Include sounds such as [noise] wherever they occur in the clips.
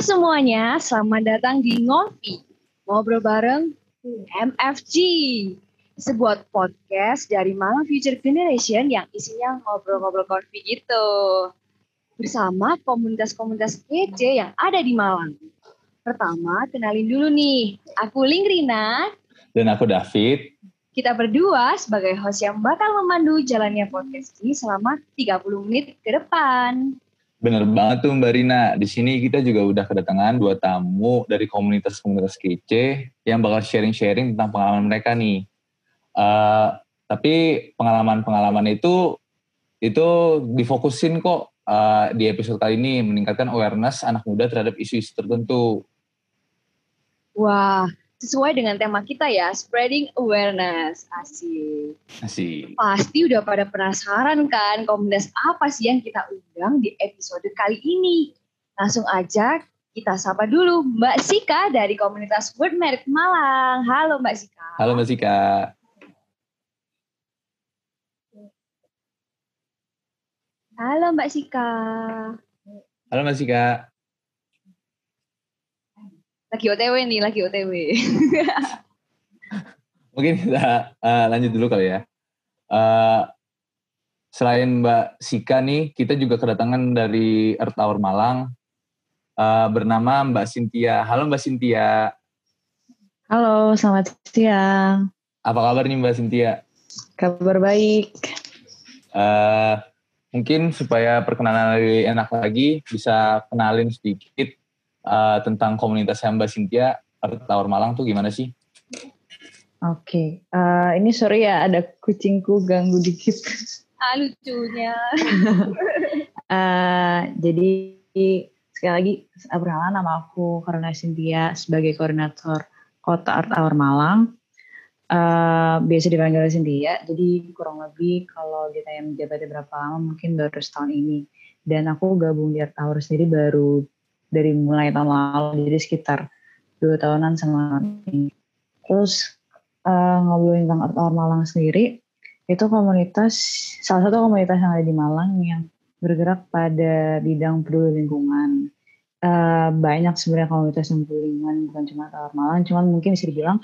semuanya, selamat datang di Ngopi. Ngobrol bareng MFG. Sebuah podcast dari Malang Future Generation yang isinya ngobrol-ngobrol konfi gitu. Bersama komunitas-komunitas kece yang ada di Malang. Pertama, kenalin dulu nih. Aku Lingrina. Dan aku David. Kita berdua sebagai host yang bakal memandu jalannya podcast ini selama 30 menit ke depan. Bener banget tuh Mbak Rina. Di sini kita juga udah kedatangan dua tamu dari komunitas-komunitas kece yang bakal sharing-sharing tentang pengalaman mereka nih. Uh, tapi pengalaman-pengalaman itu itu difokusin kok uh, di episode kali ini meningkatkan awareness anak muda terhadap isu-isu tertentu. Wah, sesuai dengan tema kita ya, spreading awareness. Asik. Asik. Pasti udah pada penasaran kan komunitas apa sih yang kita undang di episode kali ini. Langsung aja kita sapa dulu Mbak Sika dari komunitas Word Merit Malang. Halo Mbak Sika. Halo Mbak Sika. Halo Mbak Sika. Halo Mbak Sika lagi OTW nih, lagi OTW. [laughs] Mungkin kita uh, lanjut dulu kali ya. Uh, selain Mbak Sika nih, kita juga kedatangan dari Earth Tower Malang uh, bernama Mbak Sintia. Halo Mbak Sintia. Halo, selamat siang. Apa kabar nih Mbak Sintia? Kabar baik. Uh, mungkin supaya perkenalan lebih enak lagi, bisa kenalin sedikit uh, tentang komunitas Mbak Cynthia Tower Malang tuh gimana sih? Oke, okay. uh, eh, ini sorry ya ada kucingku ganggu dikit. Ah, lucunya. uh, [laughs] jadi sekali lagi perkenalan nama aku Karena Cynthia sebagai koordinator Kota Art Tower Malang. Uh, biasa dipanggil Cynthia. Jadi kurang lebih kalau ditanya menjabatnya berapa lama mungkin baru setahun ini. Dan aku gabung di Art Tower sendiri baru dari mulai tahun lalu jadi sekitar dua tahunan sama ini. Terus uh, ngobrolin tentang Art Hour Malang sendiri itu komunitas salah satu komunitas yang ada di Malang yang bergerak pada bidang peduli lingkungan. Uh, banyak sebenarnya komunitas yang peduli lingkungan bukan cuma Art Hour Malang, cuman mungkin bisa dibilang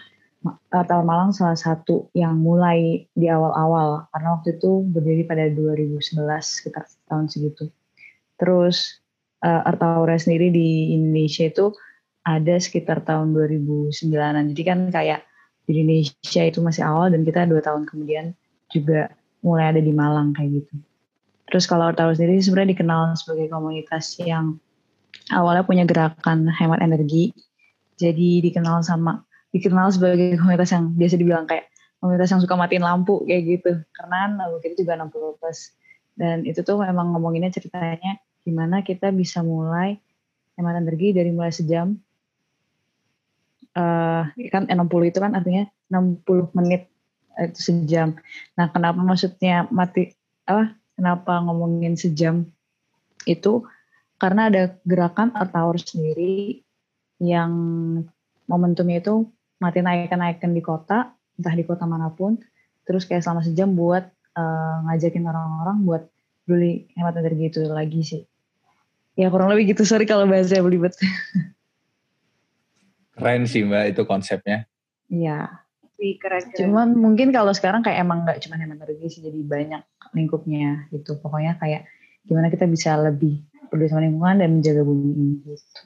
Art Hour Malang salah satu yang mulai di awal-awal karena waktu itu berdiri pada 2011 sekitar tahun segitu. Terus uh, Art Aura sendiri di Indonesia itu ada sekitar tahun 2009-an. Jadi kan kayak di Indonesia itu masih awal dan kita dua tahun kemudian juga mulai ada di Malang kayak gitu. Terus kalau Art Aura sendiri sebenarnya dikenal sebagai komunitas yang awalnya punya gerakan hemat energi. Jadi dikenal sama dikenal sebagai komunitas yang biasa dibilang kayak komunitas yang suka matiin lampu kayak gitu. Karena lalu kita juga 60 plus. Dan itu tuh memang ngomonginnya ceritanya gimana kita bisa mulai hemat energi dari mulai sejam uh, kan 60 itu kan artinya 60 menit eh, itu sejam. Nah, kenapa maksudnya mati apa? Kenapa ngomongin sejam itu? Karena ada gerakan Hour sendiri yang momentumnya itu mati naikkan-naikkan di kota, entah di kota mana pun, terus kayak selama sejam buat uh, ngajakin orang-orang buat beli hemat energi itu lagi sih ya kurang lebih gitu. Sorry kalau bahasanya belibet. Keren sih mbak itu konsepnya. Iya. Keren, keren. cuman mungkin kalau sekarang kayak emang nggak cuma hemat energi sih jadi banyak lingkupnya gitu. Pokoknya kayak gimana kita bisa lebih peduli sama lingkungan dan menjaga bumi ini gitu.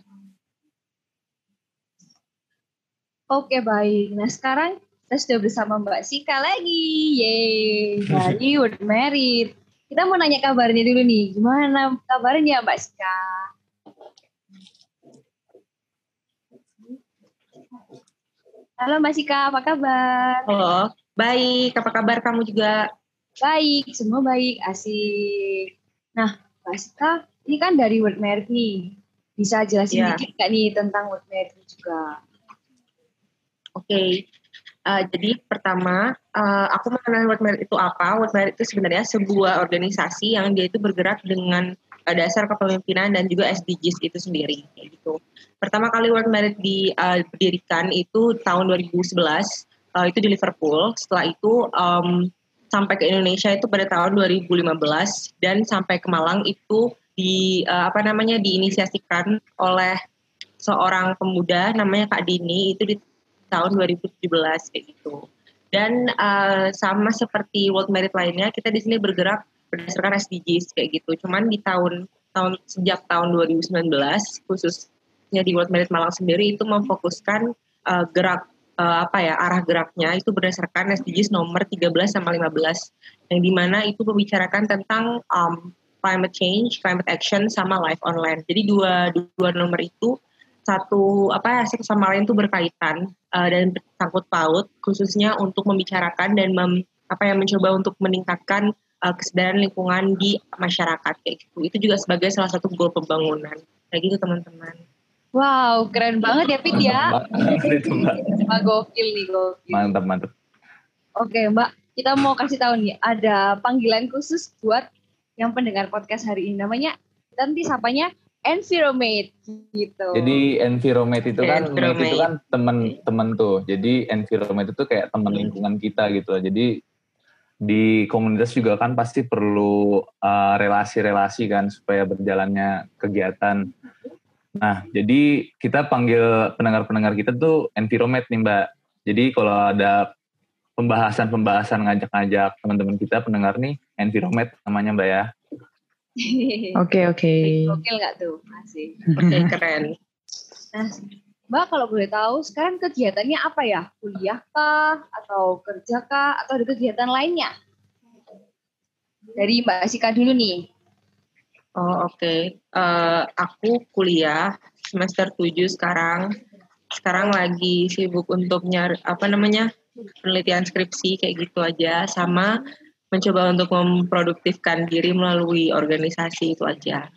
Oke baik, nah sekarang kita sudah bersama Mbak Sika lagi, yeay. Dari World Merit. Kita mau nanya kabarnya dulu nih. Gimana kabarnya Mbak Sika? Halo Mbak Sika, apa kabar? Halo, baik. Apa kabar kamu juga? Baik, semua baik, asik. Nah, Mbak Sika, ini kan dari World Merit nih. Bisa jelasin yeah. dikit nggak nih tentang World Merit juga? Oke, okay. Uh, jadi pertama, uh, aku mengenal World Merit itu apa. World Merit itu sebenarnya sebuah organisasi yang dia itu bergerak dengan uh, dasar kepemimpinan dan juga SDGs itu sendiri. Gitu. Pertama kali World Merit didirikan uh, itu tahun 2011, uh, itu di Liverpool. Setelah itu um, sampai ke Indonesia itu pada tahun 2015 dan sampai ke Malang itu di uh, apa namanya diinisiasikan oleh seorang pemuda namanya Kak Dini itu di tahun 2017 kayak gitu. Dan uh, sama seperti World Merit lainnya, kita di sini bergerak berdasarkan SDGs kayak gitu. Cuman di tahun tahun sejak tahun 2019 khususnya di World Merit Malang sendiri itu memfokuskan uh, gerak uh, apa ya arah geraknya itu berdasarkan SDGs nomor 13 sama 15 yang di mana itu membicarakan tentang um, climate change, climate action sama life online. Jadi dua dua nomor itu satu apa ya satu sama lain itu berkaitan uh, dan bersangkut paut khususnya untuk membicarakan dan mem, apa yang mencoba untuk meningkatkan uh, kesadaran lingkungan di masyarakat kayak gitu. Itu juga sebagai salah satu goal pembangunan. Kayak gitu teman-teman. Wow, keren banget ya Pit ya. Mbak gokil nih gokil. Mantap mantap. Oke Mbak, kita mau kasih tahu nih ada panggilan khusus buat yang pendengar podcast hari ini namanya nanti sapanya Enviromate gitu. Jadi environment itu kan Enviromate. itu kan teman-teman tuh. Jadi environment itu kayak teman lingkungan kita gitu. Jadi di komunitas juga kan pasti perlu uh, relasi-relasi kan supaya berjalannya kegiatan. Nah, jadi kita panggil pendengar-pendengar kita tuh environment nih Mbak. Jadi kalau ada pembahasan-pembahasan ngajak-ngajak teman-teman kita pendengar nih environment namanya Mbak ya. Oke oke. Gokil nggak tuh? Masih. Oke [laughs] keren. Nah, Mbak kalau boleh tahu sekarang kegiatannya apa ya? Kuliah kah? Atau kerja kah? Atau ada kegiatan lainnya? Dari Mbak Sika dulu nih. Oh oke. Eh, aku kuliah semester 7 sekarang. Sekarang lagi sibuk untuk nyari apa namanya penelitian skripsi kayak gitu aja. Sama mencoba untuk memproduktifkan diri melalui organisasi itu aja.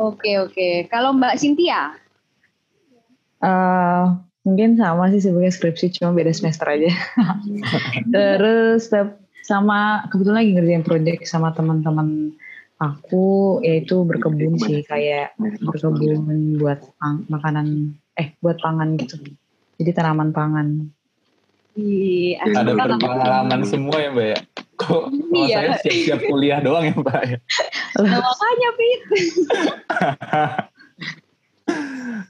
Oke oke. Kalau Mbak Cynthia? Eh, mungkin sama sih sebagai skripsi cuma beda semester aja. [laughs] Terus sama kebetulan lagi ngerjain project sama teman-teman aku yaitu berkebun sih kayak berkebun buat pang- makanan eh buat pangan gitu. Jadi tanaman pangan. Di Ada Asmara berpengalaman semua ya Mbak ya. Kok kalau Iya. saya siap-siap kuliah doang ya Mbak ya. Nah, makanya Pit.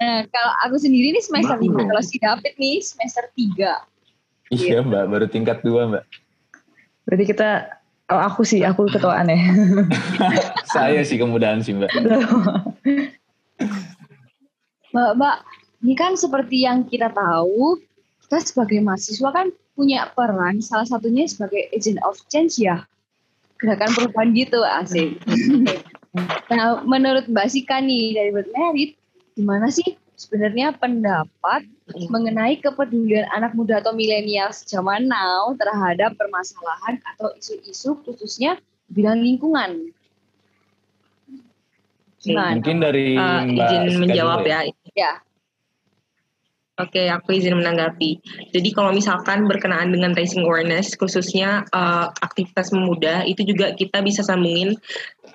nah, kalau aku sendiri nih semester 5. Kalau si David nih semester 3. Iya Mbak, baru tingkat dua Mbak. Berarti kita oh aku sih aku ketuaan ya. [laughs] Saya sih kemudahan sih Mbak. Mbak, Mbak, ini kan seperti yang kita tahu, kita sebagai mahasiswa kan punya peran, salah satunya sebagai agent of change ya. Gerakan perubahan gitu, asik. [laughs] nah, menurut Mbak Sika nih dari World Merit, gimana sih sebenarnya pendapat mengenai kepedulian anak muda atau milenial zaman now terhadap permasalahan atau isu-isu khususnya bidang lingkungan? Gimana? Mungkin dari Eh, Mbak izin Sika menjawab dulu ya. Ya, Oke, aku izin menanggapi. Jadi kalau misalkan berkenaan dengan raising awareness, khususnya uh, aktivitas pemuda, itu juga kita bisa sambungin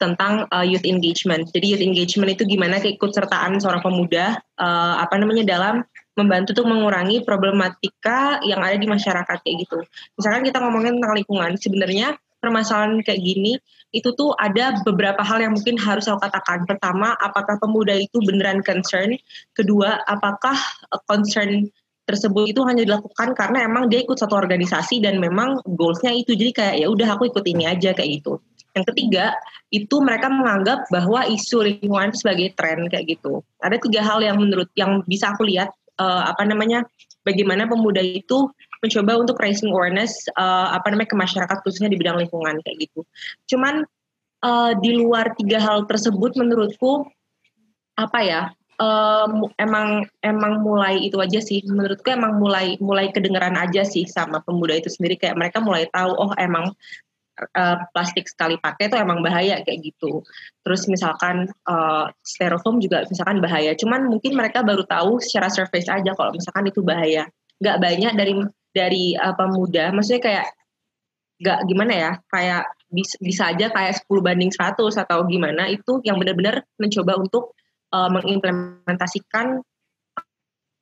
tentang uh, youth engagement. Jadi youth engagement itu gimana keikutsertaan seorang pemuda, uh, apa namanya dalam membantu untuk mengurangi problematika yang ada di masyarakat kayak gitu. Misalkan kita ngomongin tentang lingkungan, sebenarnya permasalahan kayak gini itu tuh ada beberapa hal yang mungkin harus aku katakan. Pertama, apakah pemuda itu beneran concern? Kedua, apakah uh, concern tersebut itu hanya dilakukan karena emang dia ikut satu organisasi dan memang goalsnya itu jadi kayak ya udah aku ikut ini aja kayak gitu. Yang ketiga itu mereka menganggap bahwa isu lingkungan sebagai tren kayak gitu. Ada tiga hal yang menurut yang bisa aku lihat uh, apa namanya bagaimana pemuda itu mencoba untuk raising awareness uh, apa namanya ke masyarakat khususnya di bidang lingkungan kayak gitu. Cuman uh, di luar tiga hal tersebut menurutku apa ya um, emang emang mulai itu aja sih. Menurutku emang mulai mulai kedengeran aja sih sama pemuda itu sendiri. Kayak mereka mulai tahu oh emang uh, plastik sekali pakai itu emang bahaya kayak gitu. Terus misalkan uh, styrofoam juga misalkan bahaya. Cuman mungkin mereka baru tahu secara surface aja kalau misalkan itu bahaya nggak banyak dari dari uh, pemuda maksudnya kayak nggak gimana ya kayak bisa, bisa aja kayak 10 banding 100 atau gimana itu yang benar-benar mencoba untuk uh, mengimplementasikan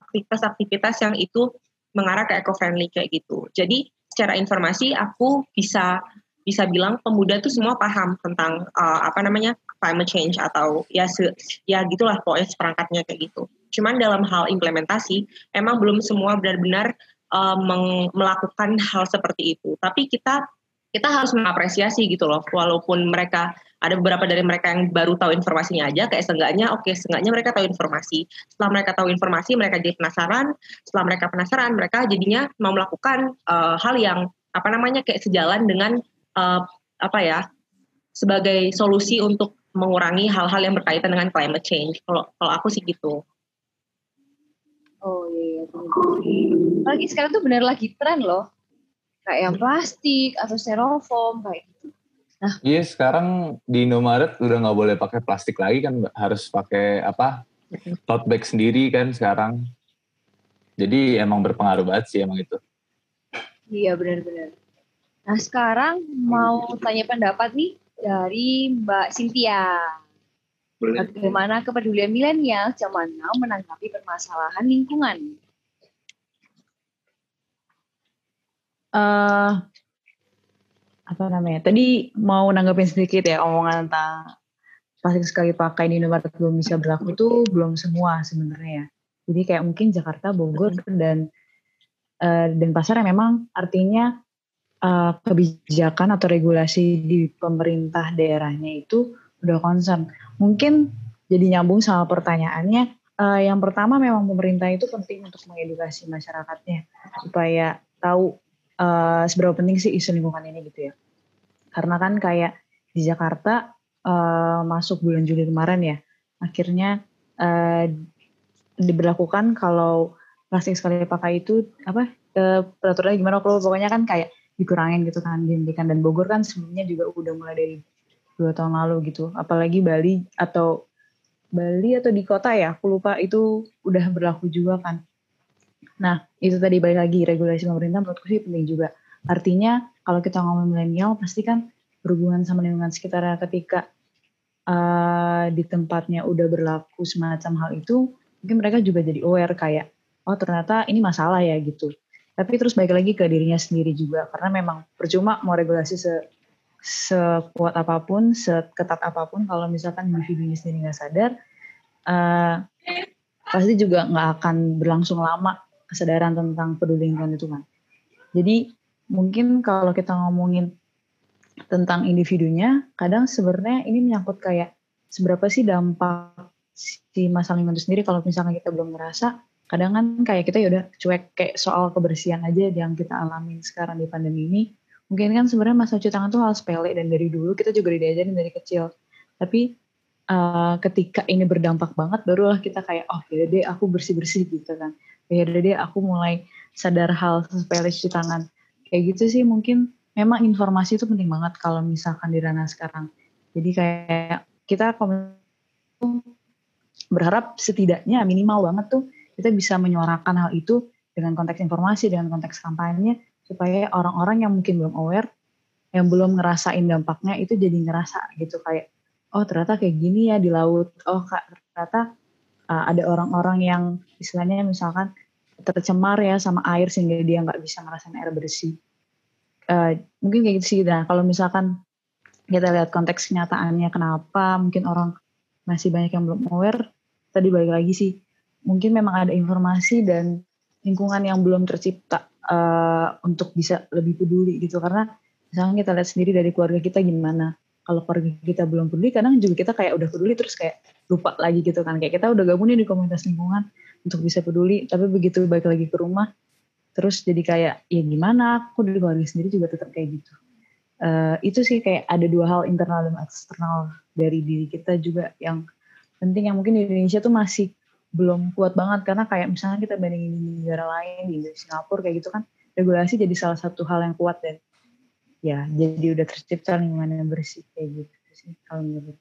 aktivitas-aktivitas yang itu mengarah ke eco-friendly kayak gitu. Jadi secara informasi aku bisa bisa bilang pemuda tuh semua paham tentang uh, apa namanya climate change atau ya se, ya gitulah pokoknya seperangkatnya kayak gitu. Cuman dalam hal implementasi emang belum semua benar-benar uh, melakukan hal seperti itu. Tapi kita kita harus mengapresiasi gitu loh walaupun mereka ada beberapa dari mereka yang baru tahu informasinya aja kayak seenggaknya oke okay, seenggaknya mereka tahu informasi setelah mereka tahu informasi mereka jadi penasaran setelah mereka penasaran mereka jadinya mau melakukan uh, hal yang apa namanya kayak sejalan dengan uh, apa ya sebagai solusi untuk mengurangi hal-hal yang berkaitan dengan climate change kalau kalau aku sih gitu oh iya, iya. lagi sekarang tuh benar lagi tren loh kayak yang plastik atau styrofoam kayak gitu Nah, iya sekarang di Indomaret udah nggak boleh pakai plastik lagi kan harus pakai apa tote bag sendiri kan sekarang. Jadi emang berpengaruh banget sih emang itu. Iya benar-benar. Nah sekarang mau tanya pendapat nih dari Mbak Cynthia. Bagaimana kepedulian milenial zaman now menanggapi permasalahan lingkungan? Uh, apa namanya tadi mau nanggapin sedikit ya omongan tentang plastik sekali pakai di Indomaret belum bisa berlaku itu belum semua sebenarnya ya jadi kayak mungkin Jakarta Bogor dan uh, dan pasar yang memang artinya uh, kebijakan atau regulasi di pemerintah daerahnya itu udah concern mungkin jadi nyambung sama pertanyaannya uh, yang pertama memang pemerintah itu penting untuk mengedukasi masyarakatnya supaya tahu uh, seberapa penting sih isu lingkungan ini gitu ya. Karena kan kayak di Jakarta uh, masuk bulan Juli kemarin ya, akhirnya uh, diberlakukan kalau plastik sekali pakai itu apa uh, peraturannya gimana kalau pokoknya kan kayak dikurangin gitu kan dihentikan dan Bogor kan sebelumnya juga udah mulai dari dua tahun lalu gitu apalagi Bali atau Bali atau di kota ya aku lupa itu udah berlaku juga kan Nah, itu tadi balik lagi regulasi pemerintah menurutku sih penting juga. Artinya kalau kita ngomong milenial pasti kan berhubungan sama lingkungan sekitar ketika uh, di tempatnya udah berlaku semacam hal itu, mungkin mereka juga jadi aware kayak oh ternyata ini masalah ya gitu. Tapi terus balik lagi ke dirinya sendiri juga karena memang percuma mau regulasi se sekuat apa pun, seketat apa pun kalau misalkan individunya sendiri nggak sadar, uh, pasti juga nggak akan berlangsung lama kesadaran tentang peduli lingkungan itu kan. Jadi mungkin kalau kita ngomongin tentang individunya, kadang sebenarnya ini menyangkut kayak seberapa sih dampak si masalah lingkungan itu sendiri kalau misalkan kita belum ngerasa, kadang kan kayak kita ya udah cuek kayak soal kebersihan aja yang kita alamin sekarang di pandemi ini. Mungkin kan sebenarnya masalah cuci tangan tuh hal sepele dan dari dulu kita juga diajarin dari kecil. Tapi uh, ketika ini berdampak banget barulah kita kayak oh ya deh aku bersih-bersih gitu kan ya deh aku mulai sadar hal sepele cuci tangan kayak gitu sih mungkin memang informasi itu penting banget kalau misalkan di ranah sekarang jadi kayak kita berharap setidaknya minimal banget tuh kita bisa menyuarakan hal itu dengan konteks informasi dengan konteks kampanye supaya orang-orang yang mungkin belum aware yang belum ngerasain dampaknya itu jadi ngerasa gitu kayak oh ternyata kayak gini ya di laut oh kak ternyata uh, ada orang-orang yang istilahnya misalkan tercemar ya sama air sehingga dia nggak bisa ngerasain air bersih. Uh, mungkin kayak gitu sih. Nah kalau misalkan kita lihat konteks kenyataannya kenapa mungkin orang masih banyak yang belum aware. Tadi balik lagi sih mungkin memang ada informasi dan lingkungan yang belum tercipta uh, untuk bisa lebih peduli gitu. Karena misalnya kita lihat sendiri dari keluarga kita gimana. Kalau keluarga kita belum peduli kadang juga kita kayak udah peduli terus kayak lupa lagi gitu kan. Kayak kita udah gabung di komunitas lingkungan untuk bisa peduli tapi begitu balik lagi ke rumah terus jadi kayak ya gimana? Aku di keluarga sendiri juga tetap kayak gitu? Uh, itu sih kayak ada dua hal internal dan eksternal dari diri kita juga yang penting yang mungkin di Indonesia tuh masih belum kuat banget. Karena kayak misalnya kita bandingin di negara lain di Singapura kayak gitu kan regulasi jadi salah satu hal yang kuat dan ya jadi udah tercipta lingkungan yang bersih kayak gitu sih kalau menurut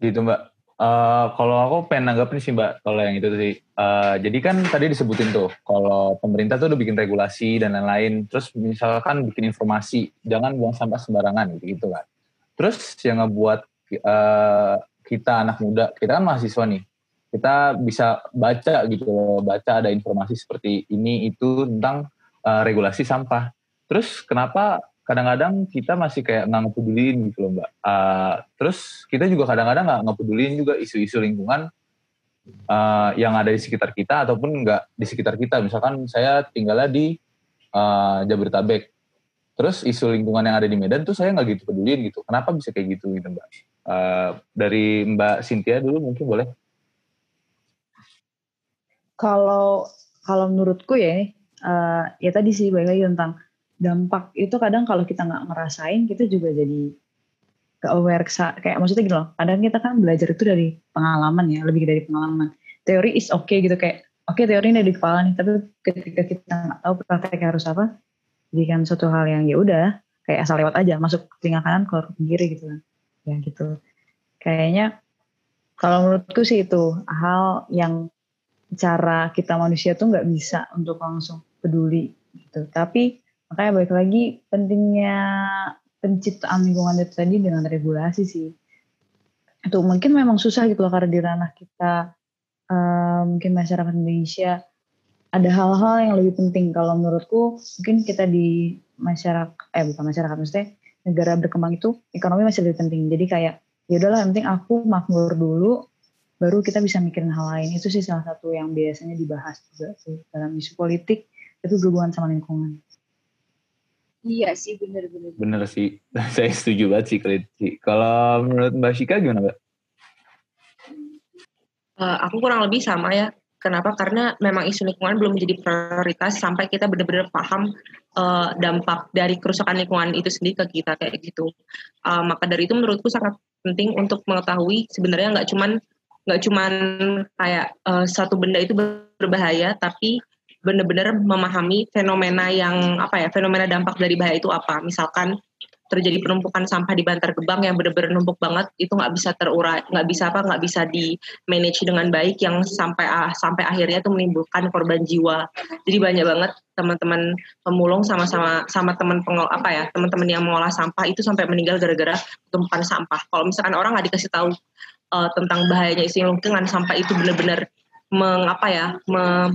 gitu mbak. Uh, kalau aku pengen nanggapin sih mbak kalau yang itu sih. Uh, jadi kan tadi disebutin tuh kalau pemerintah tuh udah bikin regulasi dan lain-lain. Terus misalkan bikin informasi jangan buang sampah sembarangan gitu, gitu kan terus yang ngebuat uh, kita anak muda kita kan mahasiswa nih kita bisa baca gitu loh baca ada informasi seperti ini itu tentang uh, regulasi sampah terus kenapa kadang-kadang kita masih kayak nggak ngepeduliin gitu loh mbak. Uh, terus kita juga kadang-kadang nggak ngepeduliin juga isu-isu lingkungan uh, yang ada di sekitar kita ataupun nggak di sekitar kita. Misalkan saya tinggalnya di uh, Jabodetabek. Terus isu lingkungan yang ada di Medan tuh saya nggak gitu peduliin gitu. Kenapa bisa kayak gitu gitu mbak? Uh, dari Mbak Cynthia dulu mungkin boleh. Kalau kalau menurutku ya, uh, ya tadi sih balik lagi tentang dampak. Itu kadang kalau kita nggak ngerasain kita juga jadi ke aware kayak maksudnya gitu loh kadang kita kan belajar itu dari pengalaman ya lebih dari pengalaman. Teori is okay gitu kayak oke okay, teori ini di kepala nih tapi ketika kita nggak tahu praktek harus apa jadi kan suatu hal yang ya udah kayak asal lewat aja masuk ke telinga kanan keluar ke kiri gitu kan. Ya gitu. Kayaknya kalau menurutku sih itu hal yang cara kita manusia tuh nggak bisa untuk langsung peduli gitu. Tapi Makanya balik lagi pentingnya penciptaan lingkungan itu tadi dengan regulasi sih. Itu mungkin memang susah gitu loh karena di ranah kita uh, mungkin masyarakat Indonesia ada hal-hal yang lebih penting. Kalau menurutku mungkin kita di masyarakat eh bukan masyarakat maksudnya negara berkembang itu ekonomi masih lebih penting. Jadi kayak ya udahlah penting aku makmur dulu baru kita bisa mikirin hal lain itu sih salah satu yang biasanya dibahas juga sih dalam isu politik itu berhubungan sama lingkungan Iya sih bener-bener. Bener sih, [laughs] saya setuju banget sih Kalau menurut Mbak Shika gimana Mbak? Uh, aku kurang lebih sama ya. Kenapa? Karena memang isu lingkungan belum menjadi prioritas sampai kita benar-benar paham uh, dampak dari kerusakan lingkungan itu sendiri ke kita kayak gitu. Uh, maka dari itu menurutku sangat penting untuk mengetahui sebenarnya nggak cuman nggak cuman kayak uh, satu benda itu berbahaya, tapi benar-benar memahami fenomena yang apa ya fenomena dampak dari bahaya itu apa. Misalkan terjadi penumpukan sampah di Bantar Gebang yang benar-benar numpuk banget itu nggak bisa terurai nggak bisa apa nggak bisa di manage dengan baik yang sampai sampai akhirnya itu menimbulkan korban jiwa. Jadi banyak banget teman-teman pemulung sama-sama sama teman pengol apa ya teman-teman yang mengolah sampah itu sampai meninggal gara-gara tumpukan sampah. Kalau misalkan orang nggak dikasih tahu uh, tentang bahayanya isi lingkungan sampah itu benar-benar mengapa ya me,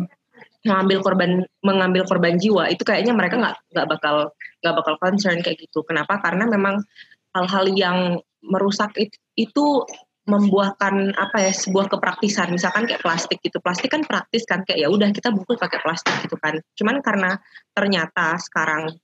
mengambil korban mengambil korban jiwa itu kayaknya mereka nggak nggak bakal nggak bakal concern kayak gitu. Kenapa? Karena memang hal-hal yang merusak itu, itu membuahkan apa ya sebuah kepraktisan. Misalkan kayak plastik gitu. Plastik kan praktis kan kayak ya udah kita bungkus pakai plastik gitu kan. Cuman karena ternyata sekarang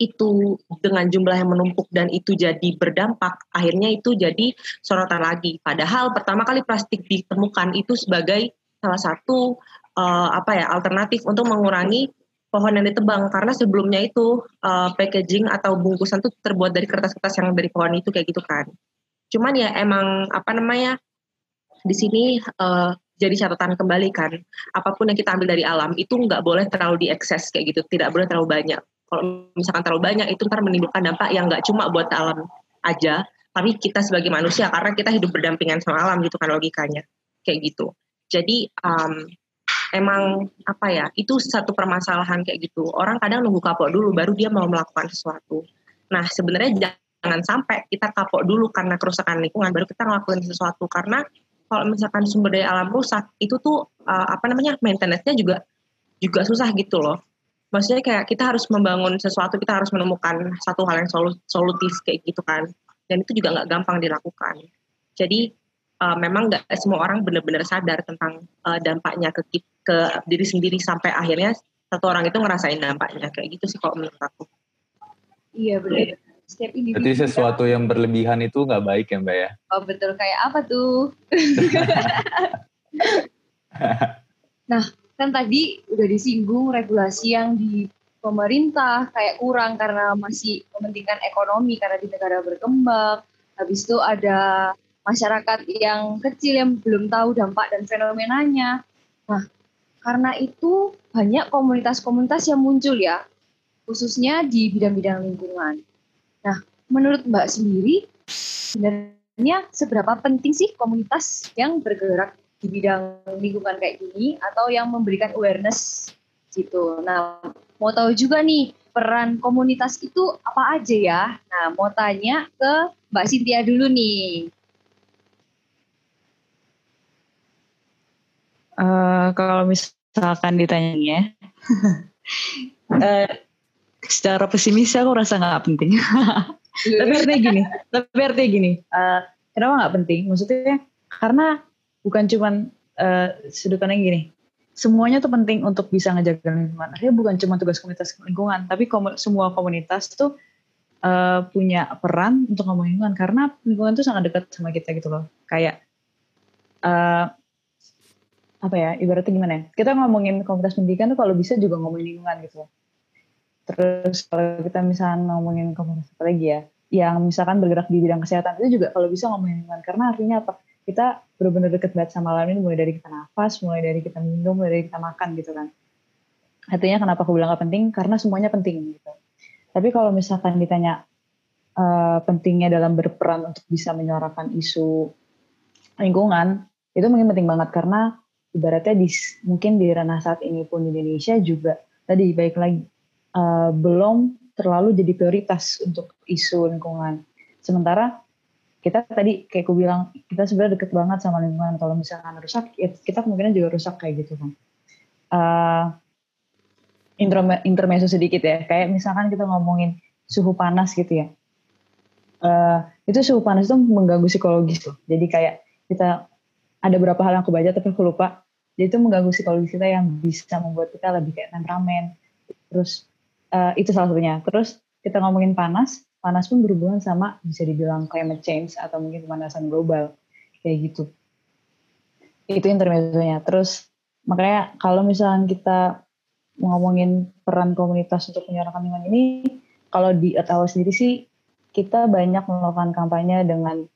itu dengan jumlah yang menumpuk dan itu jadi berdampak akhirnya itu jadi sorotan lagi. Padahal pertama kali plastik ditemukan itu sebagai salah satu uh, apa ya alternatif untuk mengurangi pohon yang ditebang. Karena sebelumnya itu uh, packaging atau bungkusan itu terbuat dari kertas-kertas yang dari pohon itu kayak gitu kan. Cuman ya emang apa namanya di sini uh, jadi catatan kembali kan. Apa pun yang kita ambil dari alam itu nggak boleh terlalu diekses kayak gitu. Tidak boleh terlalu banyak kalau misalkan terlalu banyak itu ntar menimbulkan dampak yang nggak cuma buat alam aja tapi kita sebagai manusia karena kita hidup berdampingan sama alam gitu kan logikanya. Kayak gitu. Jadi um, emang apa ya itu satu permasalahan kayak gitu. Orang kadang nunggu kapok dulu baru dia mau melakukan sesuatu. Nah sebenarnya jangan sampai kita kapok dulu karena kerusakan lingkungan baru kita ngelakuin sesuatu. Karena kalau misalkan sumber daya alam rusak itu tuh uh, apa namanya maintenance-nya juga juga susah gitu loh maksudnya kayak kita harus membangun sesuatu kita harus menemukan satu hal yang solutif kayak gitu kan dan itu juga nggak gampang dilakukan jadi uh, memang nggak semua orang benar-benar sadar tentang uh, dampaknya ke ke diri sendiri sampai akhirnya satu orang itu ngerasain dampaknya kayak gitu sih kalau menurut aku. Iya benar. Setiap individu. Berarti sesuatu yang berlebihan itu nggak baik ya mbak ya? Oh betul kayak apa tuh? [laughs] nah kan tadi udah disinggung regulasi yang di pemerintah kayak kurang karena masih mementingkan ekonomi karena di negara berkembang. Habis itu ada masyarakat yang kecil yang belum tahu dampak dan fenomenanya. Nah, karena itu banyak komunitas-komunitas yang muncul ya, khususnya di bidang-bidang lingkungan. Nah, menurut Mbak sendiri, sebenarnya seberapa penting sih komunitas yang bergerak di bidang lingkungan kayak gini atau yang memberikan awareness gitu. Nah, mau tahu juga nih peran komunitas itu apa aja ya? Nah, mau tanya ke Mbak Cynthia dulu nih. Uh, kalau misalkan ditanya uh, [laughs] secara pesimis aku rasa nggak penting. [laughs] tapi artinya gini, tapi artinya gini, uh, kenapa nggak penting? Maksudnya karena bukan cuman uh, sudut pandang gini, semuanya tuh penting untuk bisa ngejaga lingkungan. Artinya bukan cuma tugas komunitas lingkungan, tapi kom semua komunitas tuh uh, punya peran untuk ngomongin lingkungan. Karena lingkungan tuh sangat dekat sama kita gitu loh. Kayak uh, apa ya ibaratnya gimana ya? Kita ngomongin komunitas pendidikan tuh kalau bisa juga ngomongin lingkungan gitu terus kalau kita misalnya ngomongin komunitas apa lagi ya? Yang misalkan bergerak di bidang kesehatan itu juga kalau bisa ngomongin lingkungan. Karena artinya apa kita benar-benar deket banget sama alam ini mulai dari kita nafas mulai dari kita minum mulai dari kita makan gitu kan. Artinya kenapa aku bilang gak penting? Karena semuanya penting gitu. Tapi kalau misalkan ditanya uh, pentingnya dalam berperan untuk bisa menyuarakan isu lingkungan itu mungkin penting banget karena ibaratnya di mungkin di ranah saat ini pun di Indonesia juga tadi baik lagi uh, belum terlalu jadi prioritas untuk isu lingkungan. Sementara kita tadi kayak aku bilang kita sebenarnya deket banget sama lingkungan kalau misalkan rusak ya kita kemungkinan juga rusak kayak gitu kan. Uh, intermezzo sedikit ya kayak misalkan kita ngomongin suhu panas gitu ya. Uh, itu suhu panas itu mengganggu psikologis tuh. Jadi kayak kita ada beberapa hal yang aku baca tapi aku lupa jadi itu mengganggu psikologi kita yang bisa membuat kita lebih kayak temperamen terus uh, itu salah satunya terus kita ngomongin panas panas pun berhubungan sama bisa dibilang climate change atau mungkin pemanasan global kayak gitu. Itu intermezzonya. Terus makanya kalau misalnya kita ngomongin peran komunitas untuk menyuarakan lingkungan ini kalau di Atawa sendiri sih kita banyak melakukan kampanye dengan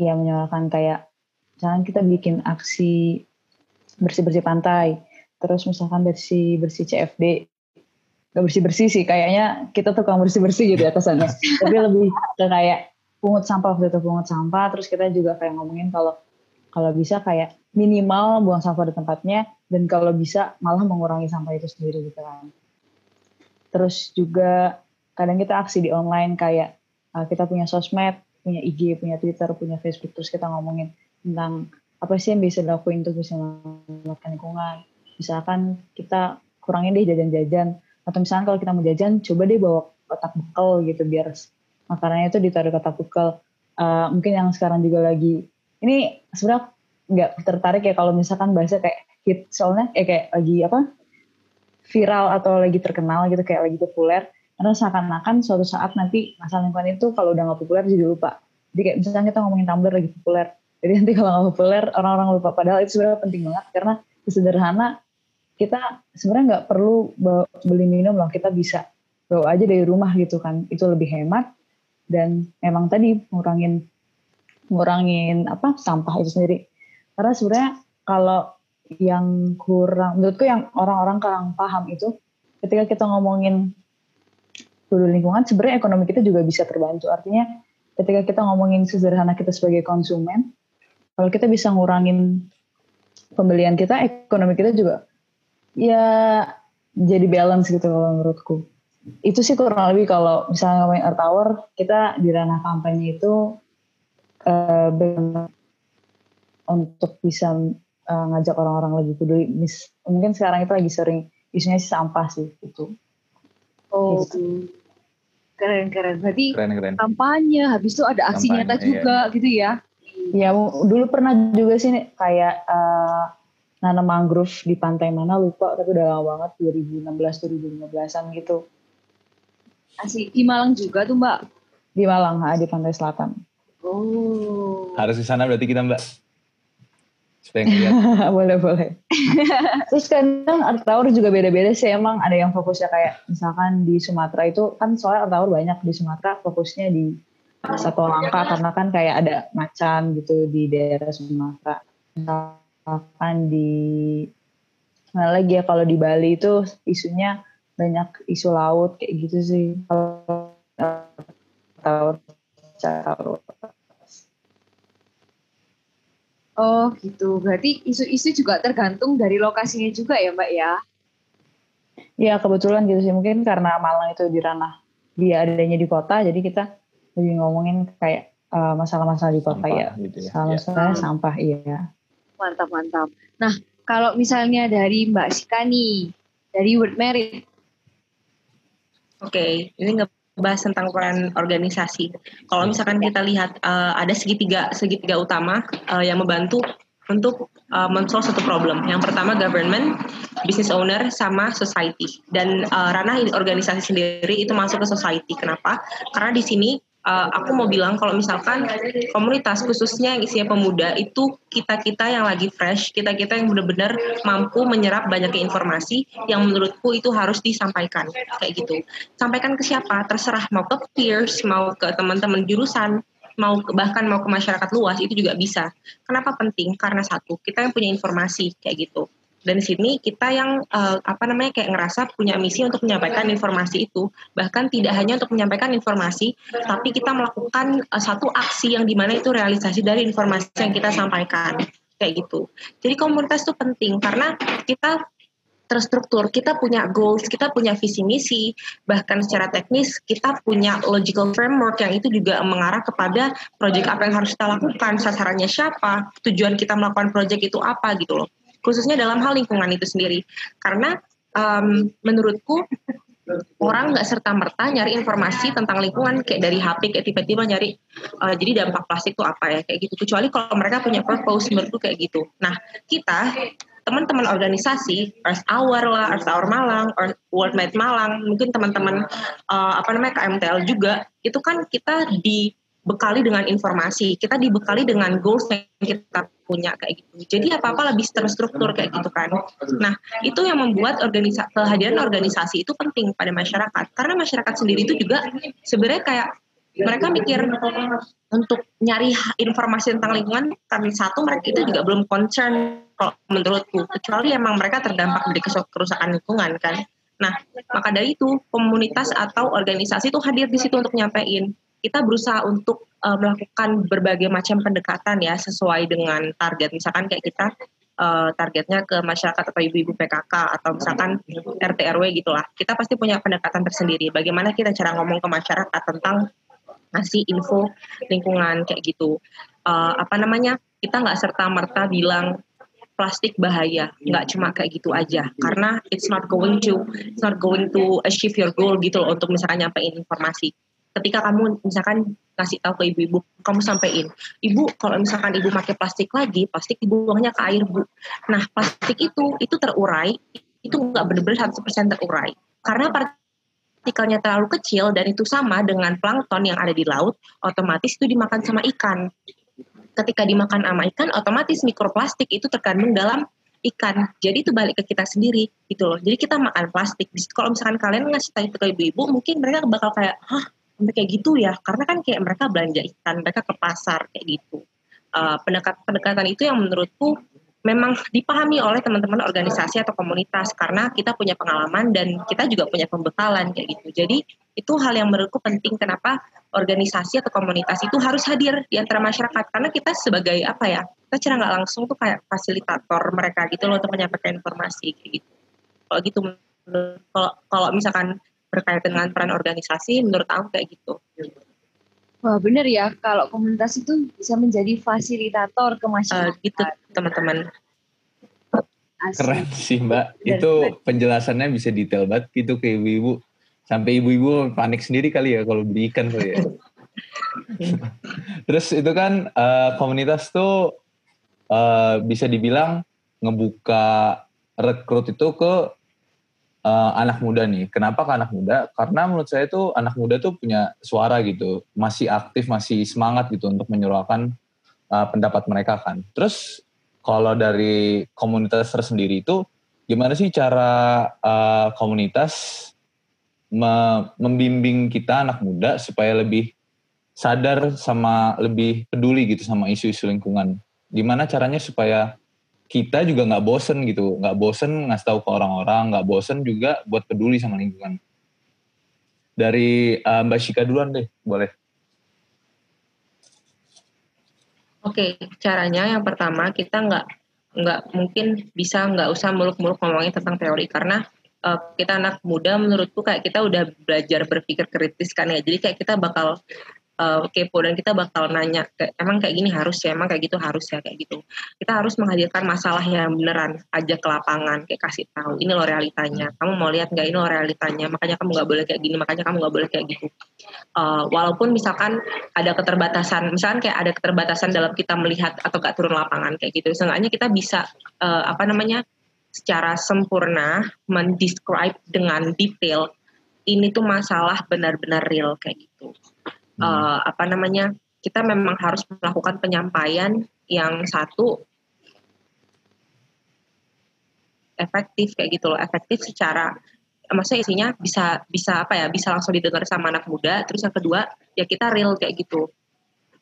ya menyuarakan kayak misalkan kita bikin aksi bersih-bersih pantai, terus misalkan bersih-bersih CFD, gak bersih-bersih sih, kayaknya kita tukang bersih-bersih gitu ya kesannya. [laughs] Tapi lebih ke kayak pungut sampah waktu itu pungut sampah, terus kita juga kayak ngomongin kalau kalau bisa kayak minimal buang sampah di tempatnya, dan kalau bisa malah mengurangi sampah itu sendiri gitu kan. Terus juga kadang kita aksi di online kayak uh, kita punya sosmed, punya IG, punya Twitter, punya Facebook, terus kita ngomongin tentang apa sih yang bisa dilakuin untuk bisa menyelamatkan lingkungan. Misalkan kita kurangin deh jajan-jajan, atau misalkan kalau kita mau jajan, coba deh bawa kotak bekal gitu biar makanannya itu ditaruh kotak bekal. Uh, mungkin yang sekarang juga lagi, ini sebenarnya nggak tertarik ya kalau misalkan bahasa kayak hit soalnya, eh kayak lagi apa viral atau lagi terkenal gitu kayak lagi populer karena seakan-akan suatu saat nanti masalah lingkungan itu kalau udah nggak populer jadi lupa jadi kayak misalnya kita ngomongin Tumblr lagi populer jadi nanti kalau nggak populer orang-orang lupa. Padahal itu sebenarnya penting banget karena sederhana kita sebenarnya nggak perlu beli minum loh. Kita bisa bawa aja dari rumah gitu kan. Itu lebih hemat dan memang tadi ngurangin ngurangin apa sampah itu sendiri. Karena sebenarnya kalau yang kurang menurutku yang orang-orang kurang paham itu ketika kita ngomongin peduli lingkungan sebenarnya ekonomi kita juga bisa terbantu artinya ketika kita ngomongin sederhana kita sebagai konsumen kalau kita bisa ngurangin pembelian kita, ekonomi kita juga ya jadi balance gitu kalau menurutku. Itu sih kurang lebih kalau misalnya ngomongin Earth Tower, kita di ranah kampanye itu uh, untuk bisa uh, ngajak orang-orang lagi peduli. Mis, mungkin sekarang itu lagi sering isunya sih sampah sih itu. Oh, gitu. keren keren. Berarti keren, keren. kampanye, habis itu ada aksi kampanye, nyata juga iya. gitu ya? Ya dulu pernah juga sih nih, kayak uh, nanam mangrove di pantai mana lupa tapi udah lama banget 2016 2015an gitu. Asik di Malang juga tuh Mbak. Di Malang, ha, di pantai selatan. Oh. Harus di sana berarti kita Mbak. Supaya [laughs] boleh boleh. Terus kadang art tower juga beda-beda sih emang ada yang fokusnya kayak misalkan di Sumatera itu kan soalnya art tower banyak di Sumatera fokusnya di satu langkah karena kan kayak ada macan gitu di daerah Sumatera. Misalkan di mana lagi ya kalau di Bali itu isunya banyak isu laut kayak gitu sih. Kalau tahu Oh gitu, berarti isu-isu juga tergantung dari lokasinya juga ya Mbak ya? Ya kebetulan gitu sih, mungkin karena Malang itu di ranah dia adanya di kota, jadi kita lebih ngomongin kayak uh, masalah-masalah di kota ya. Gitu ya. Salah ya. sampah iya. Mantap mantap. Nah kalau misalnya dari Mbak Sika nih dari Word Merit, Oke, ini ngebahas tentang peran organisasi. Kalau misalkan kita lihat uh, ada segitiga segitiga utama uh, yang membantu untuk uh, men-solve satu problem. Yang pertama government, business owner, sama society. Dan uh, ranah organisasi sendiri itu masuk ke society. Kenapa? Karena di sini uh, aku mau bilang kalau misalkan komunitas khususnya yang isinya pemuda itu kita-kita yang lagi fresh, kita-kita yang benar-benar mampu menyerap banyak informasi yang menurutku itu harus disampaikan kayak gitu. Sampaikan ke siapa? Terserah mau ke peers, mau ke teman-teman jurusan, mau bahkan mau ke masyarakat luas itu juga bisa. Kenapa penting? Karena satu, kita yang punya informasi kayak gitu dan di sini kita yang uh, apa namanya kayak ngerasa punya misi untuk menyampaikan informasi itu. Bahkan tidak hanya untuk menyampaikan informasi tapi kita melakukan uh, satu aksi yang di mana itu realisasi dari informasi yang kita sampaikan. Kayak gitu. Jadi komunitas itu penting karena kita terstruktur, kita punya goals, kita punya visi misi, bahkan secara teknis kita punya logical framework yang itu juga mengarah kepada proyek apa yang harus kita lakukan, sasarannya siapa, tujuan kita melakukan proyek itu apa gitu loh khususnya dalam hal lingkungan itu sendiri. Karena um, menurutku orang nggak serta merta nyari informasi tentang lingkungan kayak dari HP kayak tiba-tiba nyari uh, jadi dampak plastik itu apa ya kayak gitu kecuali kalau mereka punya purpose menurutku kayak gitu nah kita teman-teman organisasi Earth Hour lah Earth Hour Malang or World Med Malang mungkin teman-teman uh, apa namanya KMTL juga itu kan kita dibekali dengan informasi kita dibekali dengan goals yang kita punya kayak gitu. Jadi apa-apa lebih terstruktur kayak gitu kan. Nah, itu yang membuat organisa kehadiran organisasi itu penting pada masyarakat. Karena masyarakat sendiri itu juga sebenarnya kayak mereka mikir untuk nyari informasi tentang lingkungan karena satu mereka itu juga belum concern kalau menurutku kecuali emang mereka terdampak dari kerusakan lingkungan kan. Nah, maka dari itu komunitas atau organisasi itu hadir di situ untuk nyampein. Kita berusaha untuk uh, melakukan berbagai macam pendekatan ya sesuai dengan target. Misalkan kayak kita uh, targetnya ke masyarakat atau ibu-ibu PKK atau misalkan RT RW gitulah. Kita pasti punya pendekatan tersendiri. Bagaimana kita cara ngomong ke masyarakat tentang ngasih info lingkungan kayak gitu. Uh, apa namanya? Kita nggak serta merta bilang plastik bahaya, nggak cuma kayak gitu aja. Karena it's not going to it's not going to achieve your goal gitu loh untuk misalkan nyampein informasi ketika kamu misalkan kasih tahu ke ibu-ibu, kamu sampaikan, ibu kalau misalkan ibu pakai plastik lagi, plastik dibuangnya ke air bu. Nah plastik itu itu terurai, itu nggak benar-benar 100% terurai, karena partikelnya terlalu kecil dan itu sama dengan plankton yang ada di laut, otomatis itu dimakan sama ikan. Ketika dimakan sama ikan, otomatis mikroplastik itu terkandung dalam ikan. Jadi itu balik ke kita sendiri gitu loh. Jadi kita makan plastik. Kalau misalkan kalian ngasih tahu ke ibu-ibu, mungkin mereka bakal kayak, hah sampai kayak gitu ya. Karena kan kayak mereka belanja ikan mereka ke pasar kayak gitu. Uh, pendekat pendekatan itu yang menurutku memang dipahami oleh teman-teman organisasi atau komunitas. Karena kita punya pengalaman dan kita juga punya pembekalan kayak gitu. Jadi itu hal yang menurutku penting kenapa organisasi atau komunitas itu harus hadir di antara masyarakat. Karena kita sebagai apa ya kita cara nggak langsung tuh kayak fasilitator mereka gitu loh untuk menyampaikan informasi kayak gitu. Kalau gitu kalau kalau misalkan berkaitan dengan peran organisasi menurut aku kayak gitu. Wah bener ya kalau komunitas itu bisa menjadi fasilitator ke masyarakat. Uh, gitu teman-teman. Keren sih mbak. Bener, itu bener. penjelasannya bisa detail banget gitu ke ibu-ibu. Sampai ibu-ibu panik sendiri kali ya kalau beli ikan kali ya. [laughs] Terus itu kan uh, komunitas tuh uh, bisa dibilang ngebuka rekrut itu ke uh, anak muda nih. Kenapa ke anak muda? Karena menurut saya tuh anak muda tuh punya suara gitu, masih aktif, masih semangat gitu untuk menyuarakan uh, pendapat mereka kan. Terus kalau dari komunitas tersendiri itu gimana sih cara uh, komunitas me membimbing kita anak muda supaya lebih sadar sama lebih peduli gitu sama isu-isu lingkungan. Gimana caranya supaya kita juga nggak bosen gitu, nggak bosen ngasih tahu ke orang-orang, nggak bosen juga buat peduli sama lingkungan. Dari uh, Mbak Shika duluan deh, boleh. Oke, caranya yang pertama kita nggak nggak mungkin bisa nggak usah muluk-muluk ngomongin tentang teori karena uh, kita anak muda menurutku kayak kita udah belajar berpikir kritis kan ya, jadi kayak kita bakal uh, kepo dan kita bakal nanya emang kayak gini harus ya? Emang kayak gitu harus ya? Kayak gitu. Kita harus menghadirkan masalah yang beneran aja ke lapangan kayak kasih tahu ini lo realitanya. Kamu mau lihat nggak ini lo realitanya? Makanya kamu nggak boleh kayak gini makanya kamu nggak boleh kayak gitu. Uh, walaupun misalkan ada keterbatasan misalkan kayak ada keterbatasan dalam kita melihat atau gak turun lapangan kayak gitu seenggaknya kita bisa uh, apa namanya secara sempurna mendescribe dengan detail ini tuh masalah benar-benar real kayak gitu. Uh, apa namanya? Kita memang harus melakukan penyampaian yang satu efektif kayak gitu loh, efektif secara maksudnya isinya bisa bisa apa ya bisa langsung didengar sama anak muda terus yang kedua ya kita real kayak gitu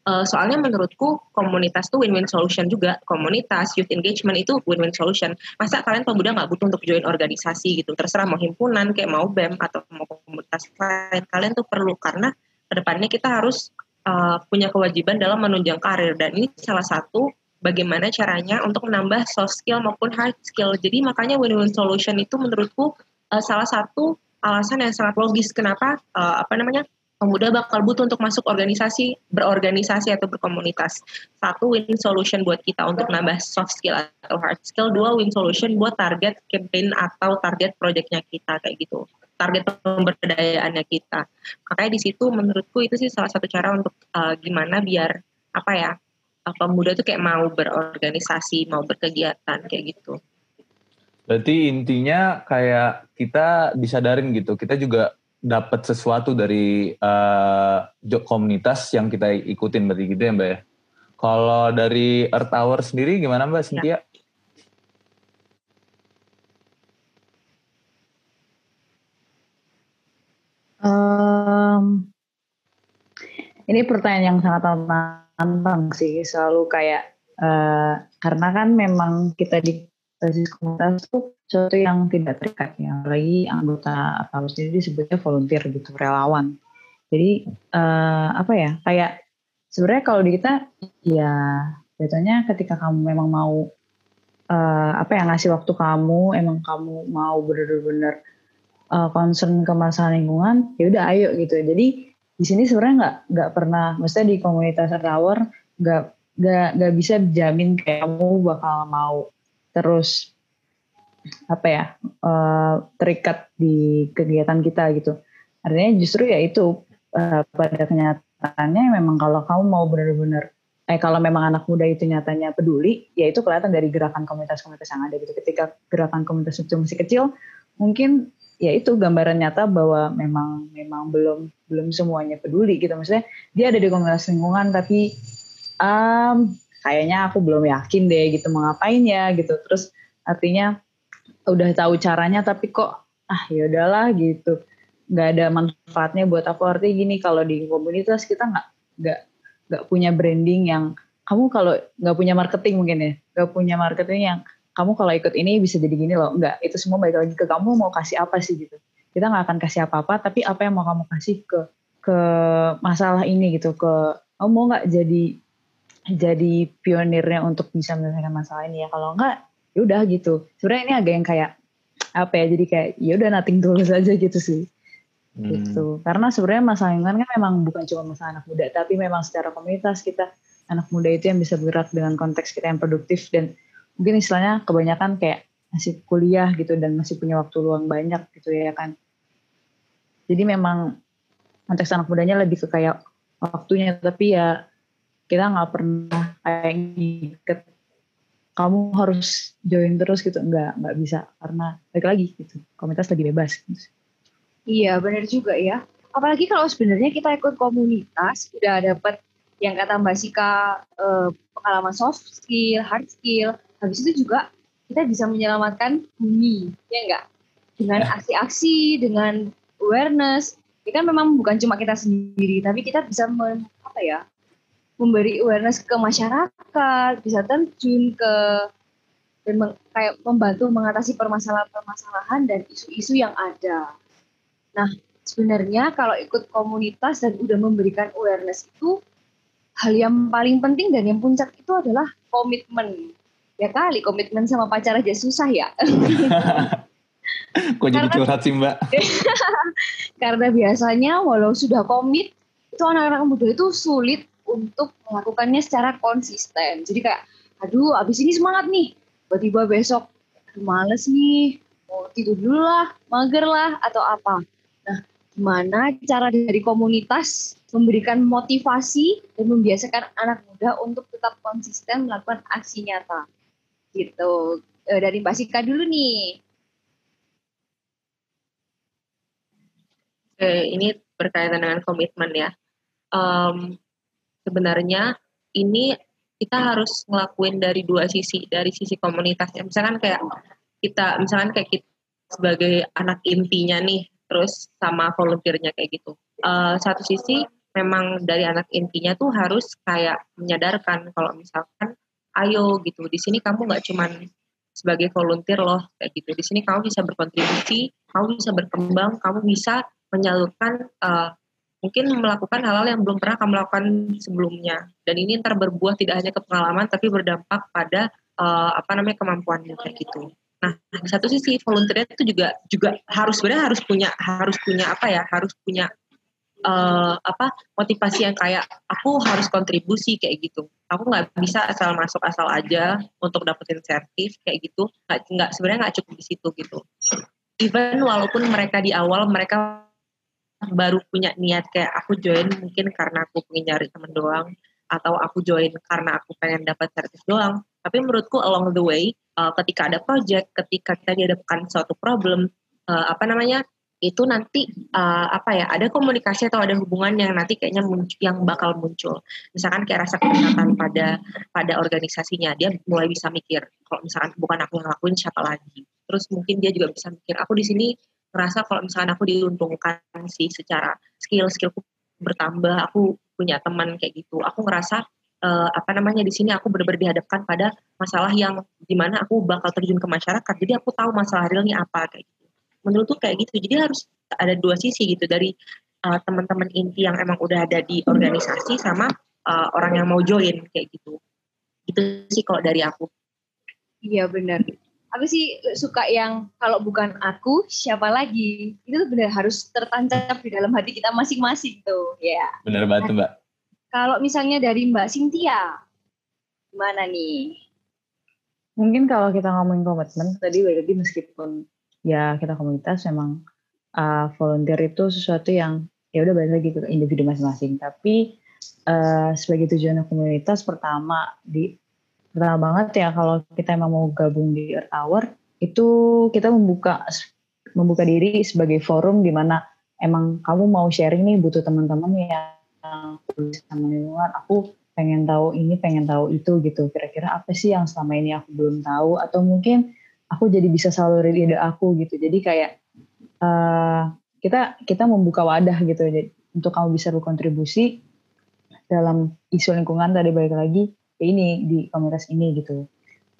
Uh, soalnya menurutku komunitas tuh win-win solution juga. Komunitas youth engagement itu win-win solution. Masa kalian pemuda nggak butuh untuk join organisasi gitu? Terserah mau himpunan, kayak mau BEM atau mau komunitas lain. Kalian tuh perlu karena ke depannya kita harus uh, punya kewajiban dalam menunjang karir dan ini salah satu bagaimana caranya untuk menambah soft skill maupun hard skill. Jadi makanya win-win solution itu menurutku uh, salah satu alasan yang sangat logis kenapa uh, apa namanya pemuda bakal butuh untuk masuk organisasi, berorganisasi atau berkomunitas. Satu, win solution buat kita untuk nambah soft skill atau hard skill. Dua, win solution buat target campaign atau target projectnya kita kayak gitu. Target pemberdayaannya kita. Makanya di situ menurutku itu sih salah satu cara untuk uh, gimana biar apa ya uh, pemuda tuh kayak mau berorganisasi, mau berkegiatan kayak gitu. Berarti intinya kayak kita disadarin gitu, kita juga dapat sesuatu dari uh, komunitas yang kita ikutin berarti gitu ya Mbak ya. Kalau dari Earth Hour sendiri gimana Mbak Cynthia? Ya. Um, ini pertanyaan yang sangat tantang sih, selalu kayak uh, karena kan memang kita di basis komunitas itu sesuatu yang tidak terikat ya, apalagi anggota atau sendiri disebutnya volunteer gitu, relawan. Jadi uh, apa ya, kayak sebenarnya kalau di kita ya biasanya ketika kamu memang mau uh, apa ya ngasih waktu kamu, emang kamu mau benar-benar uh, concern ke masalah lingkungan, ya udah ayo gitu. Jadi di sini sebenarnya nggak nggak pernah, maksudnya di komunitas tower nggak nggak nggak bisa jamin kayak kamu bakal mau terus apa ya uh, terikat di kegiatan kita gitu. Artinya justru ya itu uh, pada kenyataannya memang kalau kamu mau benar-benar eh kalau memang anak muda itu nyatanya peduli, ya itu kelihatan dari gerakan komunitas-komunitas yang ada gitu. Ketika gerakan komunitas itu masih kecil, mungkin ya itu gambaran nyata bahwa memang memang belum belum semuanya peduli gitu. Maksudnya dia ada di komunitas lingkungan tapi um, kayaknya aku belum yakin deh gitu mau ngapain ya gitu. Terus artinya udah tahu caranya tapi kok ah ya udahlah gitu. Nggak ada manfaatnya buat aku. Artinya gini kalau di komunitas kita nggak nggak nggak punya branding yang kamu kalau nggak punya marketing mungkin ya nggak punya marketing yang kamu kalau ikut ini bisa jadi gini loh. Nggak itu semua balik lagi ke kamu mau kasih apa sih gitu. Kita nggak akan kasih apa-apa tapi apa yang mau kamu kasih ke ke masalah ini gitu ke kamu mau nggak jadi jadi pionirnya untuk bisa menyelesaikan masalah ini ya. Kalau enggak ya udah gitu. Sebenarnya ini agak yang kayak apa ya jadi kayak ya udah nating tulus aja gitu sih. Hmm. gitu. Karena sebenarnya masalah lingkungan kan memang bukan cuma masalah anak muda tapi memang secara komunitas kita anak muda itu yang bisa bergerak dengan konteks kita yang produktif dan mungkin istilahnya kebanyakan kayak masih kuliah gitu dan masih punya waktu luang banyak gitu ya kan. Jadi memang konteks anak mudanya lebih ke kayak waktunya tapi ya kita nggak pernah kayak ngikat kamu harus join terus gitu. Nggak nggak bisa. Karena balik lagi gitu. Komunitas lagi bebas gitu. iya benar juga ya. Apalagi kalau sebenarnya kita ikut komunitas udah dapet yang kata Mbak Sika eh, pengalaman soft skill hard skill habis itu juga kita bisa menyelamatkan bumi ya enggak dengan ya. aksi-aksi dengan awareness. Ini kan memang bukan cuma kita sendiri tapi kita bisa men, apa ya memberi awareness ke masyarakat, bisa terjun ke dan meng, kayak membantu mengatasi permasalahan-permasalahan dan isu-isu yang ada. Nah, sebenarnya kalau ikut komunitas dan udah memberikan awareness itu hal yang paling penting dan yang puncak itu adalah komitmen. Ya kali komitmen sama pacar aja susah ya. [laughs] Kok jadi curhat sih mbak? [laughs] Karena biasanya walau sudah komit itu anak-anak muda itu sulit untuk melakukannya secara konsisten. Jadi kayak, aduh abis ini semangat nih, tiba-tiba besok, aduh males nih, mau tidur dulu lah, mager lah, atau apa. Nah, gimana cara dari komunitas memberikan motivasi dan membiasakan anak muda untuk tetap konsisten melakukan aksi nyata. Gitu. E, dari Mbak Sika dulu nih. Oke, ini berkaitan dengan komitmen ya. Um, sebenarnya ini kita harus ngelakuin dari dua sisi, dari sisi komunitasnya. Misalkan kayak kita, misalkan kayak kita sebagai anak intinya nih, terus sama volunteernya kayak gitu. Uh, satu sisi memang dari anak intinya tuh harus kayak menyadarkan kalau misalkan ayo gitu di sini kamu nggak cuman sebagai volunteer loh kayak gitu di sini kamu bisa berkontribusi kamu bisa berkembang kamu bisa menyalurkan uh, mungkin melakukan hal-hal yang belum pernah kamu lakukan sebelumnya dan ini ntar berbuah tidak hanya ke pengalaman tapi berdampak pada uh, apa namanya kemampuannya kayak gitu. Nah di satu sisi volunteer itu juga juga harus sebenarnya harus punya harus punya apa ya harus punya uh, apa motivasi yang kayak aku harus kontribusi kayak gitu. Aku nggak bisa asal masuk asal aja untuk dapetin sertif kayak gitu. Nggak nggak sebenarnya nggak cukup di situ gitu. Even walaupun mereka di awal mereka baru punya niat kayak aku join mungkin karena aku pengen nyari temen doang atau aku join karena aku pengen dapat sertif doang. Tapi menurutku along the way, uh, ketika ada project, ketika kita dihadapkan suatu problem, uh, apa namanya, itu nanti uh, apa ya ada komunikasi atau ada hubungan yang nanti kayaknya muncul, yang bakal muncul misalkan kayak rasa kedekatan pada pada organisasinya dia mulai bisa mikir kalau misalkan bukan aku yang ngelakuin siapa lagi terus mungkin dia juga bisa mikir aku di sini ngerasa kalau misalkan aku diuntungkan sih secara skill skillku bertambah aku punya teman kayak gitu aku ngerasa uh, apa namanya di sini aku benar-benar dihadapkan pada masalah yang di mana aku bakal terjun ke masyarakat. Jadi aku tahu masalah realnya apa kayak gitu. Menurutku kayak gitu. Jadi harus ada dua sisi gitu dari uh, teman-teman inti yang emang udah ada di organisasi sama uh, orang yang mau join kayak gitu. Itu sih kalau dari aku. Iya benar aku sih suka yang kalau bukan aku siapa lagi? Itu benar harus tertancap di dalam hati kita masing-masing tuh ya. Yeah. benar banget mbak. Kalau misalnya dari mbak Cynthia gimana nih? Mungkin kalau kita ngomongin komitmen tadi berarti meskipun ya kita komunitas memang uh, volunteer itu sesuatu yang ya udah balik lagi ke individu masing-masing. Tapi uh, sebagai tujuan komunitas pertama di pertama banget ya kalau kita emang mau gabung di Earth Hour itu kita membuka membuka diri sebagai forum di mana emang kamu mau sharing nih butuh teman-teman yang sama lingkungan aku pengen tahu ini pengen tahu itu gitu. Kira-kira apa sih yang selama ini aku belum tahu? Atau mungkin aku jadi bisa salurin ide aku gitu. Jadi kayak uh, kita kita membuka wadah gitu. Jadi untuk kamu bisa berkontribusi dalam isu lingkungan tadi balik lagi ini di komunitas ini gitu.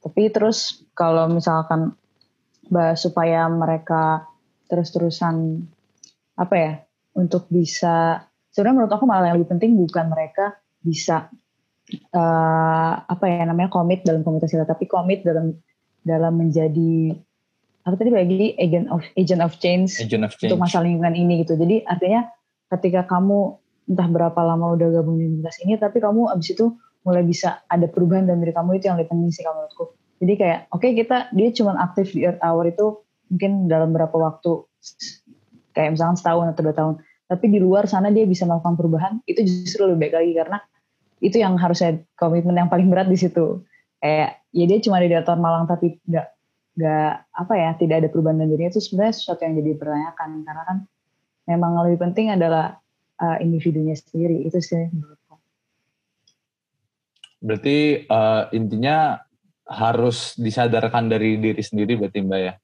Tapi terus kalau misalkan bahas supaya mereka terus-terusan apa ya untuk bisa sebenarnya menurut aku malah yang lebih penting bukan mereka bisa uh, apa ya namanya komit dalam komunitas kita tapi komit dalam dalam menjadi apa tadi bagi agent of agent of change, agent of change. untuk masalah lingkungan ini gitu jadi artinya ketika kamu entah berapa lama udah gabung di komunitas ini tapi kamu abis itu mulai bisa ada perubahan dalam diri kamu itu yang lebih penting sih kalau menurutku. Jadi kayak oke okay, kita dia cuma aktif di Earth Hour itu mungkin dalam berapa waktu kayak misalnya setahun atau dua tahun. Tapi di luar sana dia bisa melakukan perubahan itu justru lebih baik lagi karena itu yang harusnya komitmen yang paling berat di situ. Kayak ya dia cuma di Dator Malang tapi nggak nggak apa ya tidak ada perubahan dalam dirinya itu sebenarnya sesuatu yang jadi pertanyakan karena kan memang lebih penting adalah uh, individunya sendiri itu sih menurut Berarti uh, intinya harus disadarkan dari diri sendiri berarti Mbak ya.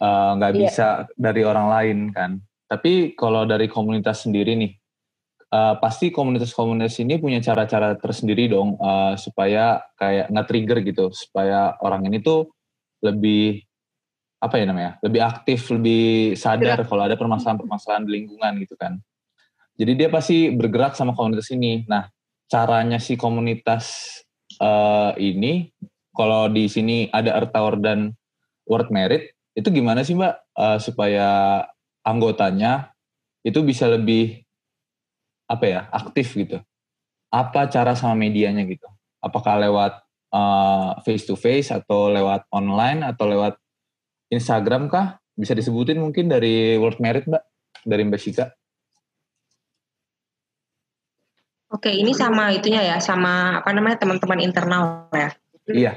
Eh, nggak uh, yeah. bisa dari orang lain kan. Tapi kalau dari komunitas sendiri nih, uh, pasti komunitas-komunitas ini punya cara-cara tersendiri dong uh, supaya kayak nge-trigger gitu, supaya orang ini tuh lebih apa ya namanya, lebih aktif, lebih sadar kalau ada permasalahan-permasalahan di lingkungan gitu kan. Jadi dia pasti bergerak sama komunitas ini. Nah, caranya si komunitas uh, ini kalau di sini ada Earth Tower dan World Merit itu gimana sih Mbak uh, supaya anggotanya itu bisa lebih apa ya aktif gitu. Apa cara sama medianya gitu? Apakah lewat uh, face to face atau lewat online atau lewat Instagram kah? Bisa disebutin mungkin dari World Merit Mbak, dari Mbak Shika? Oke, ini sama itunya ya, sama apa namanya teman-teman internal ya. Iya.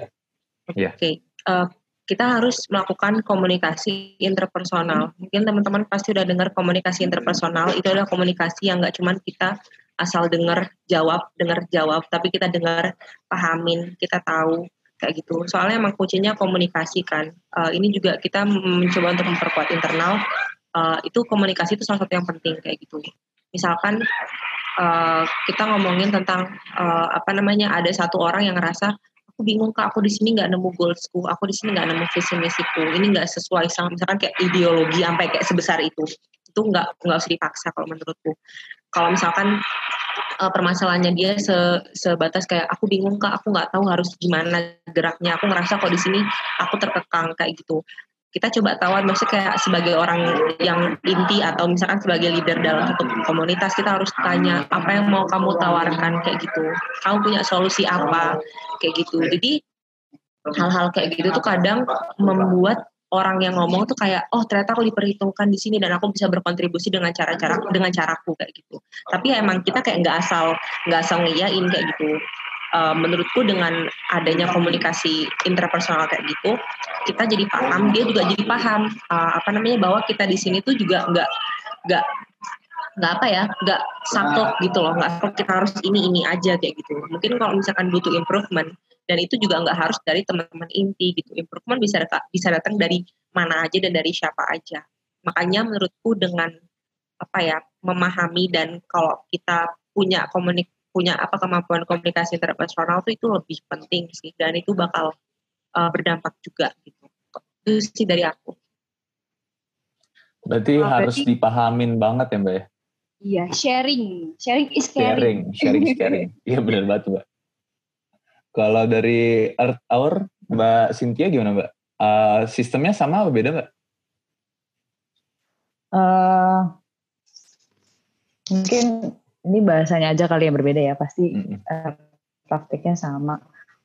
Iya. Oke, uh, kita harus melakukan komunikasi interpersonal. Mungkin teman-teman pasti udah dengar komunikasi interpersonal. Itu adalah komunikasi yang nggak cuma kita asal dengar jawab, dengar jawab, tapi kita dengar, pahamin, kita tahu kayak gitu. Soalnya emang kuncinya komunikasi kan. Uh, ini juga kita mencoba untuk memperkuat internal. Uh, itu komunikasi itu salah satu yang penting kayak gitu. Misalkan uh, kita ngomongin tentang uh, apa namanya ada satu orang yang ngerasa aku bingung kak aku di sini nggak nemu goalsku aku di sini nggak nemu visi misiku ini nggak sesuai sama misalkan kayak ideologi sampai kayak sebesar itu. Itu nggak nggak usah dipaksa kalau menurutku. Kalau misalkan uh, permasalahannya dia se, sebatas kayak aku bingung kak aku nggak tahu harus gimana geraknya aku ngerasa kok di sini aku terkekang kayak gitu kita coba tawan maksudnya kayak sebagai orang yang inti atau misalkan sebagai leader dalam satu komunitas kita harus tanya apa yang mau kamu tawarkan? Kayak gitu. Kamu punya solusi apa? Kayak gitu. Jadi hal-hal kayak gitu tuh kadang membuat orang yang ngomong tuh kayak oh ternyata aku diperhitungkan di sini dan aku bisa berkontribusi dengan cara-cara dengan caraku kayak gitu. Tapi ya emang kita kayak nggak asal nggak asal ngiyain kayak gitu uh, menurutku dengan adanya komunikasi interpersonal kayak gitu kita jadi paham dia juga jadi paham uh, apa namanya bahwa kita di sini tuh juga nggak nggak nggak apa ya nggak saklek gitu loh nggak kita harus ini ini aja kayak gitu. Mungkin kalau misalkan butuh improvement dan itu juga nggak harus dari teman-teman inti gitu. Improvement bisa bisa datang dari mana aja dan dari siapa aja. Makanya menurutku dengan apa ya memahami dan kalau kita punya komunik punya apa kemampuan komunikasi interpersonal itu itu lebih penting sih dan itu bakal uh, berdampak juga gitu. Itu sih dari aku. Berarti oh, harus berarti, dipahamin banget ya mbak ya? Iya sharing. Sharing is caring. Sharing sharing is caring. [laughs] Iya benar banget mbak. Kalau dari Earth Hour mbak Cynthia gimana mbak? Uh, sistemnya sama apa beda mbak? Uh, mungkin ini bahasanya aja kali yang berbeda ya pasti mm -hmm. uh, praktiknya sama.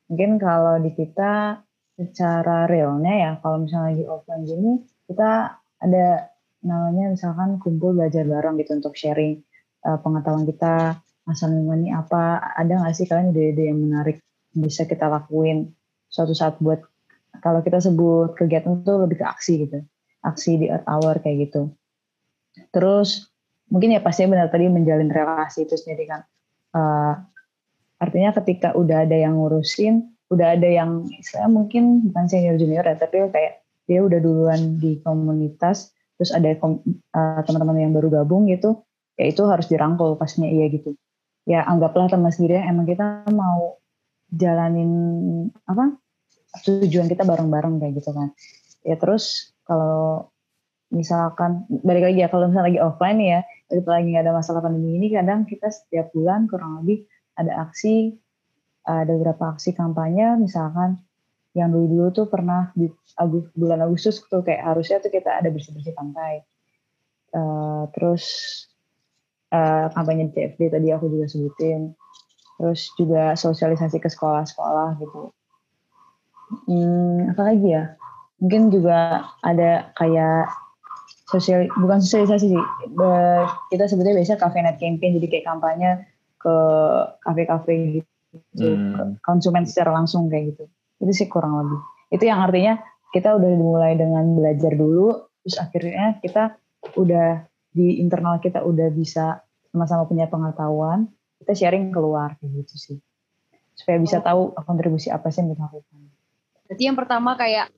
Mungkin kalau di kita secara realnya ya kalau misalnya lagi offline gini kita ada namanya misalkan kumpul belajar bareng gitu untuk sharing uh, pengetahuan kita masa lingkungan ini apa. Ada nggak sih kalian ide-ide yang menarik bisa kita lakuin suatu saat buat kalau kita sebut kegiatan itu lebih ke aksi gitu aksi di Earth Hour kayak gitu. Terus mungkin ya pasti benar tadi menjalin relasi itu sendiri kan uh, artinya ketika udah ada yang ngurusin udah ada yang istilahnya mungkin bukan senior junior ya tapi kayak dia udah duluan di komunitas terus ada uh, teman-teman yang baru gabung gitu ya itu harus dirangkul pastinya iya gitu. Ya anggaplah teman sendiri emang kita mau jalanin apa tujuan kita bareng-bareng kayak gitu kan. Ya terus kalau misalkan balik lagi ya kalau misalnya lagi offline ya lagi nggak ada masalah pandemi ini kadang kita setiap bulan kurang lebih ada aksi ada beberapa aksi kampanye. Misalkan yang dulu dulu tuh pernah di Agus, bulan Agustus tuh kayak harusnya tuh kita ada bersih bersih pantai. Uh, terus uh, kampanye CFD tadi aku juga sebutin. Terus juga sosialisasi ke sekolah-sekolah gitu. Hmm, apa lagi ya? Mungkin juga ada kayak sosial bukan sosialisasi sih. Kita sebetulnya biasa cafe net campaign jadi kayak kampanye ke kafe-kafe gitu hmm. konsumen secara langsung kayak gitu. Itu sih kurang lebih. Itu yang artinya kita udah dimulai dengan belajar dulu terus akhirnya kita udah di internal kita udah bisa sama-sama punya pengetahuan kita sharing keluar kayak gitu sih. Supaya bisa tahu kontribusi apa sih yang kita lakukan. Jadi yang pertama kayak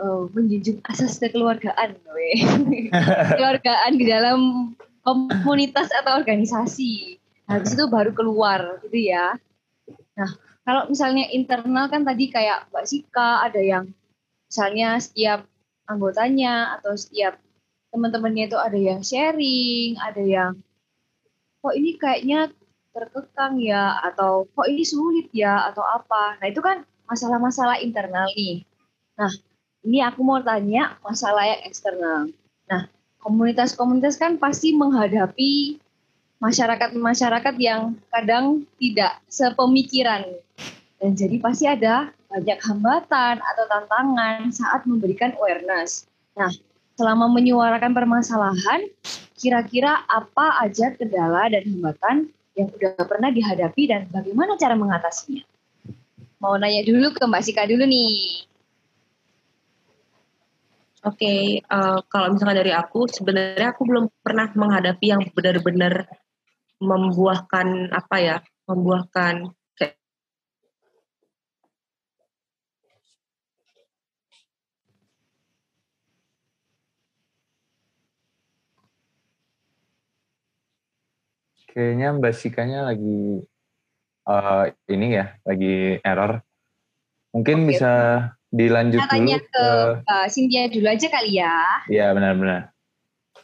uh, menjunjung asas kekeluargaan, [laughs] kekeluargaan di dalam komunitas atau organisasi. Habis itu baru keluar gitu ya. Nah, kalau misalnya internal kan tadi kayak Mbak Sika ada yang misalnya setiap anggotanya atau setiap teman-temannya itu ada yang sharing, ada yang kok ini kayaknya terkekang ya atau kok ini sulit ya atau apa. Nah, itu kan masalah-masalah internal nih. Nah, ini aku mau tanya masalah yang eksternal. Nah, komunitas-komunitas kan pasti menghadapi masyarakat-masyarakat yang kadang tidak sepemikiran. Dan jadi pasti ada banyak hambatan atau tantangan saat memberikan awareness. Nah, selama menyuarakan permasalahan, kira-kira apa aja kendala dan hambatan yang sudah pernah dihadapi dan bagaimana cara mengatasinya? Mau nanya dulu ke Mbak Sika dulu nih. Oke, okay, uh, eh, kalau misalnya dari aku, sebenarnya aku belum pernah menghadapi yang benar-benar membuahkan apa ya, membuahkan Kayaknya Mbak Sikanya lagi uh, ini ya, lagi error. Mungkin okay. bisa dilanjut Kita tanya dulu ke uh, Cynthia dulu aja kali ya. Iya benar-benar.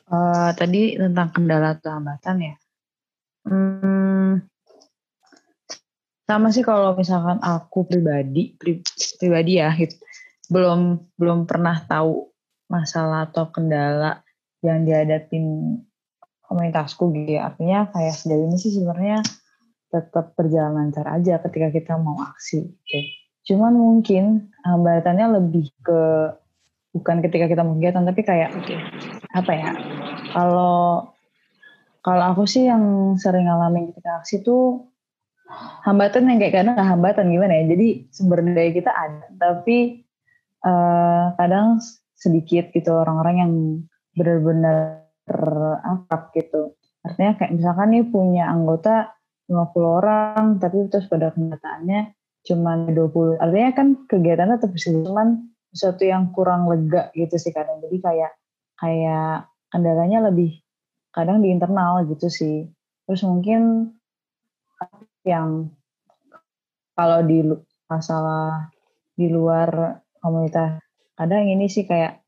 Uh, tadi tentang kendala atau hambatan ya. Hmm, sama sih kalau misalkan aku pribadi, pri, pribadi ya, gitu, belum belum pernah tahu masalah atau kendala yang dihadapin komunitasku gitu ya. Artinya kayak sejauh ini sih sebenarnya tetap berjalan lancar aja ketika kita mau aksi. Gitu. Cuman mungkin hambatannya lebih ke bukan ketika kita mau kegiatan tapi kayak okay. apa ya? Kalau kalau aku sih yang sering ngalamin ketika aksi tuh hambatan yang kayak kadang nggak hambatan gimana ya. Jadi sumber daya kita ada tapi uh, kadang sedikit gitu orang-orang yang benar-benar akrab gitu. Artinya kayak misalkan nih punya anggota 50 orang, tapi terus pada kenyataannya cuma 20. Artinya kan kegiatannya tetap bisa cuman sesuatu yang kurang lega gitu sih kadang. Jadi kayak kayak kendalanya lebih kadang di internal gitu sih. Terus mungkin yang kalau di masalah di luar komunitas kadang ini sih kayak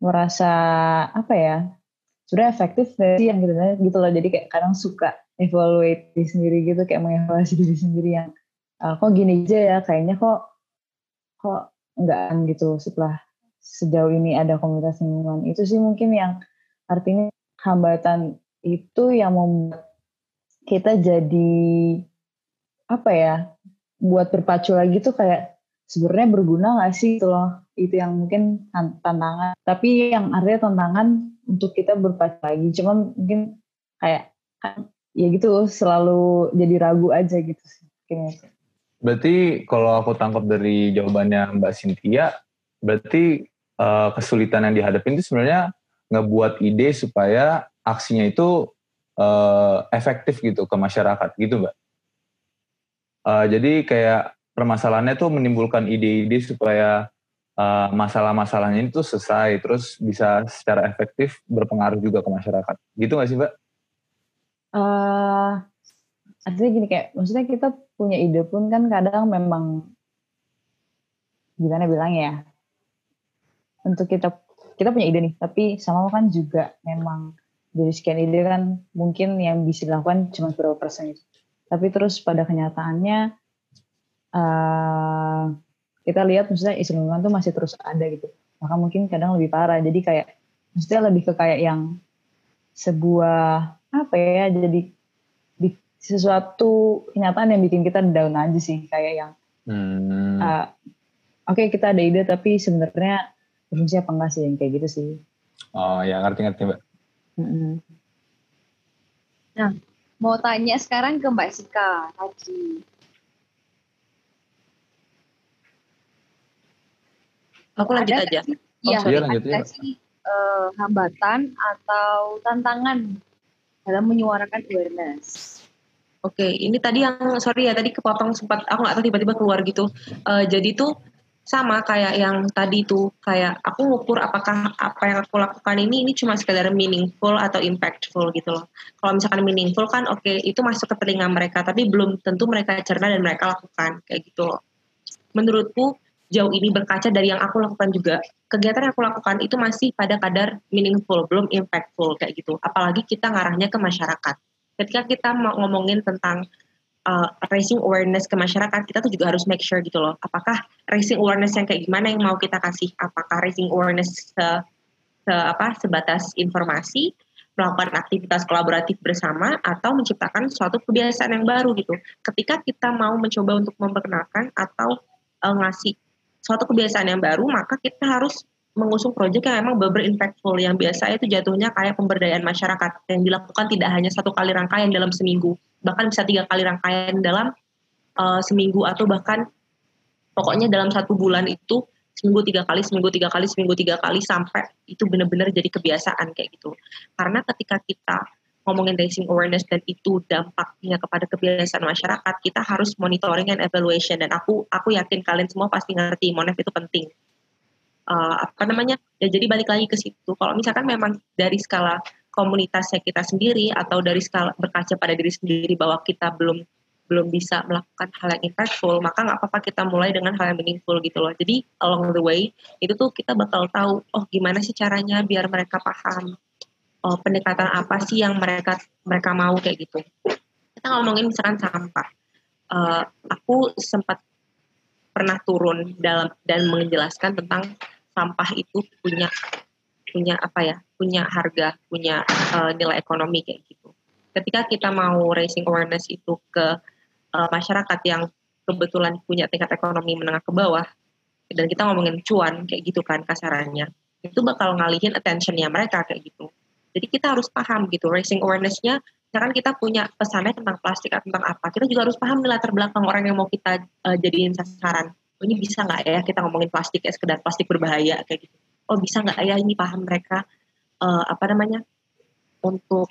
merasa apa ya sudah efektif sih yang gitu gitu loh jadi kayak kadang suka evaluate diri sendiri gitu kayak mengevaluasi diri sendiri yang uh, kok gini aja ya kayaknya kok kok enggak gitu setelah sejauh ini ada komunitas lingkungan. Itu sih mungkin yang artinya hambatan itu yang membuat kita jadi apa ya buat berpacu lagi tuh kayak sebenarnya berguna gak sih itu loh? Itu yang mungkin tantangan. Tapi yang artinya tantangan untuk kita berpacu lagi. Cuman mungkin kayak ya gitu selalu jadi ragu aja gitu sih berarti kalau aku tangkap dari jawabannya Mbak Cynthia berarti uh, kesulitan yang dihadapi itu sebenarnya ngebuat ide supaya aksinya itu uh, efektif gitu ke masyarakat gitu Mbak uh, jadi kayak permasalahannya tuh menimbulkan ide-ide supaya uh, masalah-masalahnya itu selesai terus bisa secara efektif berpengaruh juga ke masyarakat gitu nggak sih mbak? Uh, artinya gini kayak maksudnya kita punya ide pun kan kadang memang gimana bilang ya untuk kita kita punya ide nih tapi sama kan juga memang dari sekian ide kan mungkin yang bisa dilakukan cuma beberapa persen itu. Tapi terus pada kenyataannya uh, kita lihat maksudnya isu lingkungan tuh masih terus ada gitu. Maka mungkin kadang lebih parah. Jadi kayak maksudnya lebih ke kayak yang sebuah apa ya jadi di, sesuatu kenyataan yang bikin kita down aja sih kayak yang hmm. uh, oke okay, kita ada ide tapi sebenarnya berfungsi apa enggak sih yang kayak gitu sih oh ya ngerti ngerti mbak mm-hmm. nah mau tanya sekarang ke mbak Sika tadi Aku lanjut aja. Iya, oh, lanjut ya. sih uh, hambatan atau tantangan dalam menyuarakan awareness? Oke, okay, ini tadi yang sorry ya tadi kepotong sempat aku nggak tahu tiba-tiba keluar gitu. Uh, jadi tuh sama kayak yang tadi tuh kayak aku ngukur apakah apa yang aku lakukan ini ini cuma sekedar meaningful atau impactful gitu loh. Kalau misalkan meaningful kan oke okay, itu masuk ke telinga mereka tapi belum tentu mereka cerna dan mereka lakukan kayak gitu loh. Menurutku jauh ini berkaca dari yang aku lakukan juga kegiatan yang aku lakukan itu masih pada kadar meaningful belum impactful kayak gitu apalagi kita ngarahnya ke masyarakat ketika kita mau ngomongin tentang uh, raising awareness ke masyarakat kita tuh juga harus make sure gitu loh apakah raising awareness yang kayak gimana yang mau kita kasih apakah raising awareness se, se apa sebatas informasi melakukan aktivitas kolaboratif bersama atau menciptakan suatu kebiasaan yang baru gitu. Ketika kita mau mencoba untuk memperkenalkan atau uh, ngasih suatu kebiasaan yang baru, maka kita harus mengusung proyek yang memang beber impactful yang biasa itu jatuhnya kayak pemberdayaan masyarakat yang dilakukan tidak hanya satu kali rangkaian dalam seminggu, bahkan bisa tiga kali rangkaian dalam uh, seminggu atau bahkan pokoknya dalam satu bulan itu seminggu tiga kali, seminggu tiga kali, seminggu tiga kali sampai itu benar-benar jadi kebiasaan kayak gitu. Karena ketika kita ngomongin raising awareness dan itu dampaknya kepada kebiasaan masyarakat, kita harus monitoring and evaluation dan aku aku yakin kalian semua pasti ngerti monef itu penting. Uh, apa namanya? Ya jadi balik lagi ke situ. Kalau misalkan memang dari skala komunitasnya kita sendiri atau dari skala berkaca pada diri sendiri bahwa kita belum belum bisa melakukan hal yang impactful, maka nggak apa-apa kita mulai dengan hal yang meaningful gitu loh. Jadi along the way itu tuh kita bakal tahu, oh gimana sih caranya biar mereka paham oh, pendekatan apa sih yang mereka mereka mau kayak gitu. Kita ngomongin misalkan sampah. Uh, aku sempat pernah turun dalam dan menjelaskan tentang sampah itu punya punya apa ya punya harga punya uh, nilai ekonomi kayak gitu. Ketika kita mau raising awareness itu ke uh, masyarakat yang kebetulan punya tingkat ekonomi menengah ke bawah dan kita ngomongin cuan kayak gitu kan kasarannya itu bakal ngalihin attentionnya mereka kayak gitu. Jadi kita harus paham gitu raising awarenessnya misalkan kita punya pesannya tentang plastik atau tentang apa kita juga harus paham nih latar belakang orang yang mau kita uh, jadiin sasaran oh, ini bisa nggak ya kita ngomongin plastik ya sekedar plastik berbahaya kayak gitu oh bisa nggak ya ini paham mereka uh, apa namanya untuk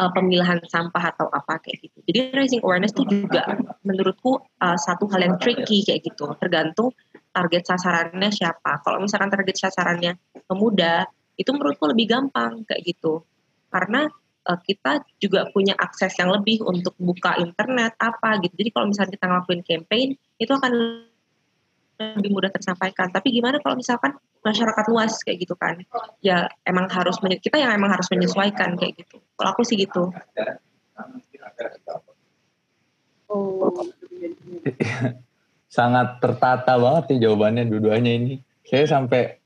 uh, pemilahan sampah atau apa kayak gitu. Jadi raising awareness itu juga menurutku uh, satu hal yang tricky kayak gitu. Tergantung target sasarannya siapa. Kalau misalkan target sasarannya pemuda, itu menurutku lebih gampang kayak gitu. Karena kita juga punya akses yang lebih untuk buka internet apa gitu. Jadi kalau misalnya kita ngelakuin campaign, itu akan lebih mudah tersampaikan. Tapi gimana kalau misalkan masyarakat luas kayak gitu kan? Ya emang harus kita yang emang harus menyesuaikan kayak gitu. Kalau aku sih gitu. Oh. [laughs] Sangat tertata banget nih jawabannya dua-duanya ini. Saya sampai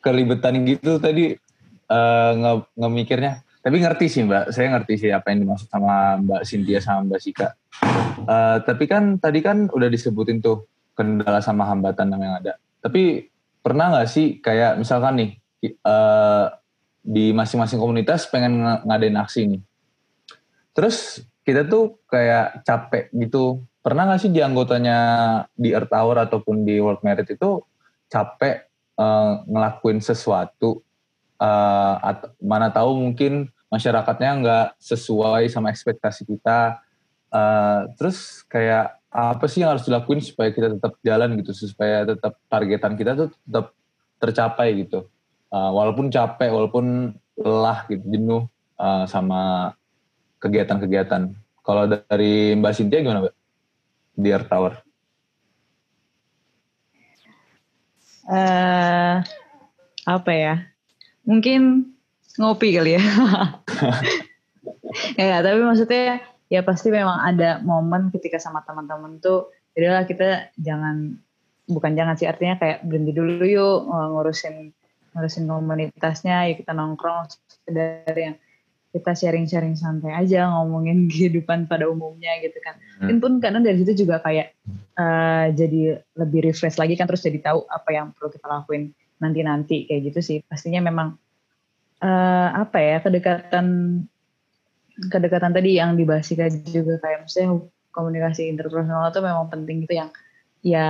kelibetan gitu tadi uh, nge ngemikirnya. Tapi ngerti sih Mbak, saya ngerti sih apa yang dimaksud sama Mbak Cynthia sama Mbak Sika. Uh, tapi kan tadi kan udah disebutin tuh kendala sama hambatan yang ada. Tapi pernah nggak sih kayak misalkan nih uh, di masing-masing komunitas pengen ng ngadain aksi nih. Terus kita tuh kayak capek gitu. Pernah nggak sih di anggotanya di Earth Hour ataupun di World Merit itu capek uh, ngelakuin sesuatu uh, at mana tahu mungkin masyarakatnya nggak sesuai sama ekspektasi kita. Uh, terus kayak apa sih yang harus dilakuin supaya kita tetap jalan gitu supaya tetap targetan kita tuh tetap tercapai gitu. Uh, walaupun capek walaupun lelah gitu jenuh uh, sama kegiatan-kegiatan. Kalau dari Mbak Cynthia gimana Mbak? Di Earth Tower. Uh, apa ya? Mungkin ngopi kali ya. [laughs] Ya tapi maksudnya ya pasti memang ada momen ketika sama teman-teman tuh jadilah kita jangan bukan jangan sih artinya kayak berhenti dulu yuk ngurusin ngurusin komunitasnya ya kita nongkrong dari yang kita sharing-sharing santai aja ngomongin [laughs] kehidupan pada umumnya gitu kan. Hmm. pun kadang dari situ juga kayak uh, jadi lebih refresh lagi kan terus jadi tahu apa yang perlu kita lakuin nanti-nanti kayak gitu sih. Pastinya memang uh, apa ya kedekatan kedekatan tadi yang dibahas juga kayak maksudnya komunikasi interpersonal itu memang penting itu yang ya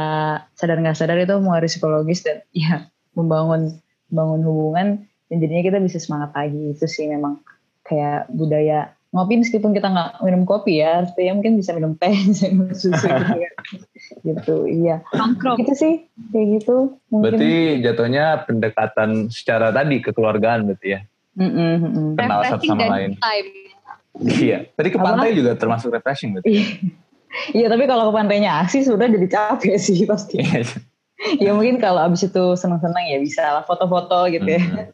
sadar nggak sadar itu mengaruhi psikologis dan [laughs] ya membangun bangun hubungan dan jadinya kita bisa semangat lagi itu sih memang kayak budaya ngopi meskipun kita nggak minum kopi ya artinya mungkin bisa minum teh [laughs] bisa minum susu gitu, ya. gitu iya Nongkrong. gitu sih kayak gitu mungkin. berarti jatuhnya pendekatan secara tadi kekeluargaan berarti ya mm -mm, kenal satu sama lain time Iya, tadi ke pantai Apa? juga termasuk refreshing berarti. Iya. [laughs] iya, tapi kalau ke pantainya asli sudah jadi capek [laughs] sih pasti. Iya. ya mungkin kalau abis itu senang-senang ya bisa lah foto-foto gitu ya. Hmm.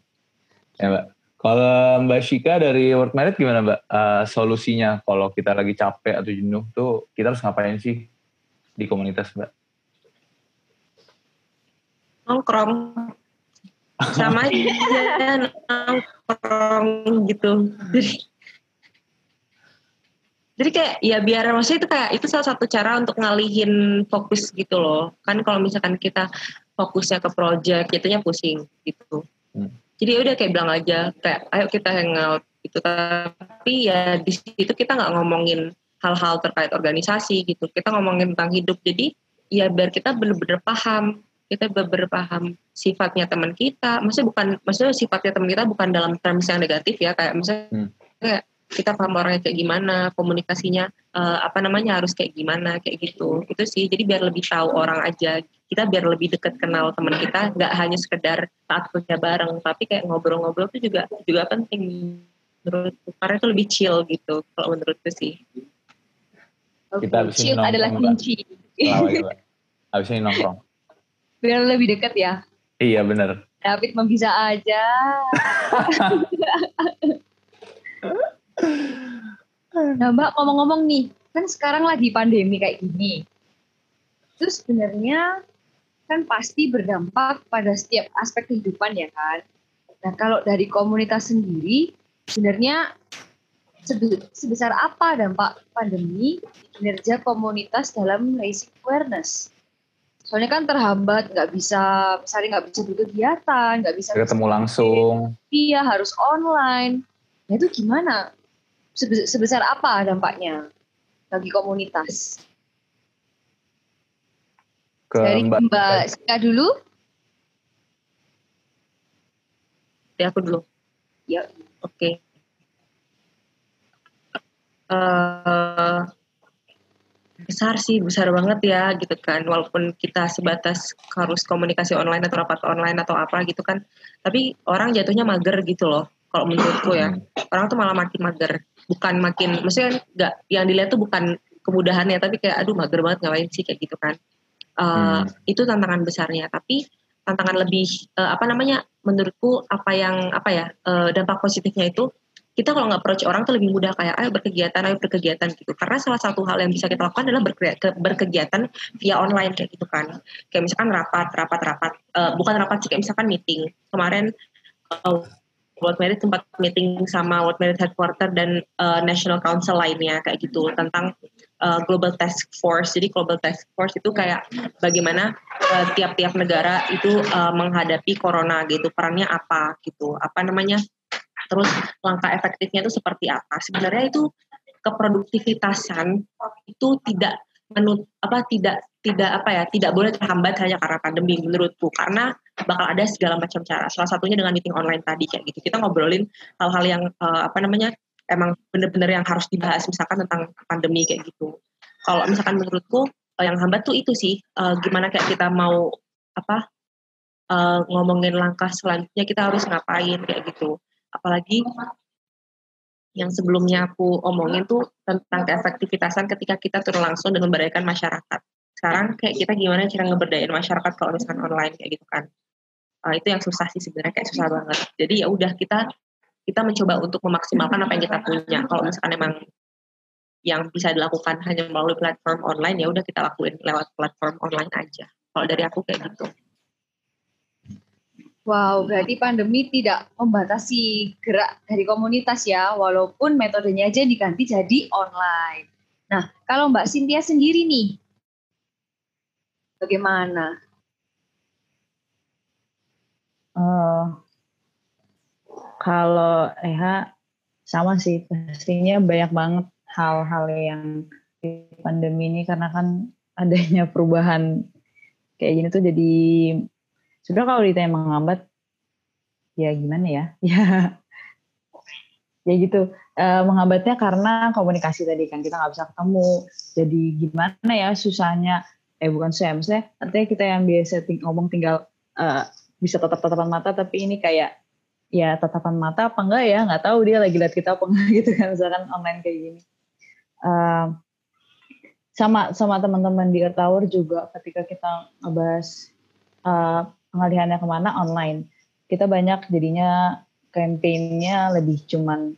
Ya Mbak. Kalau Mbak Shika dari World Merit gimana Mbak? Uh, solusinya kalau kita lagi capek atau jenuh tuh kita harus ngapain sih di komunitas Mbak? Nongkrong. sama aja [laughs] nongkrong gitu jadi jadi kayak ya biar maksudnya itu kayak itu salah satu cara untuk ngalihin fokus gitu loh. Kan kalau misalkan kita fokusnya ke project itunya pusing gitu. Hmm. jadi ya udah kayak bilang aja kayak ayo kita hangout gitu. Tapi ya di situ kita nggak ngomongin hal-hal terkait organisasi gitu. Kita ngomongin tentang hidup. Jadi ya biar kita bener-bener paham. Kita bener-bener paham sifatnya teman kita. Maksudnya bukan maksudnya sifatnya teman kita bukan dalam terms yang negatif ya. Kayak misalnya hmm. kayak kita paham orangnya kayak gimana komunikasinya uh, apa namanya harus kayak gimana kayak gitu. Itu sih jadi biar lebih tahu orang aja. Kita biar lebih dekat kenal teman kita nggak hanya sekedar saat kerja bareng tapi kayak ngobrol-ngobrol itu juga juga penting. Menurutku karena itu lebih chill gitu kalau menurutku sih. Kita chill adalah kunci. Habis ini nongkrong. Biar lebih dekat ya. Iya benar. David bisa aja. [laughs] nah Mbak ngomong-ngomong nih, kan sekarang lagi pandemi kayak gini. Terus sebenarnya kan pasti berdampak pada setiap aspek kehidupan ya kan. Nah kalau dari komunitas sendiri, sebenarnya sebesar apa dampak pandemi kinerja komunitas dalam raising awareness? soalnya kan terhambat nggak bisa misalnya nggak bisa berkegiatan nggak bisa ketemu langsung iya harus online nah itu gimana sebesar apa dampaknya bagi komunitas? Ke dari mbak, mbak Sika dulu. Ya aku dulu. Ya. Oke. Okay. uh, eh, besar sih besar banget ya gitu kan. Walaupun kita sebatas harus komunikasi online atau rapat online atau apa gitu kan. Tapi orang jatuhnya mager gitu loh kalau menurutku ya. Orang tuh malah makin mager. Bukan makin maksudnya nggak yang dilihat tuh bukan kemudahannya tapi kayak aduh mager banget ngapain sih? kayak gitu kan. Uh, hmm. itu tantangan besarnya. Tapi tantangan lebih uh, apa namanya menurutku apa yang apa ya uh, dampak positifnya itu kita kalau nggak approach orang tuh lebih mudah kayak ayo berkegiatan ayo berkegiatan gitu. Karena salah satu hal yang bisa kita lakukan adalah berkegiatan via online kayak gitu kan. Kayak misalkan rapat rapat rapat uh, bukan rapat sih kayak misalkan meeting. Kemarin uh, World Merit tempat meeting sama World Merit Headquarter dan uh, National Council lainnya kayak gitu tentang uh, Global Task Force. Jadi Global Task Force itu kayak bagaimana tiap-tiap uh, negara itu uh, menghadapi corona gitu, perannya apa gitu, apa namanya terus langkah efektifnya itu seperti apa sebenarnya itu keproduktivitasan itu tidak menut apa tidak tidak apa ya tidak boleh terhambat hanya karena pandemi menurutku karena bakal ada segala macam cara. Salah satunya dengan meeting online tadi kayak gitu. Kita ngobrolin hal-hal yang uh, apa namanya emang bener-bener yang harus dibahas. Misalkan tentang pandemi kayak gitu. Kalau misalkan menurutku uh, yang hambat tuh itu sih uh, gimana kayak kita mau apa uh, ngomongin langkah selanjutnya kita harus ngapain kayak gitu. Apalagi yang sebelumnya aku omongin tuh tentang keefektivitasan ketika kita turun langsung dan memberdayakan masyarakat. Sekarang kayak kita gimana cara ngeberdayain masyarakat kalau misalkan online kayak gitu kan. Uh, itu yang susah sih sebenarnya kayak susah banget. Jadi ya udah kita kita mencoba untuk memaksimalkan apa yang kita punya. Kalau misalkan emang yang bisa dilakukan hanya melalui platform online ya udah kita lakuin lewat platform online aja. Kalau dari aku kayak gitu. Wow, berarti pandemi tidak membatasi gerak dari komunitas ya, walaupun metodenya aja diganti jadi online. Nah, kalau Mbak Cynthia sendiri nih, bagaimana? Uh, kalau Eha sama sih, pastinya banyak banget hal-hal yang di pandemi ini karena kan adanya perubahan kayak gini tuh jadi sebenarnya kalau ditanya menghambat ya gimana ya? [laughs] Ya ya gitu. E, menghambatnya karena komunikasi tadi kan kita nggak bisa ketemu. Jadi gimana ya susahnya? Eh bukan susah maksudnya artinya kita yang biasa ting ngomong tinggal uh, bisa tetap tatapan mata tapi ini kayak ya tatapan mata apa enggak ya? Nggak tahu dia lagi lihat kita apa enggak [laughs] gitu kan misalkan online kayak gini. Uh, sama sama teman-teman di Earth Tower juga ketika kita ngebahas uh, pengalihannya ke mana? Online. Kita banyak jadinya campaignnya lebih cuman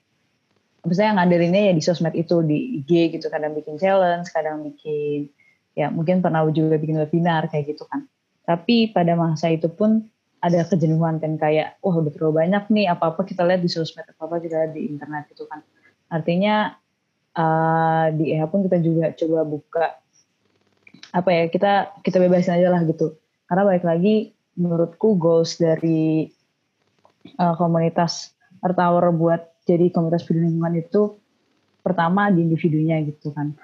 misalnya ngadarinnya ya di sosmed itu di IG gitu kadang bikin challenge kadang bikin ya mungkin pernah juga bikin webinar kayak gitu kan. Tapi pada masa itu pun ada kejenuhan kan kayak wah udah terlalu banyak nih apa apa kita lihat di sosmed apa apa kita lihat di internet itu kan. Artinya uh, di EHA pun kita juga coba buka apa ya kita kita bebasin aja lah gitu. Karena balik lagi menurutku goals dari uh, komunitas Earth Hour buat jadi komunitas peduli lingkungan itu pertama di individunya gitu kan.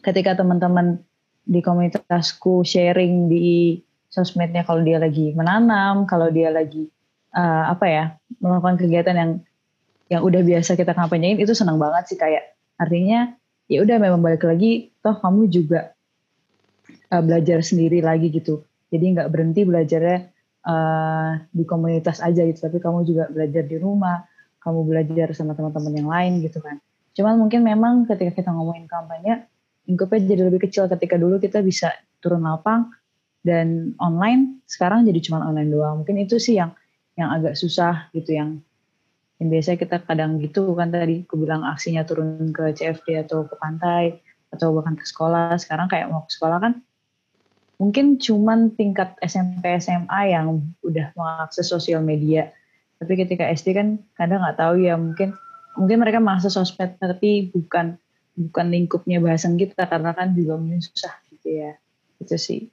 Ketika teman-teman di komunitasku sharing di sosmednya kalau dia lagi menanam, kalau dia lagi uh, apa ya melakukan kegiatan yang yang udah biasa kita kampanyein itu senang banget sih kayak artinya ya udah memang balik lagi toh kamu juga uh, belajar sendiri lagi gitu. Jadi nggak berhenti belajarnya uh, di komunitas aja gitu tapi kamu juga belajar di rumah kamu belajar sama teman-teman yang lain gitu kan. Cuman mungkin memang ketika kita ngomongin kampanye lingkupnya jadi lebih kecil. Ketika dulu kita bisa turun lapang dan online sekarang jadi cuma online doang. Mungkin itu sih yang yang agak susah gitu yang yang biasa kita kadang gitu kan tadi. Aku bilang aksinya turun ke CFD atau ke pantai atau bahkan ke sekolah. Sekarang kayak mau ke sekolah kan mungkin cuman tingkat SMP SMA yang udah mengakses sosial media. Tapi ketika SD kan kadang nggak tahu ya mungkin mungkin mereka mengakses sosmed tapi bukan bukan lingkupnya bahasan kita. Karena kan juga mungkin susah gitu ya. Itu sih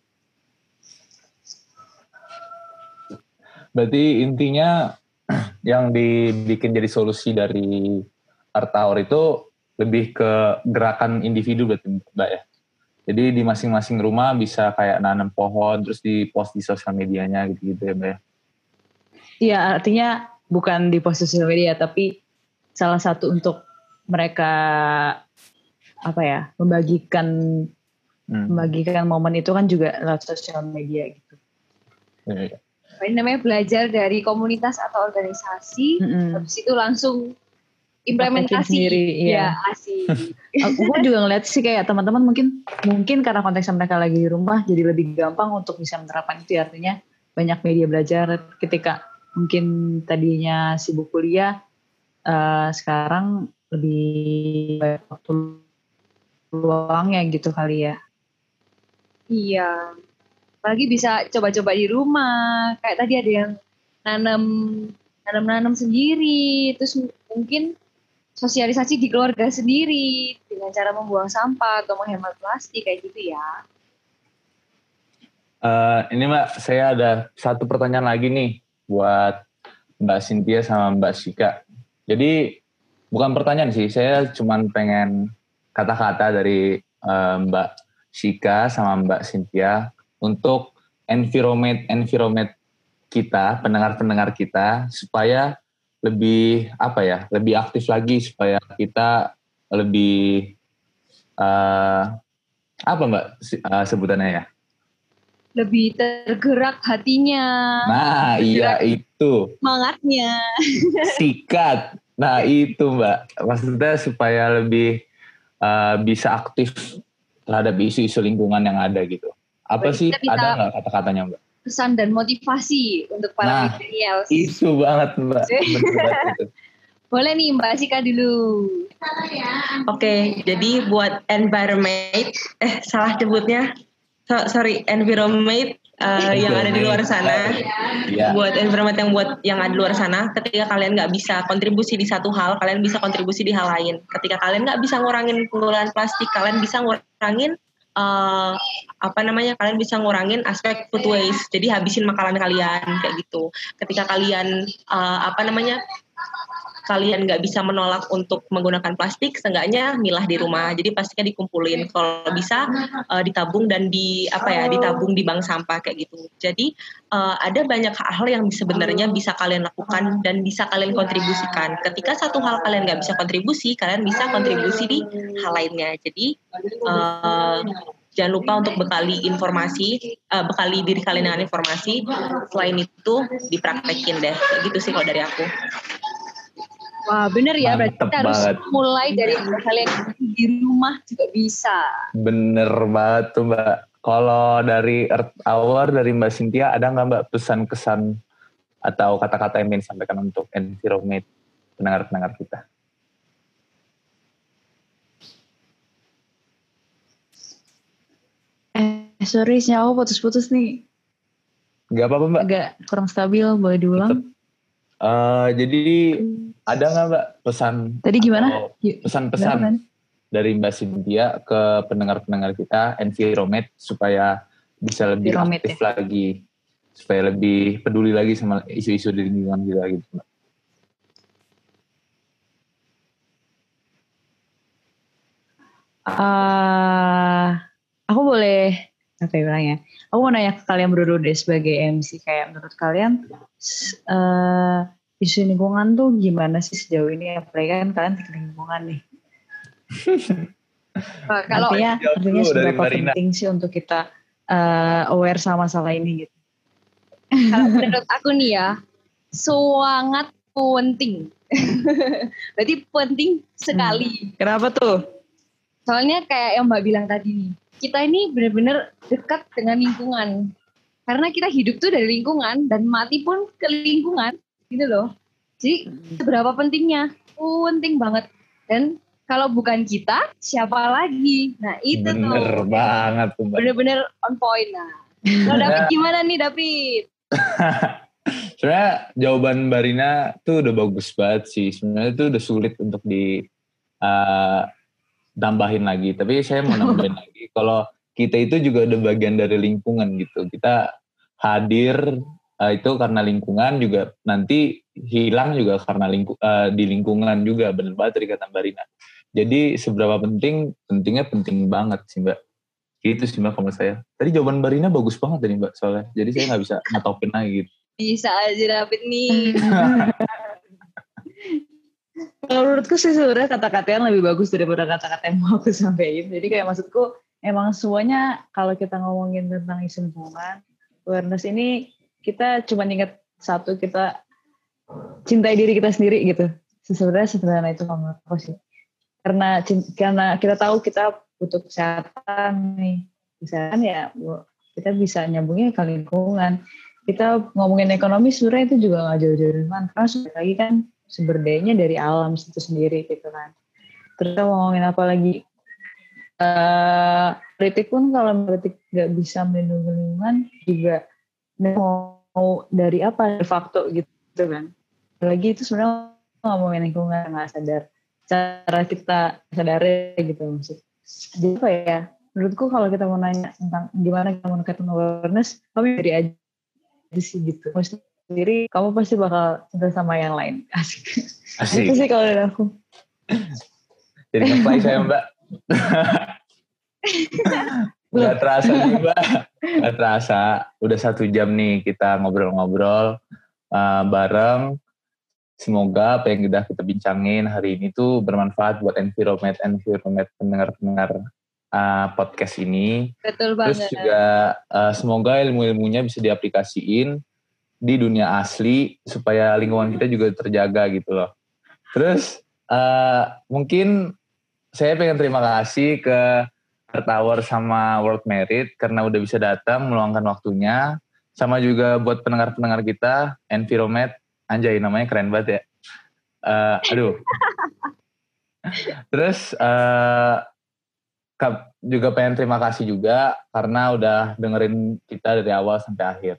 Berarti intinya [clears throat] yang dibikin jadi solusi dari Art Tower itu lebih ke gerakan individu berarti Mbak ya? Jadi di masing-masing rumah bisa kayak nanam pohon terus di post di sosial medianya gitu-gitu ya Mbak ya? Iya artinya bukan di post sosial media tapi salah satu untuk mereka apa ya membagikan hmm. membagikan momen itu kan juga lewat sosial media gitu. Ya, ya ini namanya belajar dari komunitas atau organisasi, mm -hmm. habis itu langsung implementasi sendiri, iya. ya asik. [laughs] Aku juga ngeliat sih kayak teman-teman mungkin mungkin karena konteksnya mereka lagi di rumah jadi lebih gampang untuk bisa menerapkan itu ya. artinya banyak media belajar ketika mungkin tadinya sibuk kuliah uh, sekarang lebih banyak waktu luangnya gitu kali ya. Iya, apalagi bisa coba-coba di rumah. Kayak tadi ada yang nanam nanam-nanam sendiri. Terus mungkin sosialisasi di keluarga sendiri dengan cara membuang sampah atau menghemat plastik kayak gitu ya. Uh, ini mbak saya ada satu pertanyaan lagi nih buat mbak Cynthia sama mbak Sika. Jadi bukan pertanyaan sih saya cuma pengen kata-kata dari uh, mbak Sika sama mbak Cynthia untuk environment environment kita, pendengar-pendengar kita supaya lebih apa ya, lebih aktif lagi supaya kita lebih uh, apa mbak uh, sebutannya ya? Lebih tergerak hatinya. Nah iya itu. Semangatnya. [laughs] Sikat. Nah itu mbak, maksudnya supaya lebih uh, bisa aktif terhadap isu-isu lingkungan yang ada gitu. Apa sih ada nggak kata-katanya Mbak? Pesan dan motivasi untuk para nah, millennials. Itu banget Mbak. [laughs] Boleh nih Mbak Sika dulu. Oke, okay, jadi buat environment, eh salah sebutnya, so, sorry, environment uh, yang ada di luar sana, yeah. buat environment yang buat yang ada di luar sana, ketika kalian nggak bisa kontribusi di satu hal, kalian bisa kontribusi di hal lain. Ketika kalian nggak bisa ngurangin penggunaan plastik, kalian bisa ngurangin uh, apa namanya kalian bisa ngurangin aspek food waste. Jadi habisin makanan kalian kayak gitu. Ketika kalian uh, apa namanya kalian nggak bisa menolak untuk menggunakan plastik, seenggaknya milah di rumah. Jadi plastiknya dikumpulin. Kalau bisa uh, ditabung dan di apa ya, ditabung di bank sampah kayak gitu. Jadi uh, ada banyak hal yang sebenarnya bisa kalian lakukan dan bisa kalian kontribusikan. Ketika satu hal kalian nggak bisa kontribusi, kalian bisa kontribusi di hal lainnya. Jadi uh, jangan lupa untuk bekali informasi, uh, bekali diri kalian dengan informasi. Selain itu dipraktekin deh, gitu sih kalau dari aku. Wah bener ya, Mantep berarti kita harus mulai dari kalian di rumah juga bisa. Bener banget tuh Mbak. Kalau dari Earth Hour, dari Mbak Cynthia, ada nggak Mbak pesan-kesan atau kata-kata yang ingin disampaikan untuk environment pendengar-pendengar kita? Eh, sorry, sinyal aku putus-putus nih. Gak apa-apa mbak. Agak kurang stabil, boleh diulang. Uh, jadi ada nggak mbak pesan? Tadi gimana? Pesan-pesan dari Mbak Cynthia ke pendengar-pendengar kita Enviromed supaya bisa lebih Enviromed, aktif lagi, supaya lebih peduli lagi sama isu-isu di lingkungan kita gitu mbak. Eh, aku boleh apa ya bilangnya? Aku mau nanya ke kalian berdua deh sebagai MC kayak menurut kalian eh, isu lingkungan tuh gimana sih sejauh ini? Apalagi kan kalian teknik lingkungan nih. [laughs] Kalau artinya jawab artinya dulu dari seberapa penting sih untuk kita eh, aware sama masalah ini gitu. kalau [laughs] menurut aku nih ya, sangat penting. [laughs] Berarti penting sekali. Kenapa tuh? Soalnya kayak yang Mbak bilang tadi nih, kita ini benar-benar dekat dengan lingkungan. Karena kita hidup tuh dari lingkungan dan mati pun ke lingkungan, gitu loh. Jadi seberapa pentingnya? Penting banget. Dan kalau bukan kita, siapa lagi? Nah itu Bener tuh. banget tuh. Bener-bener on point. Nah, kalau David [laughs] gimana nih David? [laughs] Sebenarnya jawaban Mbak Rina tuh udah bagus banget sih. Sebenarnya itu udah sulit untuk di uh, tambahin lagi. Tapi saya mau [laughs] nambahin lagi. Kalau kita itu juga ada bagian dari lingkungan gitu. Kita hadir uh, itu karena lingkungan juga nanti hilang juga karena lingku, uh, di lingkungan juga. Bener banget dari kata Mbak Rina. Jadi seberapa penting, pentingnya penting banget sih Mbak. Itu sih Mbak kalau saya. Tadi jawaban Mbak Rina bagus banget tadi Mbak soalnya. Jadi saya nggak bisa ngetopin lagi gitu. Bisa aja David nih. [laughs] Kalau menurutku sih sebenarnya kata-kata yang lebih bagus daripada kata-kata yang mau aku sampaikan. Jadi kayak maksudku emang semuanya kalau kita ngomongin tentang isu lingkungan, awareness ini kita cuma ingat satu kita cintai diri kita sendiri gitu. Sebenarnya sebenarnya itu aku sih. Karena karena kita tahu kita butuh kesehatan nih. Kesehatan ya kita bisa nyambungnya ke lingkungan. Kita ngomongin ekonomi sebenarnya itu juga nggak jauh-jauh dari mana. Karena lagi kan sumber dayanya dari alam itu sendiri gitu kan. Terus mau ngomongin apa lagi? Eh politik pun kalau politik nggak bisa melindungi lingkungan juga mau, mau dari apa? De facto gitu kan. Lagi itu sebenarnya ngomongin lingkungan nggak sadar cara kita sadar gitu maksud. Jadi apa ya? Menurutku kalau kita mau nanya tentang gimana kita meningkatkan awareness, kami dari aja sih gitu. Maksudnya sendiri kamu pasti bakal cinta sama yang lain [laughs] asik Asik. itu sih kalau dari aku Jadi ngeplay saya mbak. [laughs] Gak terasa nih mbak. Gak terasa. Udah satu jam nih kita ngobrol-ngobrol uh, bareng. Semoga apa yang udah kita bincangin hari ini tuh bermanfaat buat environment environment pendengar-pendengar uh, podcast ini. Betul Terus banget. juga uh, semoga ilmu-ilmunya bisa diaplikasiin di dunia asli supaya lingkungan kita juga terjaga gitu loh. Terus uh, mungkin saya pengen terima kasih ke Earth Hour sama World Merit karena udah bisa datang meluangkan waktunya. Sama juga buat pendengar-pendengar kita, Enviromed, anjay namanya keren banget ya. Uh, aduh. Terus uh, juga pengen terima kasih juga karena udah dengerin kita dari awal sampai akhir.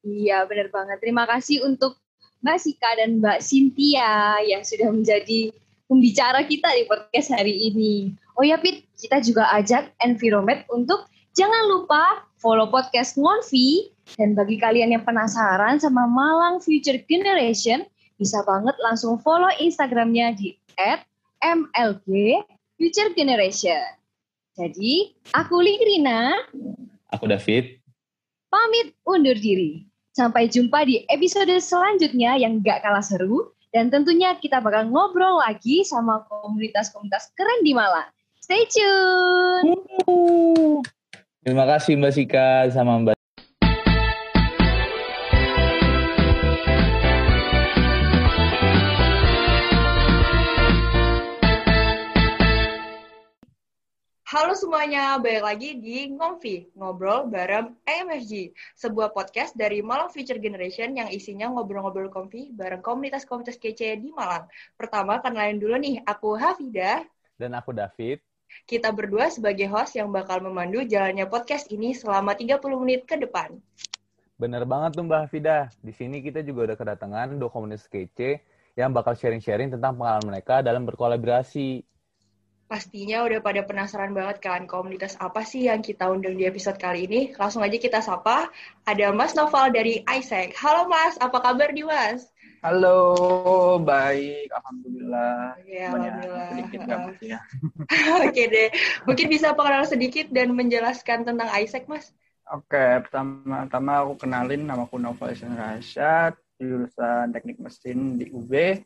Iya benar banget. Terima kasih untuk Mbak Sika dan Mbak Cynthia yang sudah menjadi pembicara kita di podcast hari ini. Oh ya Pit, kita juga ajak Enviromed untuk jangan lupa follow podcast Ngonvi dan bagi kalian yang penasaran sama Malang Future Generation bisa banget langsung follow Instagramnya di @mlg Future Generation. Jadi, aku Ligrina Aku David. pamit undur diri. Sampai jumpa di episode selanjutnya yang gak kalah seru. Dan tentunya kita bakal ngobrol lagi sama komunitas-komunitas keren di Malang. Stay tune! Terima kasih Mbak Sika sama Mbak Halo semuanya, balik lagi di Ngomfi, ngobrol bareng AMFG, sebuah podcast dari Malang Future Generation yang isinya ngobrol-ngobrol komfi bareng komunitas-komunitas kece di Malang. Pertama, kenalin dulu nih, aku Hafida. dan aku David. Kita berdua sebagai host yang bakal memandu jalannya podcast ini selama 30 menit ke depan. Bener banget tuh Mbak Hafida. Di sini kita juga udah kedatangan dua komunitas kece yang bakal sharing-sharing tentang pengalaman mereka dalam berkolaborasi. Pastinya udah pada penasaran banget kan komunitas apa sih yang kita undang di episode kali ini. Langsung aja kita sapa. Ada Mas Noval dari ISEC. Halo Mas, apa kabar nih Mas? Halo, baik, alhamdulillah. Ya, alhamdulillah. sedikit gabut ya. [laughs] Oke deh, mungkin bisa pengenalan sedikit dan menjelaskan tentang ISEC Mas? Oke, pertama-tama aku kenalin nama aku Novel Ihsan Rasyad, jurusan Teknik Mesin di UB.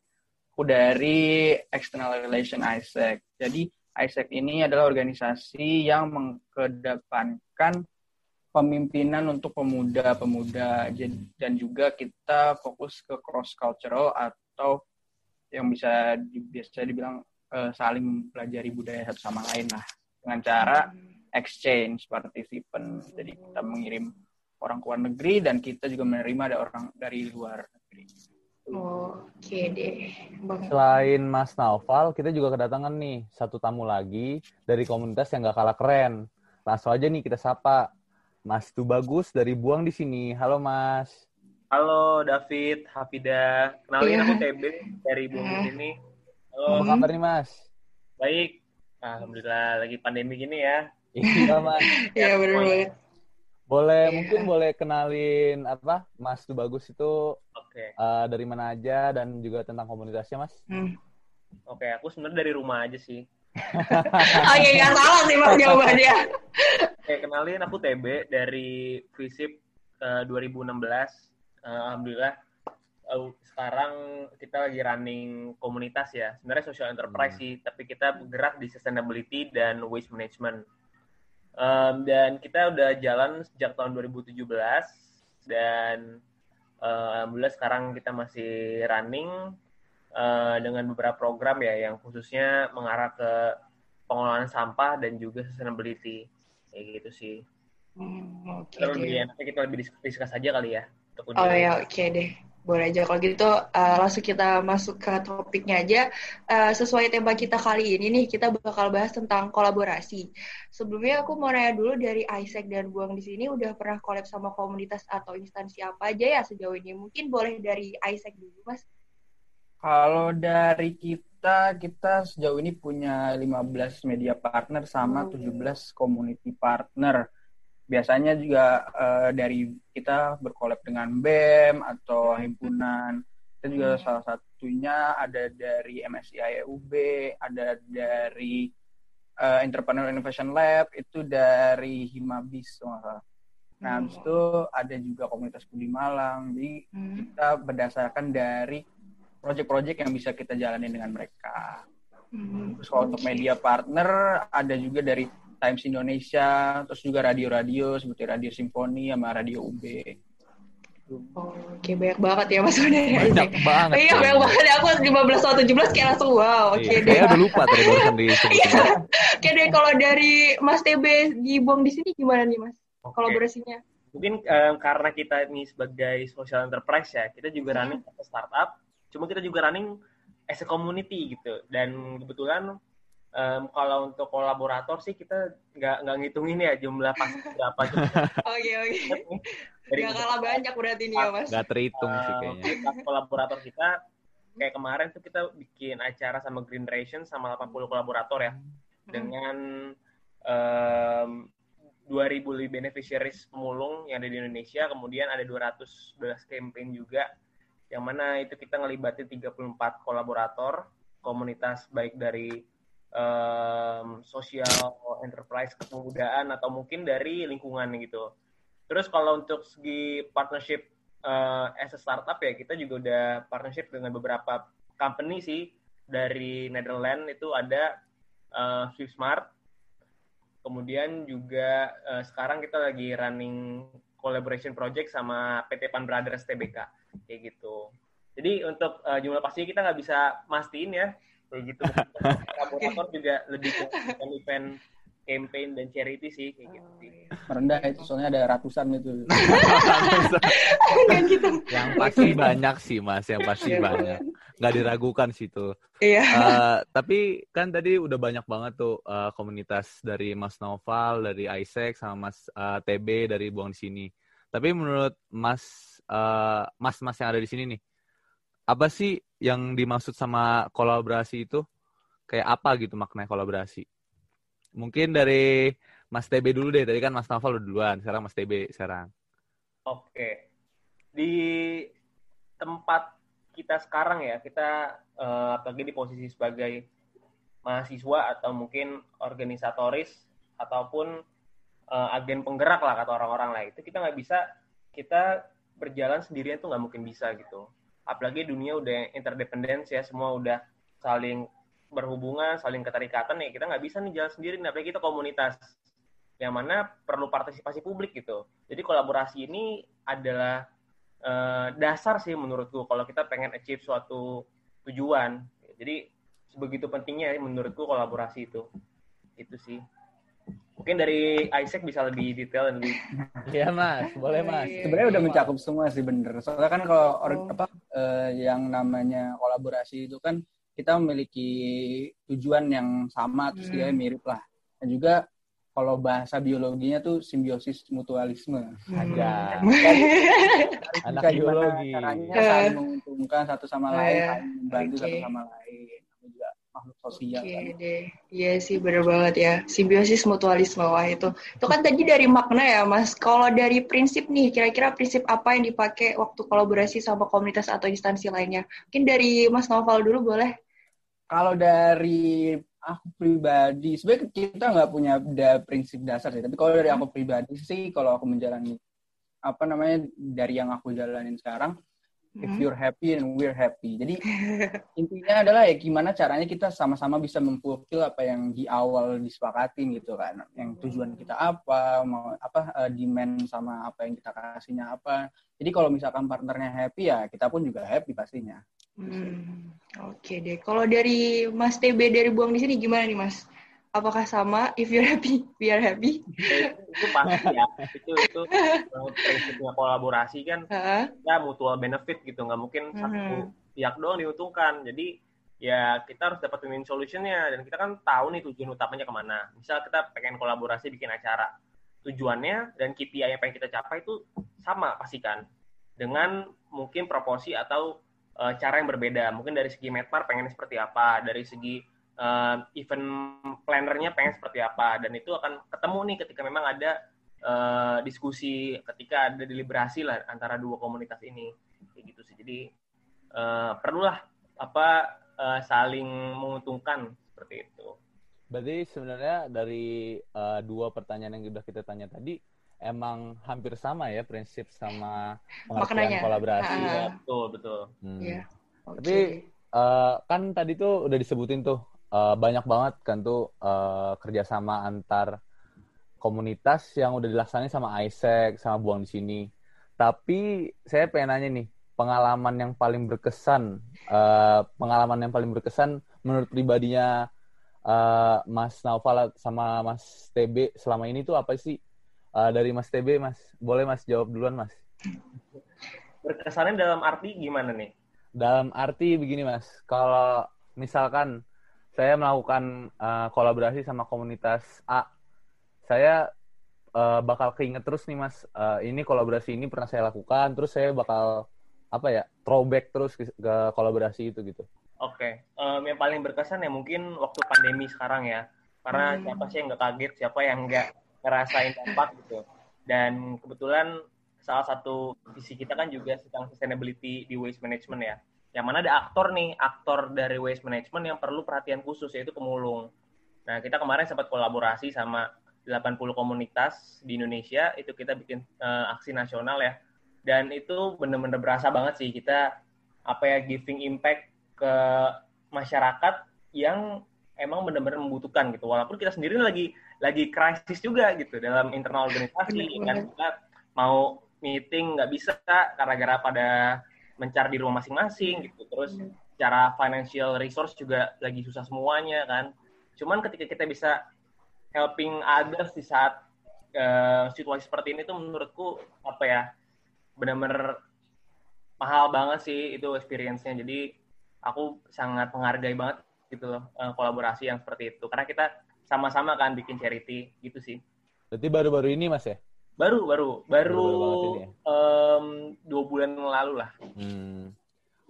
Aku dari External Relation ISEC. Jadi ISEC ini adalah organisasi yang mengedepankan pemimpinan untuk pemuda-pemuda dan juga kita fokus ke cross cultural atau yang bisa biasa dibilang eh, saling mempelajari budaya satu sama lain lah dengan cara exchange participant. Jadi kita mengirim orang ke luar negeri dan kita juga menerima ada orang dari luar negeri. Oke deh, Bang. Selain Mas Naufal, kita juga kedatangan nih satu tamu lagi dari komunitas yang gak kalah keren. Langsung aja nih kita sapa. Mas Tu Bagus dari Buang di sini. Halo Mas. Halo David, Hafida. Iya. Kenalin aku TB dari Bumi Hmm. ini. Apa Halo, kabar nih Mas? baik. Alhamdulillah lagi pandemi gini ya. Iya Mas. [laughs] Iya bener semuanya. banget. Boleh Iya. mungkin boleh kenalin apa Mas Tu Bagus itu Oke, eh, dari mana aja dan juga tentang komunitasnya Mas? Hmm. oke. Aku sebenarnya dari rumah aja sih. [laughs] Oke, nggak salah sih Mas jawabannya. Oke, kenalin aku TB dari Visip eh, 2016. Eh, Alhamdulillah eh, sekarang kita lagi running komunitas ya. Sebenarnya social enterprise Hmm. sih, tapi kita bergerak di sustainability dan waste management. Em, dan kita udah jalan sejak tahun 2017 dan eh, alhamdulillah sekarang kita masih running eh, dengan beberapa program ya yang khususnya mengarah ke pengelolaan sampah dan juga sustainability kayak gitu sih. Hmm, lebih deh. enaknya kita lebih dis- discuss aja kali ya. Untuk Oh ya, oke deh. Boleh aja kalau gitu eh, langsung kita masuk ke topiknya aja. Eh, sesuai tema kita kali ini nih, kita bakal bahas tentang kolaborasi. Sebelumnya aku mau nanya dulu dari ISEC dan Buang di sini udah pernah collab sama komunitas atau instansi apa aja ya sejauh ini? Mungkin boleh dari ISEC dulu, Mas. Kalau dari kita, kita sejauh ini punya 15 media partner sama Hmm. 17 community partner. Biasanya juga eh, dari kita berkolab dengan BEM atau himpunan. Kita juga Hmm. salah satunya ada dari MSI EUB, ada dari eh, Entrepreneur Innovation Lab, itu dari Himabis. salah. Nah, habis itu ada juga komunitas Budi Malang. Jadi Hmm. kita berdasarkan dari proyek-proyek yang bisa kita jalani dengan mereka. Hmm. Terus kalau untuk Oke. media partner ada juga dari Times Indonesia, terus juga radio-radio seperti Radio Simfoni sama Radio UB. Oke, banyak banget ya Mas dari Banyak ISEC. banget. Iya, banyak banget. Aku 15 atau 17 kayak langsung wow. Oke Iya, deh. Kayaknya udah lupa tadi barusan. [laughs] Iya. Oke deh, kalau dari Mas TB dibuang di sini gimana nih Mas? Oke. Kolaborasinya? Mungkin em, karena kita ini sebagai social enterprise ya, kita juga running as a startup. Cuma kita juga running as a community gitu. Dan kebetulan em, kalau untuk kolaborator sih kita nggak nggak ngitungin ya jumlah pasti [laughs] berapa. Oke, oke. Gak kalah banyak berarti nih ya Mas. Nggak terhitung sih kayaknya. kelas kolaborator kita kayak kemarin tuh kita bikin acara sama Green Ration sama 80 kolaborator ya dengan em, 2000 lebih beneficiaries pemulung yang ada di Indonesia kemudian ada 211 campaign juga yang mana itu kita ngelibatin 34 kolaborator komunitas baik dari em, social enterprise kepemudaan atau mungkin dari lingkungan gitu Terus kalau untuk segi partnership eh, as a startup ya kita juga udah partnership dengan beberapa company sih dari Netherlands itu ada eh, Swissmart. Kemudian juga eh, sekarang kita lagi running collaboration project sama PT Pan Brothers TBK kayak gitu. Jadi untuk eh, jumlah pasti kita nggak bisa mastiin ya kayak gitu. [laughs] Kolaborator juga lebih ke event campaign dan charity sih kayak gitu. sih. Merendah itu soalnya ada ratusan [laughs] itu. Gitu. Yang pasti banyak sih mas, yang pasti Iya. banyak. Nggak diragukan sih tuh. Iya. Eh, tapi kan tadi udah banyak banget tuh eh, komunitas dari Mas Noval, dari ISEC, sama Mas eh, TB dari Buang di sini. Tapi menurut Mas uh, Mas-mas yang ada di sini nih, apa sih yang dimaksud sama kolaborasi itu? Kayak apa gitu makna kolaborasi? Mungkin dari Mas TB dulu deh. Tadi kan Mas Novel duluan, sekarang Mas TB sekarang. Oke. Di tempat kita sekarang ya, kita uh, apalagi di posisi sebagai mahasiswa atau mungkin organisatoris ataupun uh, agen penggerak lah kata orang-orang lah itu kita nggak bisa kita berjalan sendirian tuh nggak mungkin bisa gitu apalagi dunia udah interdependence ya semua udah saling berhubungan saling keterikatan ya kita nggak bisa nih jalan sendiri. Nih apalagi kita komunitas yang mana perlu partisipasi publik gitu. Jadi kolaborasi ini adalah uh, dasar sih menurutku kalau kita pengen achieve suatu tujuan. Jadi sebegitu pentingnya ya menurutku kolaborasi itu. Itu sih Mungkin dari Isaac bisa lebih detail dan lebih. [laughs] Iya mas, boleh iya, mas. Iya, Sebenarnya udah mencakup semua sih bener. Soalnya kan kalau oh. apa uh, yang namanya kolaborasi itu kan kita memiliki tujuan yang sama, terus hmm. dia mirip lah. Dan juga kalau bahasa biologinya tuh simbiosis mutualisme. Hmm. Ada. Anak biologi. Caranya saling menguntungkan satu sama lain, iya. saling membantu okay. satu sama lain makhluk sosial. Oke okay, deh. Iya sih bener banget ya. Simbiosis mutualisme wah itu. Itu kan tadi dari makna ya Mas. Kalau dari prinsip nih, kira-kira prinsip apa yang dipakai waktu kolaborasi sama komunitas atau instansi lainnya? Mungkin dari Mas Noval dulu boleh. Kalau dari aku pribadi, sebenarnya kita nggak punya da prinsip dasar sih. Tapi kalau dari aku pribadi sih, kalau aku menjalani apa namanya dari yang aku jalanin sekarang, if hmm. you're happy and we're happy. Jadi intinya adalah ya gimana caranya kita sama-sama bisa memfulfill apa yang di awal disepakatin gitu kan. Yang tujuan kita apa, mau apa uh, demand sama apa yang kita kasihnya apa. Jadi kalau misalkan partnernya happy ya kita pun juga happy pastinya. Hmm, Oke okay deh. Kalau dari Mas TB dari Buang di sini gimana nih Mas? Apakah sama? If you're happy [laughs] we are happy. Itu, itu pasti ya. Itu itu prinsipnya kolaborasi kan uh-huh. ya mutual benefit gitu. Nggak mungkin uh-huh. satu pihak doang diuntungkan. Jadi ya kita harus dapat win solutionnya. Dan kita kan tahu nih tujuan utamanya ke mana. Misal kita pengen kolaborasi bikin acara. Tujuannya dan KPI yang pengen kita capai itu sama pastikan dengan mungkin proporsi atau uh, cara yang berbeda. Mungkin dari segi metmar pengen seperti apa. Dari segi uh, event plannernya pengen seperti apa dan itu akan ketemu nih ketika memang ada uh, diskusi ketika ada deliberasi lah antara dua komunitas ini kayak gitu sih jadi uh, perlulah apa uh, saling menguntungkan seperti itu. Berarti sebenarnya dari uh, dua pertanyaan yang sudah kita tanya tadi emang hampir sama ya prinsip sama pengertian kolaborasi. Uh, ya, betul betul. Hmm. Yeah. Okay. Tapi uh, kan tadi tuh udah disebutin tuh uh, banyak banget kan tuh uh, kerjasama antar komunitas yang udah dilaksanain sama Isaac sama Buang di sini. Tapi saya pengen nanya nih, pengalaman yang paling berkesan, uh, pengalaman yang paling berkesan menurut pribadinya uh, Mas Naufal sama Mas TB selama ini tuh apa sih? Uh, dari Mas TB, Mas, boleh Mas jawab duluan, Mas. Berkesannya dalam arti gimana nih? Dalam arti begini, Mas. Kalau misalkan saya melakukan uh, kolaborasi sama komunitas A. Saya uh, bakal keinget terus nih mas, uh, ini kolaborasi ini pernah saya lakukan, terus saya bakal apa ya throwback terus ke, ke kolaborasi itu gitu. Oke, okay. um, yang paling berkesan ya mungkin waktu pandemi sekarang ya, karena hmm. siapa sih yang nggak kaget, siapa yang nggak ngerasain dampak gitu. Dan kebetulan salah satu visi kita kan juga tentang sustainability di waste management ya yang mana ada aktor nih, aktor dari waste management yang perlu perhatian khusus yaitu pemulung. Nah, kita kemarin sempat kolaborasi sama 80 komunitas di Indonesia, itu kita bikin uh, aksi nasional ya. Dan itu bener-bener berasa banget sih kita apa ya giving impact ke masyarakat yang emang benar-benar membutuhkan gitu. Walaupun kita sendiri lagi lagi krisis juga gitu dalam internal organisasi kan kita mau meeting nggak bisa gara-gara pada mencari di rumah masing-masing gitu. Terus cara financial resource juga lagi susah semuanya kan. Cuman ketika kita bisa helping others di saat uh, situasi seperti ini tuh menurutku apa ya benar-benar mahal banget sih itu experience-nya. Jadi aku sangat menghargai banget gitu loh uh, kolaborasi yang seperti itu. Karena kita sama-sama kan bikin charity gitu sih. Berarti baru-baru ini mas ya Baru, baru, baru, ya? em, dua bulan yang lalu lah. Hmm.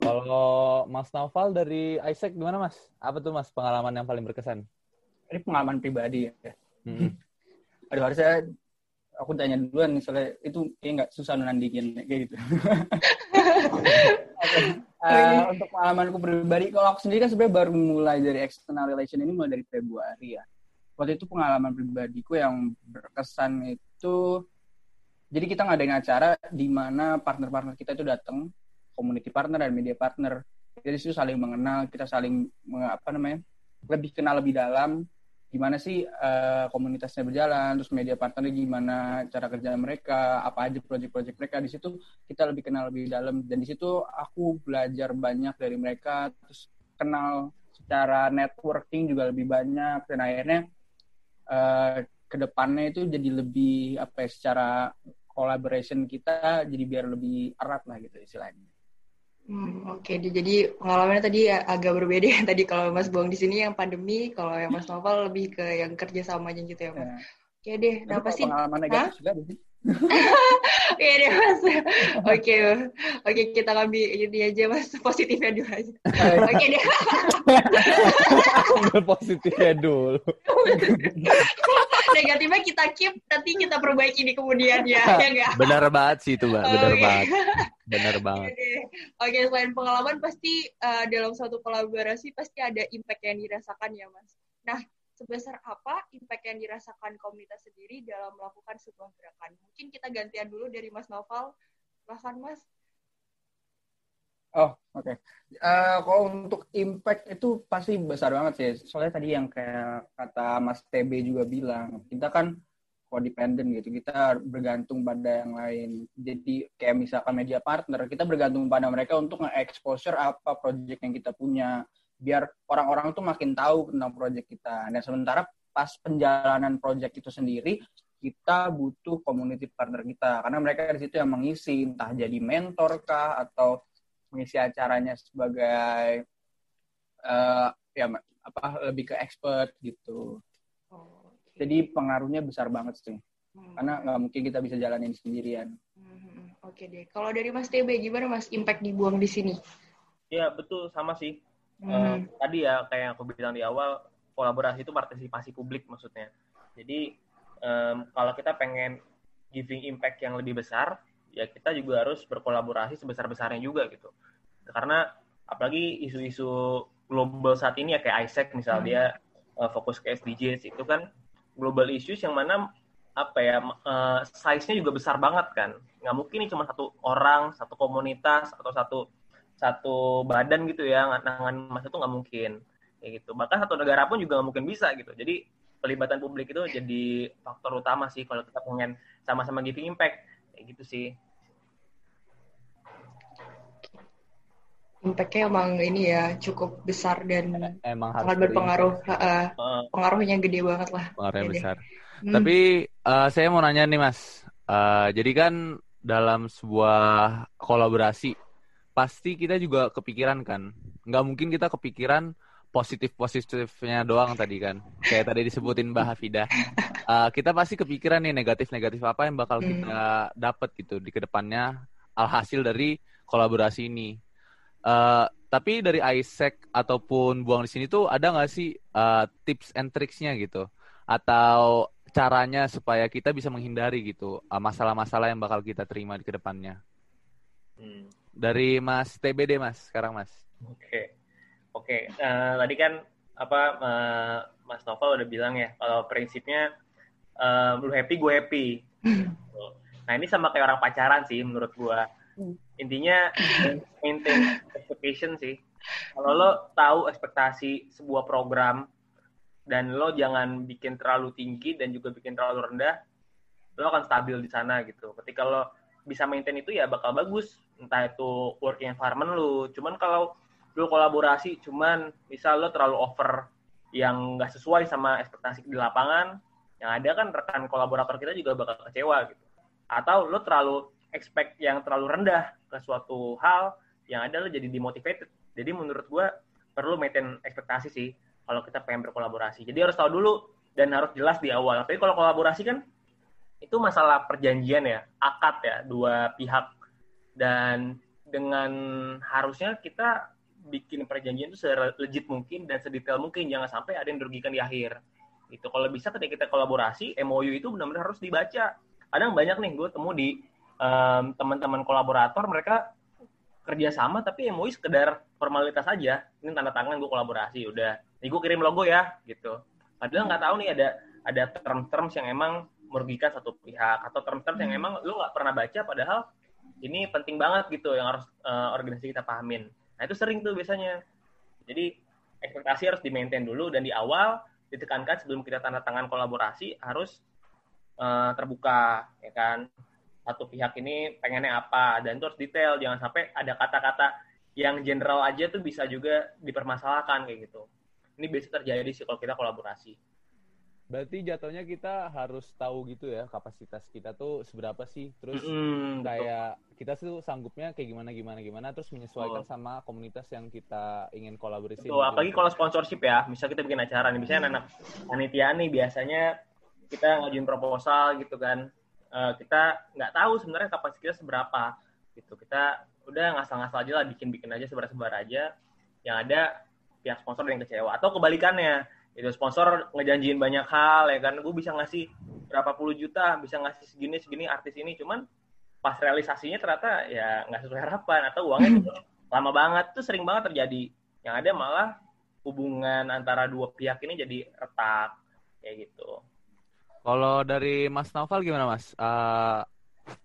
Kalau Mas Naufal dari Isaac gimana Mas? Apa tuh Mas pengalaman yang paling berkesan? Ini pengalaman pribadi ya. Hmm. [laughs] Aduh harusnya aku tanya duluan soalnya itu kayak nggak susah nandingin kayak gitu. [laughs] Eh, untuk pengalamanku pribadi, kalau aku sendiri kan sebenarnya baru mulai dari external relation ini mulai dari Februari ya. Waktu itu pengalaman pribadiku yang berkesan itu, jadi kita ngadain acara di mana partner-partner kita itu datang, community partner dan media partner. Jadi situ saling mengenal, kita saling apa namanya, lebih kenal lebih dalam gimana sih eh, komunitasnya berjalan, terus media partnernya gimana cara kerja mereka, apa aja proyek-proyek mereka. Di situ kita lebih kenal lebih dalam. Dan di situ aku belajar banyak dari mereka, terus kenal secara networking juga lebih banyak. Dan akhirnya eh, ke depannya itu jadi lebih apa ya secara collaboration kita jadi biar lebih erat lah gitu istilahnya. Hmm, Oke, di- jadi pengalamannya tadi ya agak berbeda ya. [laughs] Tadi kalau Mas Buang di sini yang pandemi, kalau yang Mas [laughs] Novel lebih ke yang kerja samanya gitu ya, Mas. Ya. Oke deh, nah kalau pasti pengalaman negatif juga [laughs] Oke deh Mas. Oke, oke kita ngambil ini aja Mas, positifnya dulu aja. Oke deh. Ambil positifnya dulu. Negatifnya kita keep, nanti kita perbaiki di kemudian ya, ya enggak? Benar banget sih itu, Mbak. Benar Oke. banget. Benar Oke banget. Oke, selain pengalaman pasti eh, dalam suatu kolaborasi pasti ada impact yang dirasakan ya, Mas. Nah, sebesar apa impact yang dirasakan komunitas sendiri dalam melakukan sebuah gerakan? Mungkin kita gantian dulu dari Mas Noval. Silahkan, Mas. Oh, oke. Eh, kalau untuk impact itu pasti besar banget sih. Soalnya tadi yang kayak kata Mas TB juga bilang, kita kan codependent gitu. Kita bergantung pada yang lain. Jadi kayak misalkan media partner, kita bergantung pada mereka untuk nge-exposure apa project yang kita punya. Biar orang-orang tuh makin tahu tentang project kita. Dan sementara pas penjalanan project itu sendiri, kita butuh community partner kita. Karena mereka di situ yang mengisi, entah jadi mentor kah, atau mengisi acaranya sebagai eh, ya apa lebih ke expert gitu. Oh. Jadi pengaruhnya besar banget sih. Hmm. Karena nggak mungkin kita bisa jalanin sendirian. Hmm, Oke deh. Kalau dari Mas TB, gimana Mas impact dibuang di sini? Ya betul sama sih. Eh, Hmm. tadi ya kayak yang aku bilang di awal kolaborasi itu partisipasi publik maksudnya. Jadi em, kalau kita pengen giving impact yang lebih besar, ya kita juga harus berkolaborasi sebesar besarnya juga gitu. Karena apalagi isu-isu global saat ini ya kayak Isaac misal Hmm. dia eh, fokus ke SDGs itu kan global issues yang mana apa ya eh, size-nya juga besar banget kan. Nggak mungkin ini cuma satu orang, satu komunitas atau satu satu badan gitu ya nangan masa itu nggak mungkin kayak gitu bahkan satu negara pun juga nggak mungkin bisa gitu jadi pelibatan publik itu jadi faktor utama sih kalau kita pengen sama-sama giving impact kayak gitu sih Impact-nya emang ini ya cukup besar dan Emang harus sangat berpengaruh. Eh, pengaruhnya gede banget lah. Pengaruhnya deh. besar. Hmm. Tapi eh, saya mau nanya nih Mas, Eh, jadi kan dalam sebuah kolaborasi pasti kita juga kepikiran kan, nggak mungkin kita kepikiran positif positifnya doang tadi kan, kayak tadi disebutin Mbak Hafidah. Eh, kita pasti kepikiran nih negatif negatif apa yang bakal Hmm. kita dapat gitu di ke depannya alhasil dari kolaborasi ini. Eh, tapi dari Isaac ataupun buang di sini tuh ada nggak sih eh, tips and tricksnya gitu? Atau caranya supaya kita bisa menghindari gitu uh, masalah-masalah yang bakal kita terima di ke depannya. hmm. Dari Mas TBD Mas, sekarang Mas. Oke, oke. Eh, tadi kan apa eh, Mas Novel udah bilang ya kalau prinsipnya eh, lu happy gue happy. Nah ini sama kayak orang pacaran sih menurut gua. Intinya maintain expectation sih. Kalau lo tahu ekspektasi sebuah program dan lo jangan bikin terlalu tinggi dan juga bikin terlalu rendah, lo akan stabil di sana gitu. Ketika lo bisa maintain itu ya bakal bagus entah itu working environment lu. Cuman kalau lu kolaborasi cuman misal lo terlalu over yang nggak sesuai sama ekspektasi di lapangan yang ada kan rekan kolaborator kita juga bakal kecewa gitu. Atau lo terlalu expect yang terlalu rendah ke suatu hal yang ada lo jadi demotivated. Jadi menurut gua perlu maintain ekspektasi sih kalau kita pengen berkolaborasi. Jadi harus tahu dulu dan harus jelas di awal. Tapi kalau kolaborasi kan itu masalah perjanjian ya, akad ya dua pihak dan dengan harusnya kita bikin perjanjian itu selegit mungkin dan sedetail mungkin. Jangan sampai ada yang dirugikan di akhir. Itu kalau bisa ketika kita kolaborasi MOU itu benar-benar harus dibaca. Kadang banyak nih gue temu di um, teman-teman kolaborator mereka kerjasama tapi MOU sekedar formalitas aja. Ini tanda tangan gue kolaborasi udah. Nih gue kirim logo ya gitu. Padahal nggak tahu nih ada ada term-terms yang emang merugikan satu pihak atau term-terms yang emang lu nggak pernah baca padahal ini penting banget gitu yang harus uh, organisasi kita pahamin Nah itu sering tuh biasanya. Jadi ekspektasi harus di-maintain dulu dan di awal ditekankan sebelum kita tanda tangan kolaborasi harus uh, terbuka ya kan. Satu pihak ini pengennya apa dan itu harus detail jangan sampai ada kata-kata yang general aja tuh bisa juga dipermasalahkan kayak gitu. Ini biasa terjadi sih kalau kita kolaborasi. Berarti jatuhnya kita harus tahu gitu ya kapasitas kita tuh seberapa sih. Terus mm, kayak betul. kita tuh sanggupnya kayak gimana gimana gimana terus menyesuaikan oh. sama komunitas yang kita ingin kolaborasi. Betul, apalagi kalau sponsorship ya. Misal kita bikin acara nih, misalnya anak panitia nih biasanya kita ngajuin proposal gitu kan. Uh, kita nggak tahu sebenarnya kapasitas kita seberapa gitu. Kita udah ngasal-ngasal aja lah bikin-bikin aja sebar-sebar aja. Yang ada pihak sponsor yang kecewa atau kebalikannya itu sponsor ngejanjiin banyak hal ya kan? Gue bisa ngasih berapa puluh juta bisa ngasih segini segini artis ini. Cuman pas realisasinya ternyata ya nggak sesuai harapan atau uangnya [laughs] lama banget. Tuh sering banget terjadi. Yang ada malah hubungan antara dua pihak ini jadi retak kayak gitu. Kalau dari Mas Novel gimana Mas? Uh,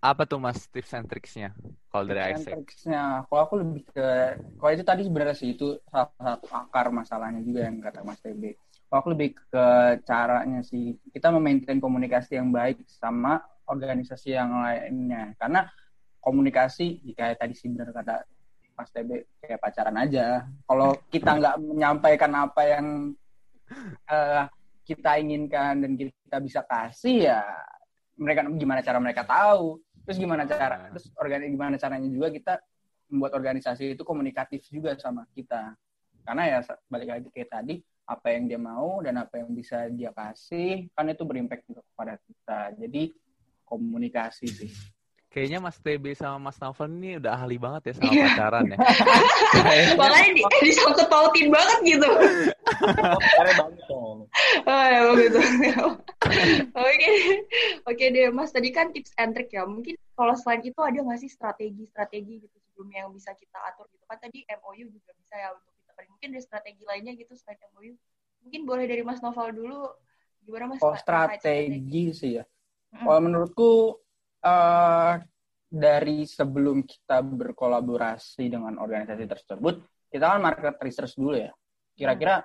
apa tuh mas tips and tricksnya kalau dari Isaac? Tricksnya, kalau aku lebih ke, kalau itu tadi sebenarnya sih itu salah satu akar masalahnya juga yang kata Mas TB aku lebih ke caranya sih kita memaintain komunikasi yang baik sama organisasi yang lainnya. Karena komunikasi jika tadi sih benar kata Mas TB kayak pacaran aja. Kalau kita nggak menyampaikan apa yang uh, kita inginkan dan kita bisa kasih ya mereka gimana cara mereka tahu terus gimana cara terus organ gimana caranya juga kita membuat organisasi itu komunikatif juga sama kita karena ya balik lagi kayak tadi apa yang dia mau dan apa yang bisa dia kasih kan itu berimpact juga kepada kita jadi komunikasi sih Kayaknya Mas TB sama Mas Naufal ini udah ahli banget ya sama pacaran ya. [laughs] Makanya di, disangkut pautin banget gitu. [laughs] oh ya begitu. Oke, oke deh Mas. Tadi kan tips and trick ya. Mungkin kalau selain itu ada nggak sih strategi-strategi gitu sebelumnya yang bisa kita atur gitu kan? Tadi MOU juga bisa ya untuk mungkin ada strategi lainnya gitu selain MOU mungkin boleh dari Mas Noval dulu gimana Mas oh strategi sih ya mm. kalau menurutku uh, dari sebelum kita berkolaborasi dengan organisasi tersebut kita kan market research dulu ya kira-kira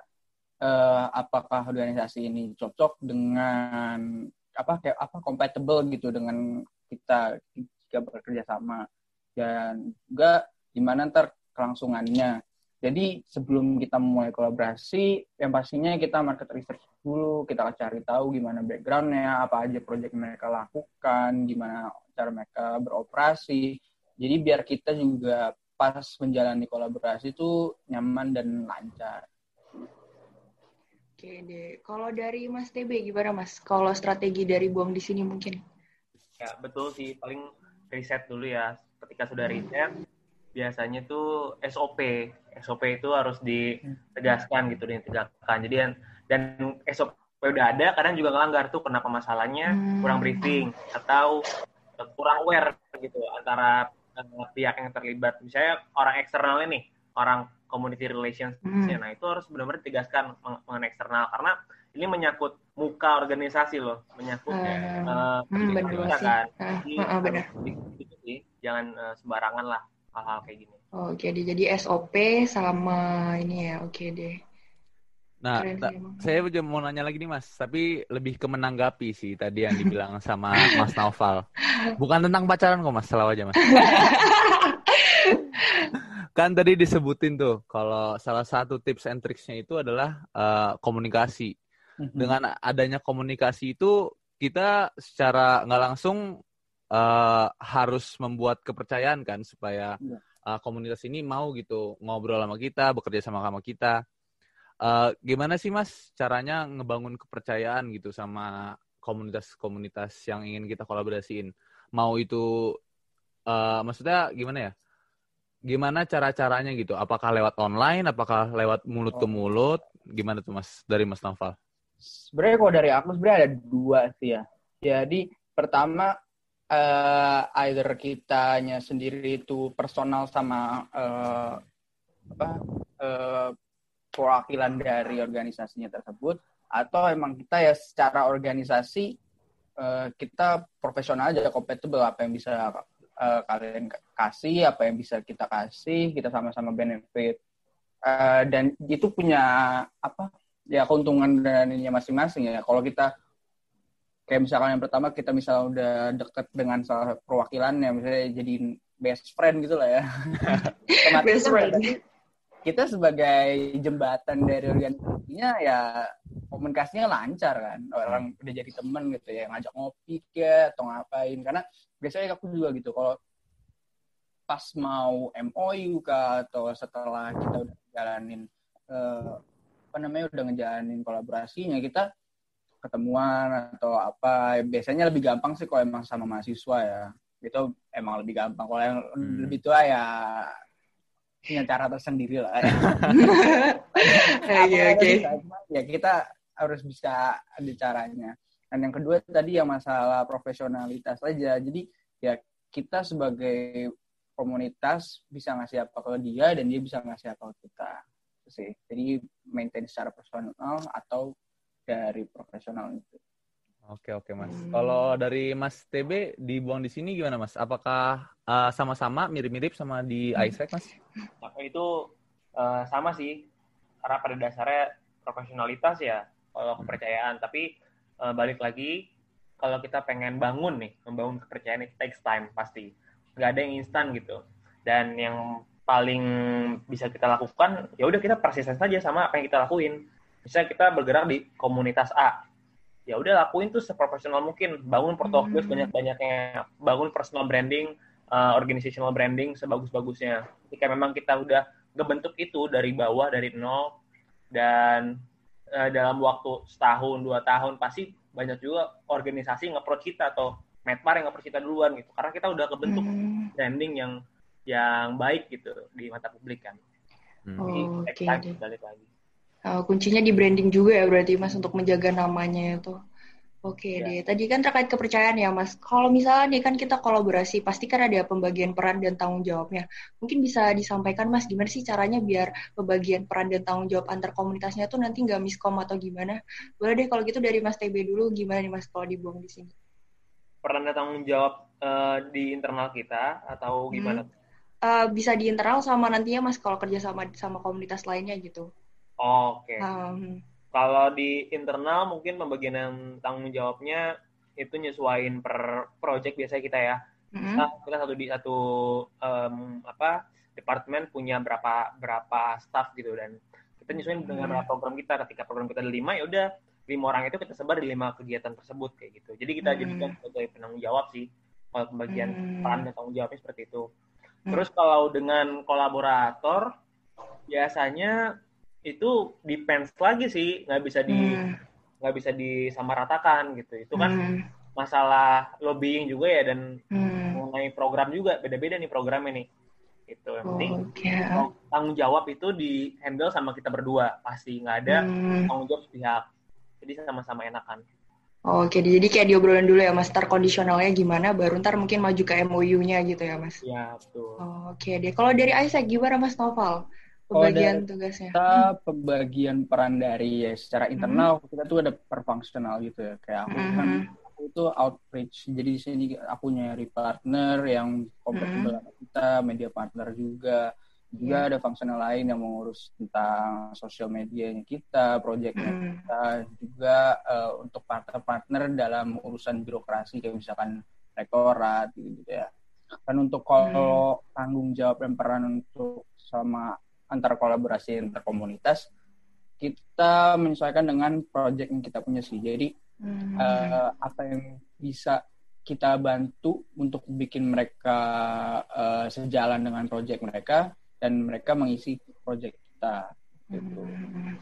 uh, apakah organisasi ini cocok dengan apa kayak apa compatible gitu dengan kita jika bekerja sama dan juga gimana ntar kelangsungannya jadi sebelum kita mulai kolaborasi, yang pastinya kita market research dulu, kita cari tahu gimana backgroundnya, apa aja proyek mereka lakukan, gimana cara mereka beroperasi. Jadi biar kita juga pas menjalani kolaborasi itu nyaman dan lancar. Oke deh, kalau dari Mas TB gimana Mas? Kalau strategi dari buang di sini mungkin? Ya betul sih, paling riset dulu ya. Ketika sudah riset, biasanya tuh SOP. SOP itu harus ditegaskan gitu, ditegakkan. Jadi dan SOP udah ada, kadang juga ngelanggar tuh kenapa masalahnya hmm. kurang briefing atau kurang aware gitu antara uh, pihak yang terlibat. Misalnya orang eksternal ini, orang community relations, hmm. nah itu harus benar-benar ditegaskan mengenai eksternal karena ini menyangkut muka organisasi loh, menyangkut uh, uh, hmm, benar kan. Jadi, uh, uh, benar. Gitu jangan uh, sembarangan lah hal-hal kayak gini. Oke deh, jadi SOP sama ini ya, oke deh. Nah, saya juga mau nanya lagi nih Mas, tapi lebih ke menanggapi sih tadi yang dibilang sama Mas Naufal. [laughs] Bukan tentang pacaran kok Mas, selalu aja Mas. [laughs] kan tadi disebutin tuh, kalau salah satu tips and tricksnya itu adalah uh, komunikasi. Mm-hmm. Dengan adanya komunikasi itu, kita secara nggak langsung uh, harus membuat kepercayaan kan supaya uh, komunitas ini mau gitu ngobrol sama kita, bekerja sama sama kita. Uh, gimana sih mas caranya ngebangun kepercayaan gitu sama komunitas-komunitas yang ingin kita kolaborasiin. Mau itu uh, maksudnya gimana ya? Gimana cara-caranya gitu? Apakah lewat online? Apakah lewat mulut ke mulut? Gimana tuh Mas dari Mas Naval? Sebenarnya kalau dari aku sebenarnya ada dua sih ya. Jadi pertama uh, either kitanya sendiri itu personal sama uh, apa uh, perwakilan dari organisasinya tersebut atau emang kita ya secara organisasi uh, kita profesional aja compatible apa yang bisa uh, kalian kasih apa yang bisa kita kasih kita sama-sama benefit. Uh, dan itu punya apa ya keuntungan dan ininya masing-masing ya. Kalau kita kayak misalkan yang pertama kita misalnya udah deket dengan salah perwakilannya misalnya jadi best friend gitu lah ya. [laughs] Best friend kita sebagai jembatan dari organisasinya ya komunikasinya lancar kan. Orang udah jadi temen gitu ya ngajak ngopi ke atau ngapain. Karena biasanya aku juga gitu kalau pas mau MOU kah atau setelah kita udah jalanin eh, apa namanya udah ngejalanin kolaborasinya kita ketemuan atau apa biasanya lebih gampang sih kalau emang sama mahasiswa ya. Itu emang lebih gampang. Kalau yang hmm. lebih tua ya punya cara tersendiri lah ya. okay, okay. ya kita harus bisa ada caranya. Dan yang kedua tadi yang masalah profesionalitas aja. Jadi ya kita sebagai komunitas bisa ngasih apa ke dia dan dia bisa ngasih apa ke kita. Sih. Jadi maintain secara personal atau dari profesional itu. Oke oke mas. Hmm. Kalau dari Mas TB dibuang di sini gimana mas? Apakah uh, sama-sama mirip-mirip sama di hmm. ISEC mas? Nah, itu uh, sama sih. Karena pada dasarnya profesionalitas ya, kalau kepercayaan. Tapi uh, balik lagi, kalau kita pengen bangun nih, membangun kepercayaan itu takes time pasti. Gak ada yang instan gitu. Dan yang paling bisa kita lakukan, ya udah kita persisten saja sama apa yang kita lakuin. Misalnya kita bergerak di komunitas A, ya udah lakuin tuh seprofesional mungkin bangun portofolio hmm. banyak banyaknya bangun personal branding uh, organizational branding sebagus bagusnya ketika memang kita udah ngebentuk itu dari bawah dari nol dan uh, dalam waktu setahun dua tahun pasti banyak juga organisasi nge-approach kita atau Medpar yang nge-approach kita duluan gitu karena kita udah kebentuk hmm. branding yang yang baik gitu di mata publik kan hmm. Jadi, oh, okay. balik lagi Uh, kuncinya di branding juga ya berarti Mas untuk menjaga namanya itu. Oke ya. deh. Tadi kan terkait kepercayaan ya Mas. Kalau misalnya nih kan kita kolaborasi, pasti kan ada pembagian peran dan tanggung jawabnya. Mungkin bisa disampaikan Mas gimana sih caranya biar pembagian peran dan tanggung jawab antar komunitasnya tuh nanti nggak miskom atau gimana? Boleh deh kalau gitu dari Mas TB dulu gimana nih Mas kalau dibuang di sini? Peran dan tanggung jawab uh, di internal kita atau gimana? Hmm. Uh, bisa di internal sama nantinya Mas kalau kerja sama sama komunitas lainnya gitu. Oke. Okay. Um, Kalau di internal mungkin pembagian tanggung jawabnya itu nyesuaiin per project biasanya kita ya. Mm-hmm. Nah, kita satu di satu um, apa departemen punya berapa berapa staff gitu dan kita nyesuaiin mm-hmm. dengan program kita. Ketika program kita ada lima ya udah lima orang itu kita sebar di lima kegiatan tersebut kayak gitu. Jadi kita mm-hmm. jadikan sebagai penanggung jawab sih kalau pembagian mm-hmm. peran dan tanggung jawabnya seperti itu. Mm-hmm. Terus kalau dengan kolaborator biasanya itu depends lagi sih nggak bisa di hmm. nggak hmm. bisa disamaratakan gitu itu kan hmm. masalah lobbying juga ya dan hmm. mengenai program juga beda-beda nih programnya nih itu yang penting oh, okay. tanggung jawab itu di handle sama kita berdua pasti nggak ada hmm. tanggung jawab pihak jadi sama-sama enakan Oh, Oke, okay. jadi kayak diobrolin dulu ya mas, ntar kondisionalnya gimana, baru ntar mungkin maju ke MOU-nya gitu ya mas? Ya, betul. Oh, Oke okay deh, kalau dari Aisyah gimana mas Noval? Pembagian tugasnya kita hmm. pembagian peran dari ya secara internal hmm. kita tuh ada per fungsional gitu ya kayak aku hmm. kan aku itu outreach jadi di sini aku nyari partner yang kompatibel hmm. kita media partner juga juga hmm. ada fungsional lain yang mengurus tentang sosial medianya kita, proyeknya hmm. kita, juga uh, untuk partner-partner dalam urusan birokrasi kayak misalkan rektorat gitu, ya. Dan untuk kalau hmm. tanggung jawab dan peran untuk sama antar kolaborasi antar komunitas kita menyesuaikan dengan project yang kita punya sih jadi hmm. uh, apa yang bisa kita bantu untuk bikin mereka uh, sejalan dengan project mereka dan mereka mengisi project kita Gitu. Hmm.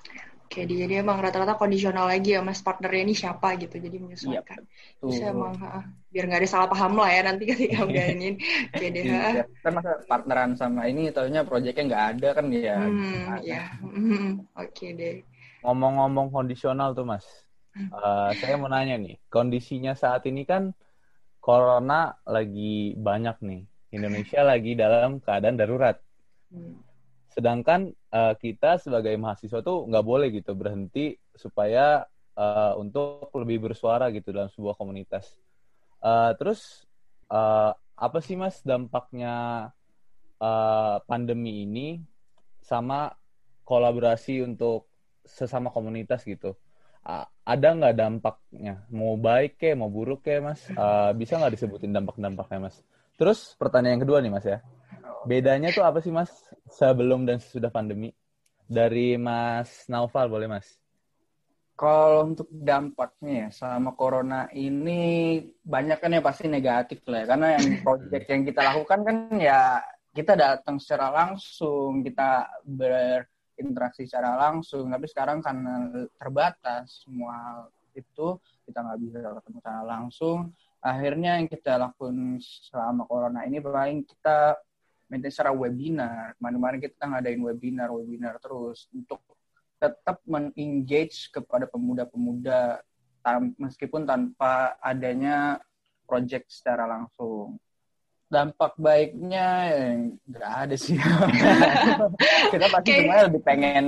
Oke, di- jadi emang rata-rata kondisional lagi ya mas partnernya ini siapa gitu, jadi menyesuaikan. Bisa Tuh. emang ha, biar nggak ada salah paham lah ya nanti ketika udah ini. Iya, kan masa partneran sama ini taunya proyeknya nggak ada kan ya. Hmm, ya. Hmm, Oke deh. Ngomong-ngomong kondisional tuh mas, Eh, saya mau nanya nih, kondisinya saat ini kan corona lagi banyak nih, Indonesia lagi dalam keadaan darurat. Hmm. Sedangkan eh, kita sebagai mahasiswa tuh nggak boleh gitu berhenti supaya eh, untuk lebih bersuara gitu dalam sebuah komunitas. Eh, terus eh, apa sih mas dampaknya eh, pandemi ini sama kolaborasi untuk sesama komunitas gitu? A- ada nggak dampaknya? Mau baik ke, mau buruk ke mas? Eh, bisa nggak disebutin dampak-dampaknya mas? Terus pertanyaan yang kedua nih mas ya. Bedanya tuh apa sih mas sebelum dan sesudah pandemi? Dari Mas Naufal boleh mas? Kalau untuk dampaknya ya sama corona ini banyak kan ya pasti negatif lah ya. Karena yang project yang kita lakukan kan ya kita datang secara langsung, kita berinteraksi secara langsung. Tapi sekarang karena terbatas semua itu kita nggak bisa ketemu secara langsung. Akhirnya yang kita lakukan selama corona ini paling kita maintain secara webinar. Kemarin-kemarin kita ngadain webinar, webinar terus untuk tetap men-engage kepada pemuda-pemuda meskipun tanpa adanya project secara langsung. Dampak baiknya ya, nggak ada sih. [laughs] Kita pasti Oke. semuanya lebih pengen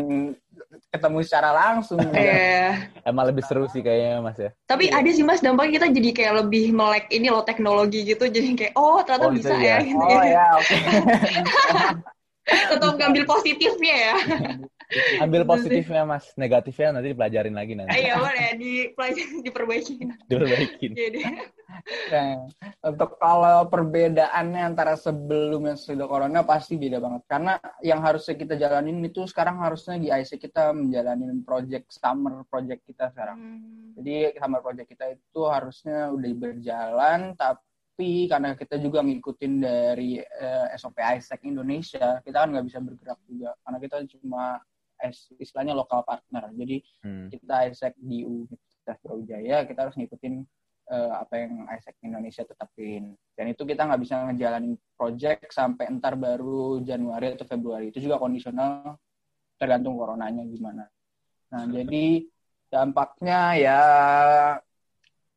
ketemu secara langsung. ya. Iya. Emang lebih seru sih kayaknya mas ya. Tapi ada sih mas dampaknya kita jadi kayak lebih melek ini loh teknologi gitu, jadi kayak oh ternyata Oh, gitu bisa ya. ya. Gitu. Oh ya, oke. [laughs] Tetap ngambil positifnya ya. [laughs] Ambil positifnya mas, negatifnya nanti dipelajarin lagi nanti. Iya boleh di diperbaikin. [laughs] Diperbaikin. Jadi Nah, untuk kalau perbedaannya antara sebelum dan sesudah corona pasti beda banget. Karena yang harusnya kita jalanin itu sekarang harusnya di IC kita menjalanin project summer project kita sekarang. Jadi summer project kita itu harusnya udah berjalan, tapi karena kita juga ngikutin dari eh, SOP ISEC Indonesia, kita kan nggak bisa bergerak juga. Karena kita cuma istilahnya lokal partner. Jadi Hmm. kita ISEC di Universitas Brawijaya, kita harus ngikutin eh, apa yang ISEC Indonesia tetapin. Dan itu kita nggak bisa ngejalanin project sampai entar baru Januari atau Februari. Itu juga kondisional tergantung coronanya gimana. Nah, jadi dampaknya ya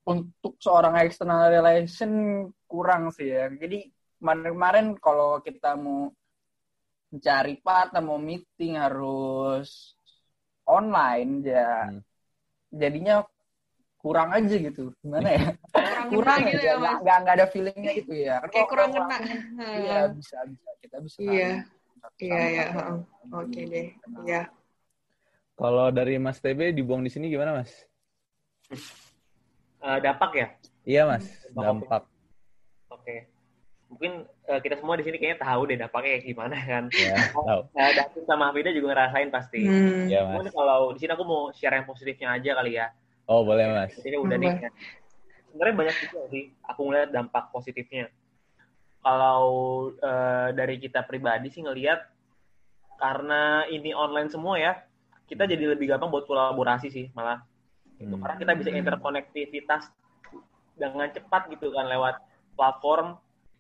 untuk seorang external relation kurang sih ya. Jadi kemarin-kemarin kalau kita mau mencari partner, mau meeting harus online ya Hmm. jadinya kurang aja gitu. Gimana ya? [laughs] kurang kurang gitu aja, ya mas. nggak nggak ada feelingnya gitu ya. Kan Kayak kalau kurang kena. [laughs] Iya bisa bisa kita bisa. Iya. Iya, iya. Oke deh. Kenal. Iya. Kalau dari Mas TB dibuang di sini gimana mas? Eh, dampak ya? Iya mas, Dampak. dampak. Oke. Mungkin eh, kita semua di sini kayaknya tahu deh dampaknya kayak gimana kan. [laughs] Ya, tahu. Nah, David sama Hafida juga ngerasain pasti. Hmm. Iya Cuman mas. kalau di sini aku mau share yang positifnya aja kali ya. Oh boleh mas. Ini udah nih. Boleh. Sebenarnya banyak juga sih aku ngeliat dampak positifnya. Kalau eh, dari kita pribadi sih ngelihat karena ini online semua ya, kita jadi lebih gampang buat kolaborasi sih malah. Gitu. Hmm. Karena kita bisa interkonektivitas dengan cepat gitu kan lewat platform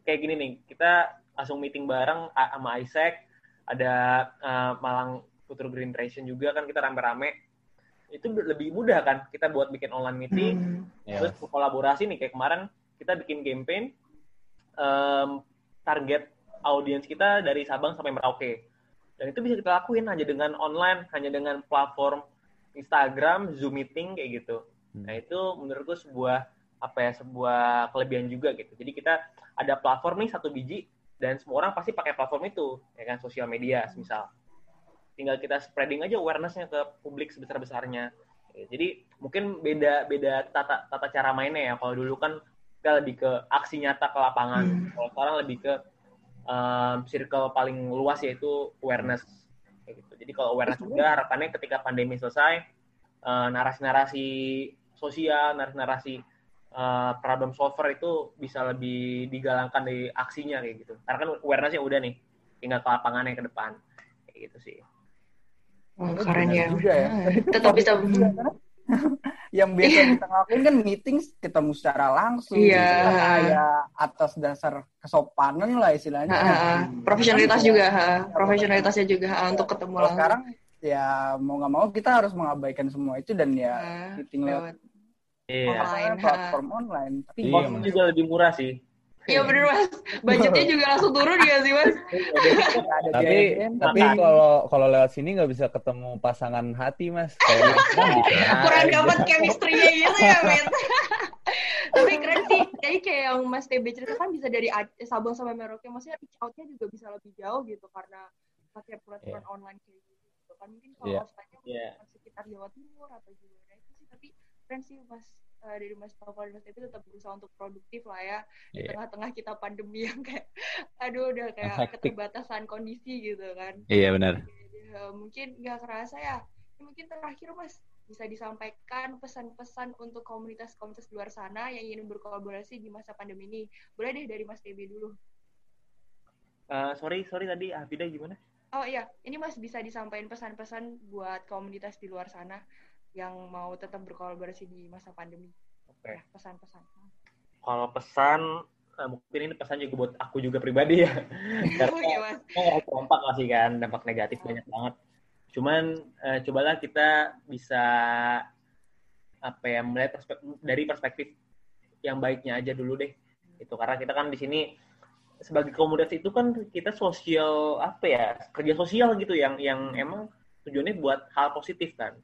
kayak gini nih. Kita langsung meeting bareng sama Isaac, ada eh, Malang Future Green Generation juga kan kita rame-rame. Itu lebih mudah kan kita buat bikin online meeting, Hmm. Terus kolaborasi nih kayak kemarin kita bikin campaign em, target audiens kita dari Sabang sampai Merauke dan itu bisa kita lakuin hanya dengan online hanya dengan platform Instagram Zoom meeting kayak gitu Hmm. nah itu menurutku sebuah apa ya sebuah kelebihan juga gitu. Jadi kita ada platform nih satu biji dan semua orang pasti pakai platform itu ya kan sosial media misal. Tinggal kita spreading aja awarenessnya ke publik sebesar besarnya jadi mungkin beda beda tata tata cara mainnya ya. Kalau dulu kan kita lebih ke aksi nyata ke lapangan. Hmm. kalau sekarang lebih ke um, circle paling luas yaitu awareness. Kayak gitu. Jadi kalau awareness udah harapannya ketika pandemi selesai narasi-narasi sosial narasi-narasi eh, problem solver itu bisa lebih digalangkan dari aksinya kayak gitu karena kan awarenessnya udah nih tinggal ke lapangannya ke depan kayak gitu sih Oh, keren ya. juga ya. Tetap bisa. yang [laughs] biasa kita ngelakuin kan meeting ketemu secara langsung Iya. Kan kayak atas dasar kesopanan lah istilahnya Ha, ha, ha. Profesionalitas juga, ha. profesionalitasnya juga ha, untuk ketemu kalau langsung. sekarang ya mau nggak mau kita harus mengabaikan semua itu dan ya Ha, meeting lewat Iya. online. ha. platform online tapi Iya, juga lebih murah sih. Iya bener mas, budgetnya juga langsung turun ya sih mas. [laughs] ada Tapi tapi kalau kalau lewat sini nggak bisa ketemu pasangan hati mas. Kayak [laughs] gitu. Kurang dapat chemistry-nya gitu ya men. [laughs] Tapi keren sih, kayak kayak yang Mas TB ceritakan bisa dari Sabang sampai Merauke, maksudnya reach out-nya juga bisa lebih jauh gitu karena pakai platform online kayak gitu. Kan mungkin kalau Iya. offline-nya Iya. mungkin sekitar Jawa Timur atau gimana itu sih, tapi keren sih Mas eh, dari Mas Novel dan Mas TB tetap berusaha untuk produktif lah ya di Iya. tengah-tengah kita pandemi yang kayak [laughs] aduh udah kayak Hektik. keterbatasan kondisi gitu kan. Iya benar. Ya, mungkin nggak kerasa ya. Ini Mungkin terakhir Mas bisa disampaikan pesan-pesan untuk komunitas-komunitas luar sana yang ingin berkolaborasi di masa pandemi ini. Boleh deh dari Mas TB dulu. Eh, sorry, sorry tadi Hafida gimana? Oh iya, ini Mas bisa disampaikan pesan-pesan buat komunitas di luar sana yang mau tetap berkolaborasi di masa pandemi. Oke. Ya, pesan-pesan. Kalau pesan, eh, mungkin ini pesan juga buat aku juga pribadi ya. [laughs] Karena nggak kompak sih kan, dampak negatif banyak banget. Cuman eh, cobalah kita bisa apa ya melihat perspek- dari perspektif yang baiknya aja dulu deh. Itu karena kita kan di sini sebagai komunitas itu kan kita sosial apa ya kerja sosial gitu yang yang emang tujuannya buat hal positif kan.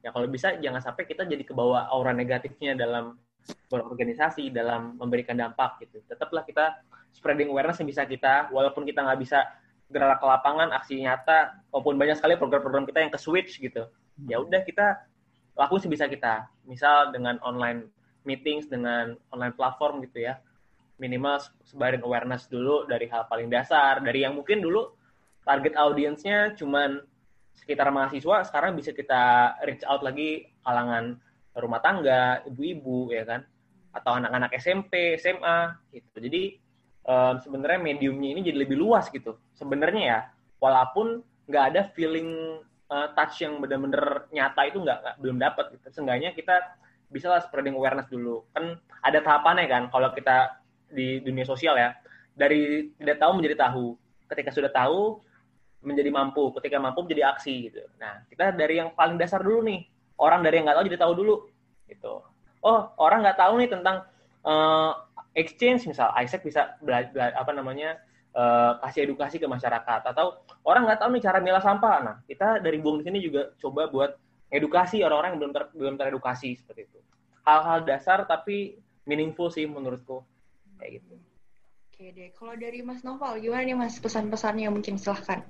Ya kalau bisa jangan sampai kita jadi kebawa aura negatifnya dalam berorganisasi dalam memberikan dampak gitu. Tetaplah kita spreading awareness yang bisa kita, walaupun kita nggak bisa gerak ke lapangan, aksi nyata, maupun banyak sekali program-program kita yang ke switch gitu. Ya udah kita lakuin sebisa kita. Misal dengan online meetings, dengan online platform gitu ya. Minimal sebarin awareness dulu dari hal paling dasar, dari yang mungkin dulu target audiensnya cuman sekitar mahasiswa, sekarang bisa kita reach out lagi kalangan rumah tangga, ibu-ibu ya kan, atau anak-anak SMP, SMA gitu. Jadi em, sebenarnya mediumnya ini jadi lebih luas gitu. Sebenarnya ya, walaupun nggak ada feeling eh, touch yang benar-benar nyata itu nggak- belum dapat gitu. Seenggaknya kita bisa lah spreading awareness dulu. Kan ada tahapannya kan kalau kita di dunia sosial ya. Dari tidak tahu menjadi tahu. Ketika sudah tahu menjadi mampu. Ketika mampu menjadi aksi gitu. Nah, kita dari yang paling dasar dulu nih. Orang dari yang nggak tahu jadi tahu dulu gitu. Oh, orang nggak tahu nih tentang eh, exchange misal Isaac bisa belajar apa namanya eh, kasih edukasi ke masyarakat atau orang nggak tahu nih cara milah sampah. Nah, kita dari buang di sini juga coba buat edukasi orang-orang yang belum ter, belum teredukasi seperti itu. Hal-hal dasar tapi meaningful sih menurutku kayak gitu. Oke deh, kalau dari Mas Noval gimana nih Mas pesan-pesannya mungkin silahkan.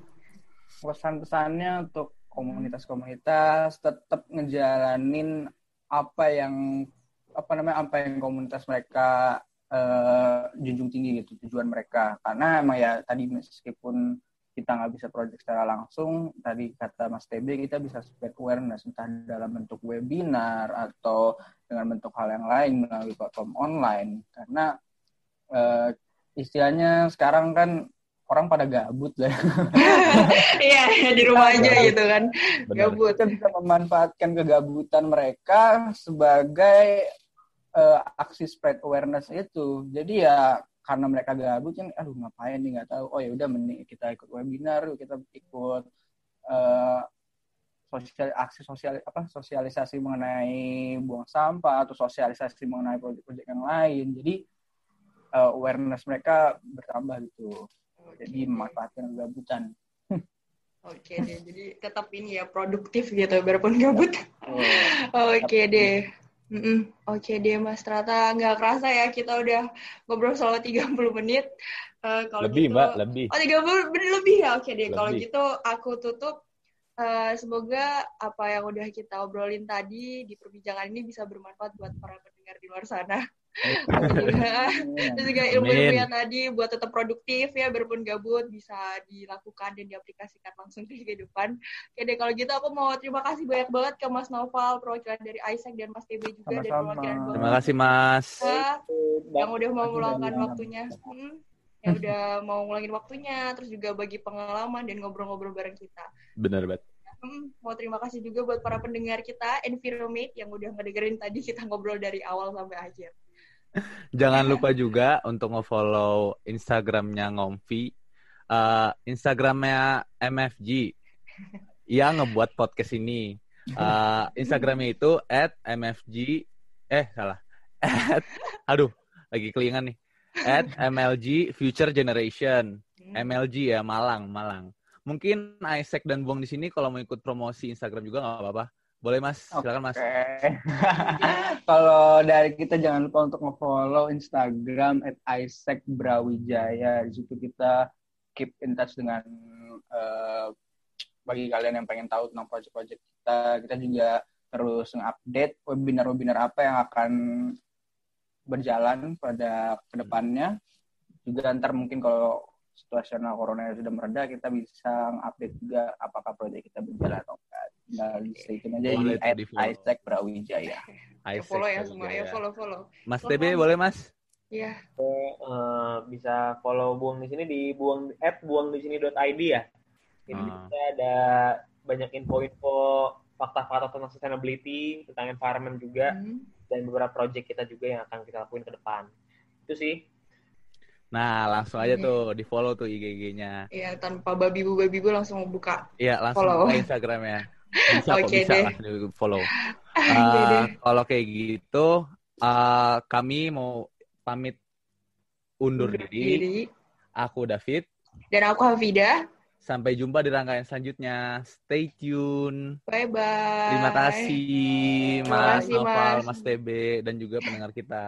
Pesan-pesannya untuk komunitas-komunitas tetap ngejalanin apa yang apa namanya apa yang komunitas mereka eh, junjung tinggi gitu tujuan mereka. Karena emang ya tadi meskipun kita nggak bisa project secara langsung tadi kata Mas TB kita bisa spread awareness entah dalam bentuk webinar atau dengan bentuk hal yang lain melalui platform online. Karena eh, istilahnya sekarang kan orang pada gabut lah [laughs] Iya, di rumah aja gitu kan. Benar. Gabut. kita bisa memanfaatkan kegabutan mereka sebagai eh, aksi spread awareness itu. Jadi ya karena mereka gabut kan, aduh ngapain nih nggak tahu. Oh ya udah mending kita ikut webinar, kita ikut eh, sosial aksi sosial apa sosialisasi mengenai buang sampah atau sosialisasi mengenai proyek-proyek yang lain. Jadi eh, awareness mereka bertambah gitu. Jadi memanfaatkan kegabutan. Oke deh, jadi tetap ini ya produktif gitu, biarpun gabut. Oke deh. Mm-mm. Oke deh Mas, ternyata nggak kerasa ya kita udah ngobrol selama 30 menit. Eh, kalau Lebih gitu, mbak, lebih. Oh 30 menit lebih ya? Oke deh, kalau gitu aku tutup. Eh, semoga apa yang udah kita obrolin tadi di perbincangan ini bisa bermanfaat buat para pendengar di luar sana. Juga Terus juga ilmu-ilmunya tadi buat tetap produktif ya, biarpun gabut bisa dilakukan dan diaplikasikan langsung di kehidupan. Oke deh, kalau gitu aku mau terima kasih banyak banget ke Mas Noval, perwakilan dari Isaac dan Mas TB juga dari Sama-sama. perwakilan Terima kasih mas. yang udah mau meluangkan waktunya. Hmm, yang udah mau ngulangin waktunya, terus juga bagi pengalaman dan ngobrol-ngobrol bareng kita. Benar banget. Hmm, mau terima kasih juga buat para pendengar kita, Enviromate, yang udah ngedengerin tadi kita ngobrol dari awal sampai akhir. Jangan lupa juga untuk nge-follow Instagramnya Ngomfi, uh, Instagramnya MFG yang ngebuat podcast ini. Uh, Instagramnya itu at MFG, eh salah, at, aduh, lagi kelingan nih, at MLG Future Generation, MLG ya Malang, Malang. Mungkin Isaac dan Buang di sini kalau mau ikut promosi Instagram juga nggak apa-apa. Boleh mas, silakan mas. Oke. [laughs] Kalau dari kita jangan lupa untuk nge-follow Instagram at Isaac Brawijaya. Di situ kita keep in touch dengan uh, bagi kalian yang pengen tahu tentang project-project kita. Kita juga terus nge-update webinar-webinar apa yang akan berjalan pada ke depannya. Juga ntar mungkin kalau situasional corona sudah mereda, kita bisa update juga apakah proyek kita berjalan atau. Tinggal stay tune aja Boleh di. Isaac Brawijaya. Ya, Isaac follow ya semua, ya follow follow. Mas Follow, TB boleh mas? Iya. Eh, bisa follow buang di sini di buang at buang di sini.id ya. Ini Ah. bisa ada banyak info-info fakta-fakta tentang sustainability, tentang environment juga, Hmm. dan beberapa project kita juga yang akan kita lakuin ke depan. Itu sih. Nah langsung aja Iya. tuh di follow tuh IG-nya. Ya tanpa babi bu babi bu langsung buka. Iya langsung Follow. ke Instagramnya. Bisa kok Oke bisa deh. follow. [laughs] Uh, kalau kayak gitu, uh, kami mau pamit undur diri. Diri. Aku David. Dan aku Hafida. Sampai jumpa di rangkaian selanjutnya. Stay tune. Bye bye. Terima kasih Terima Mas kasih, Noval, Mas. Mas TB, dan juga pendengar kita.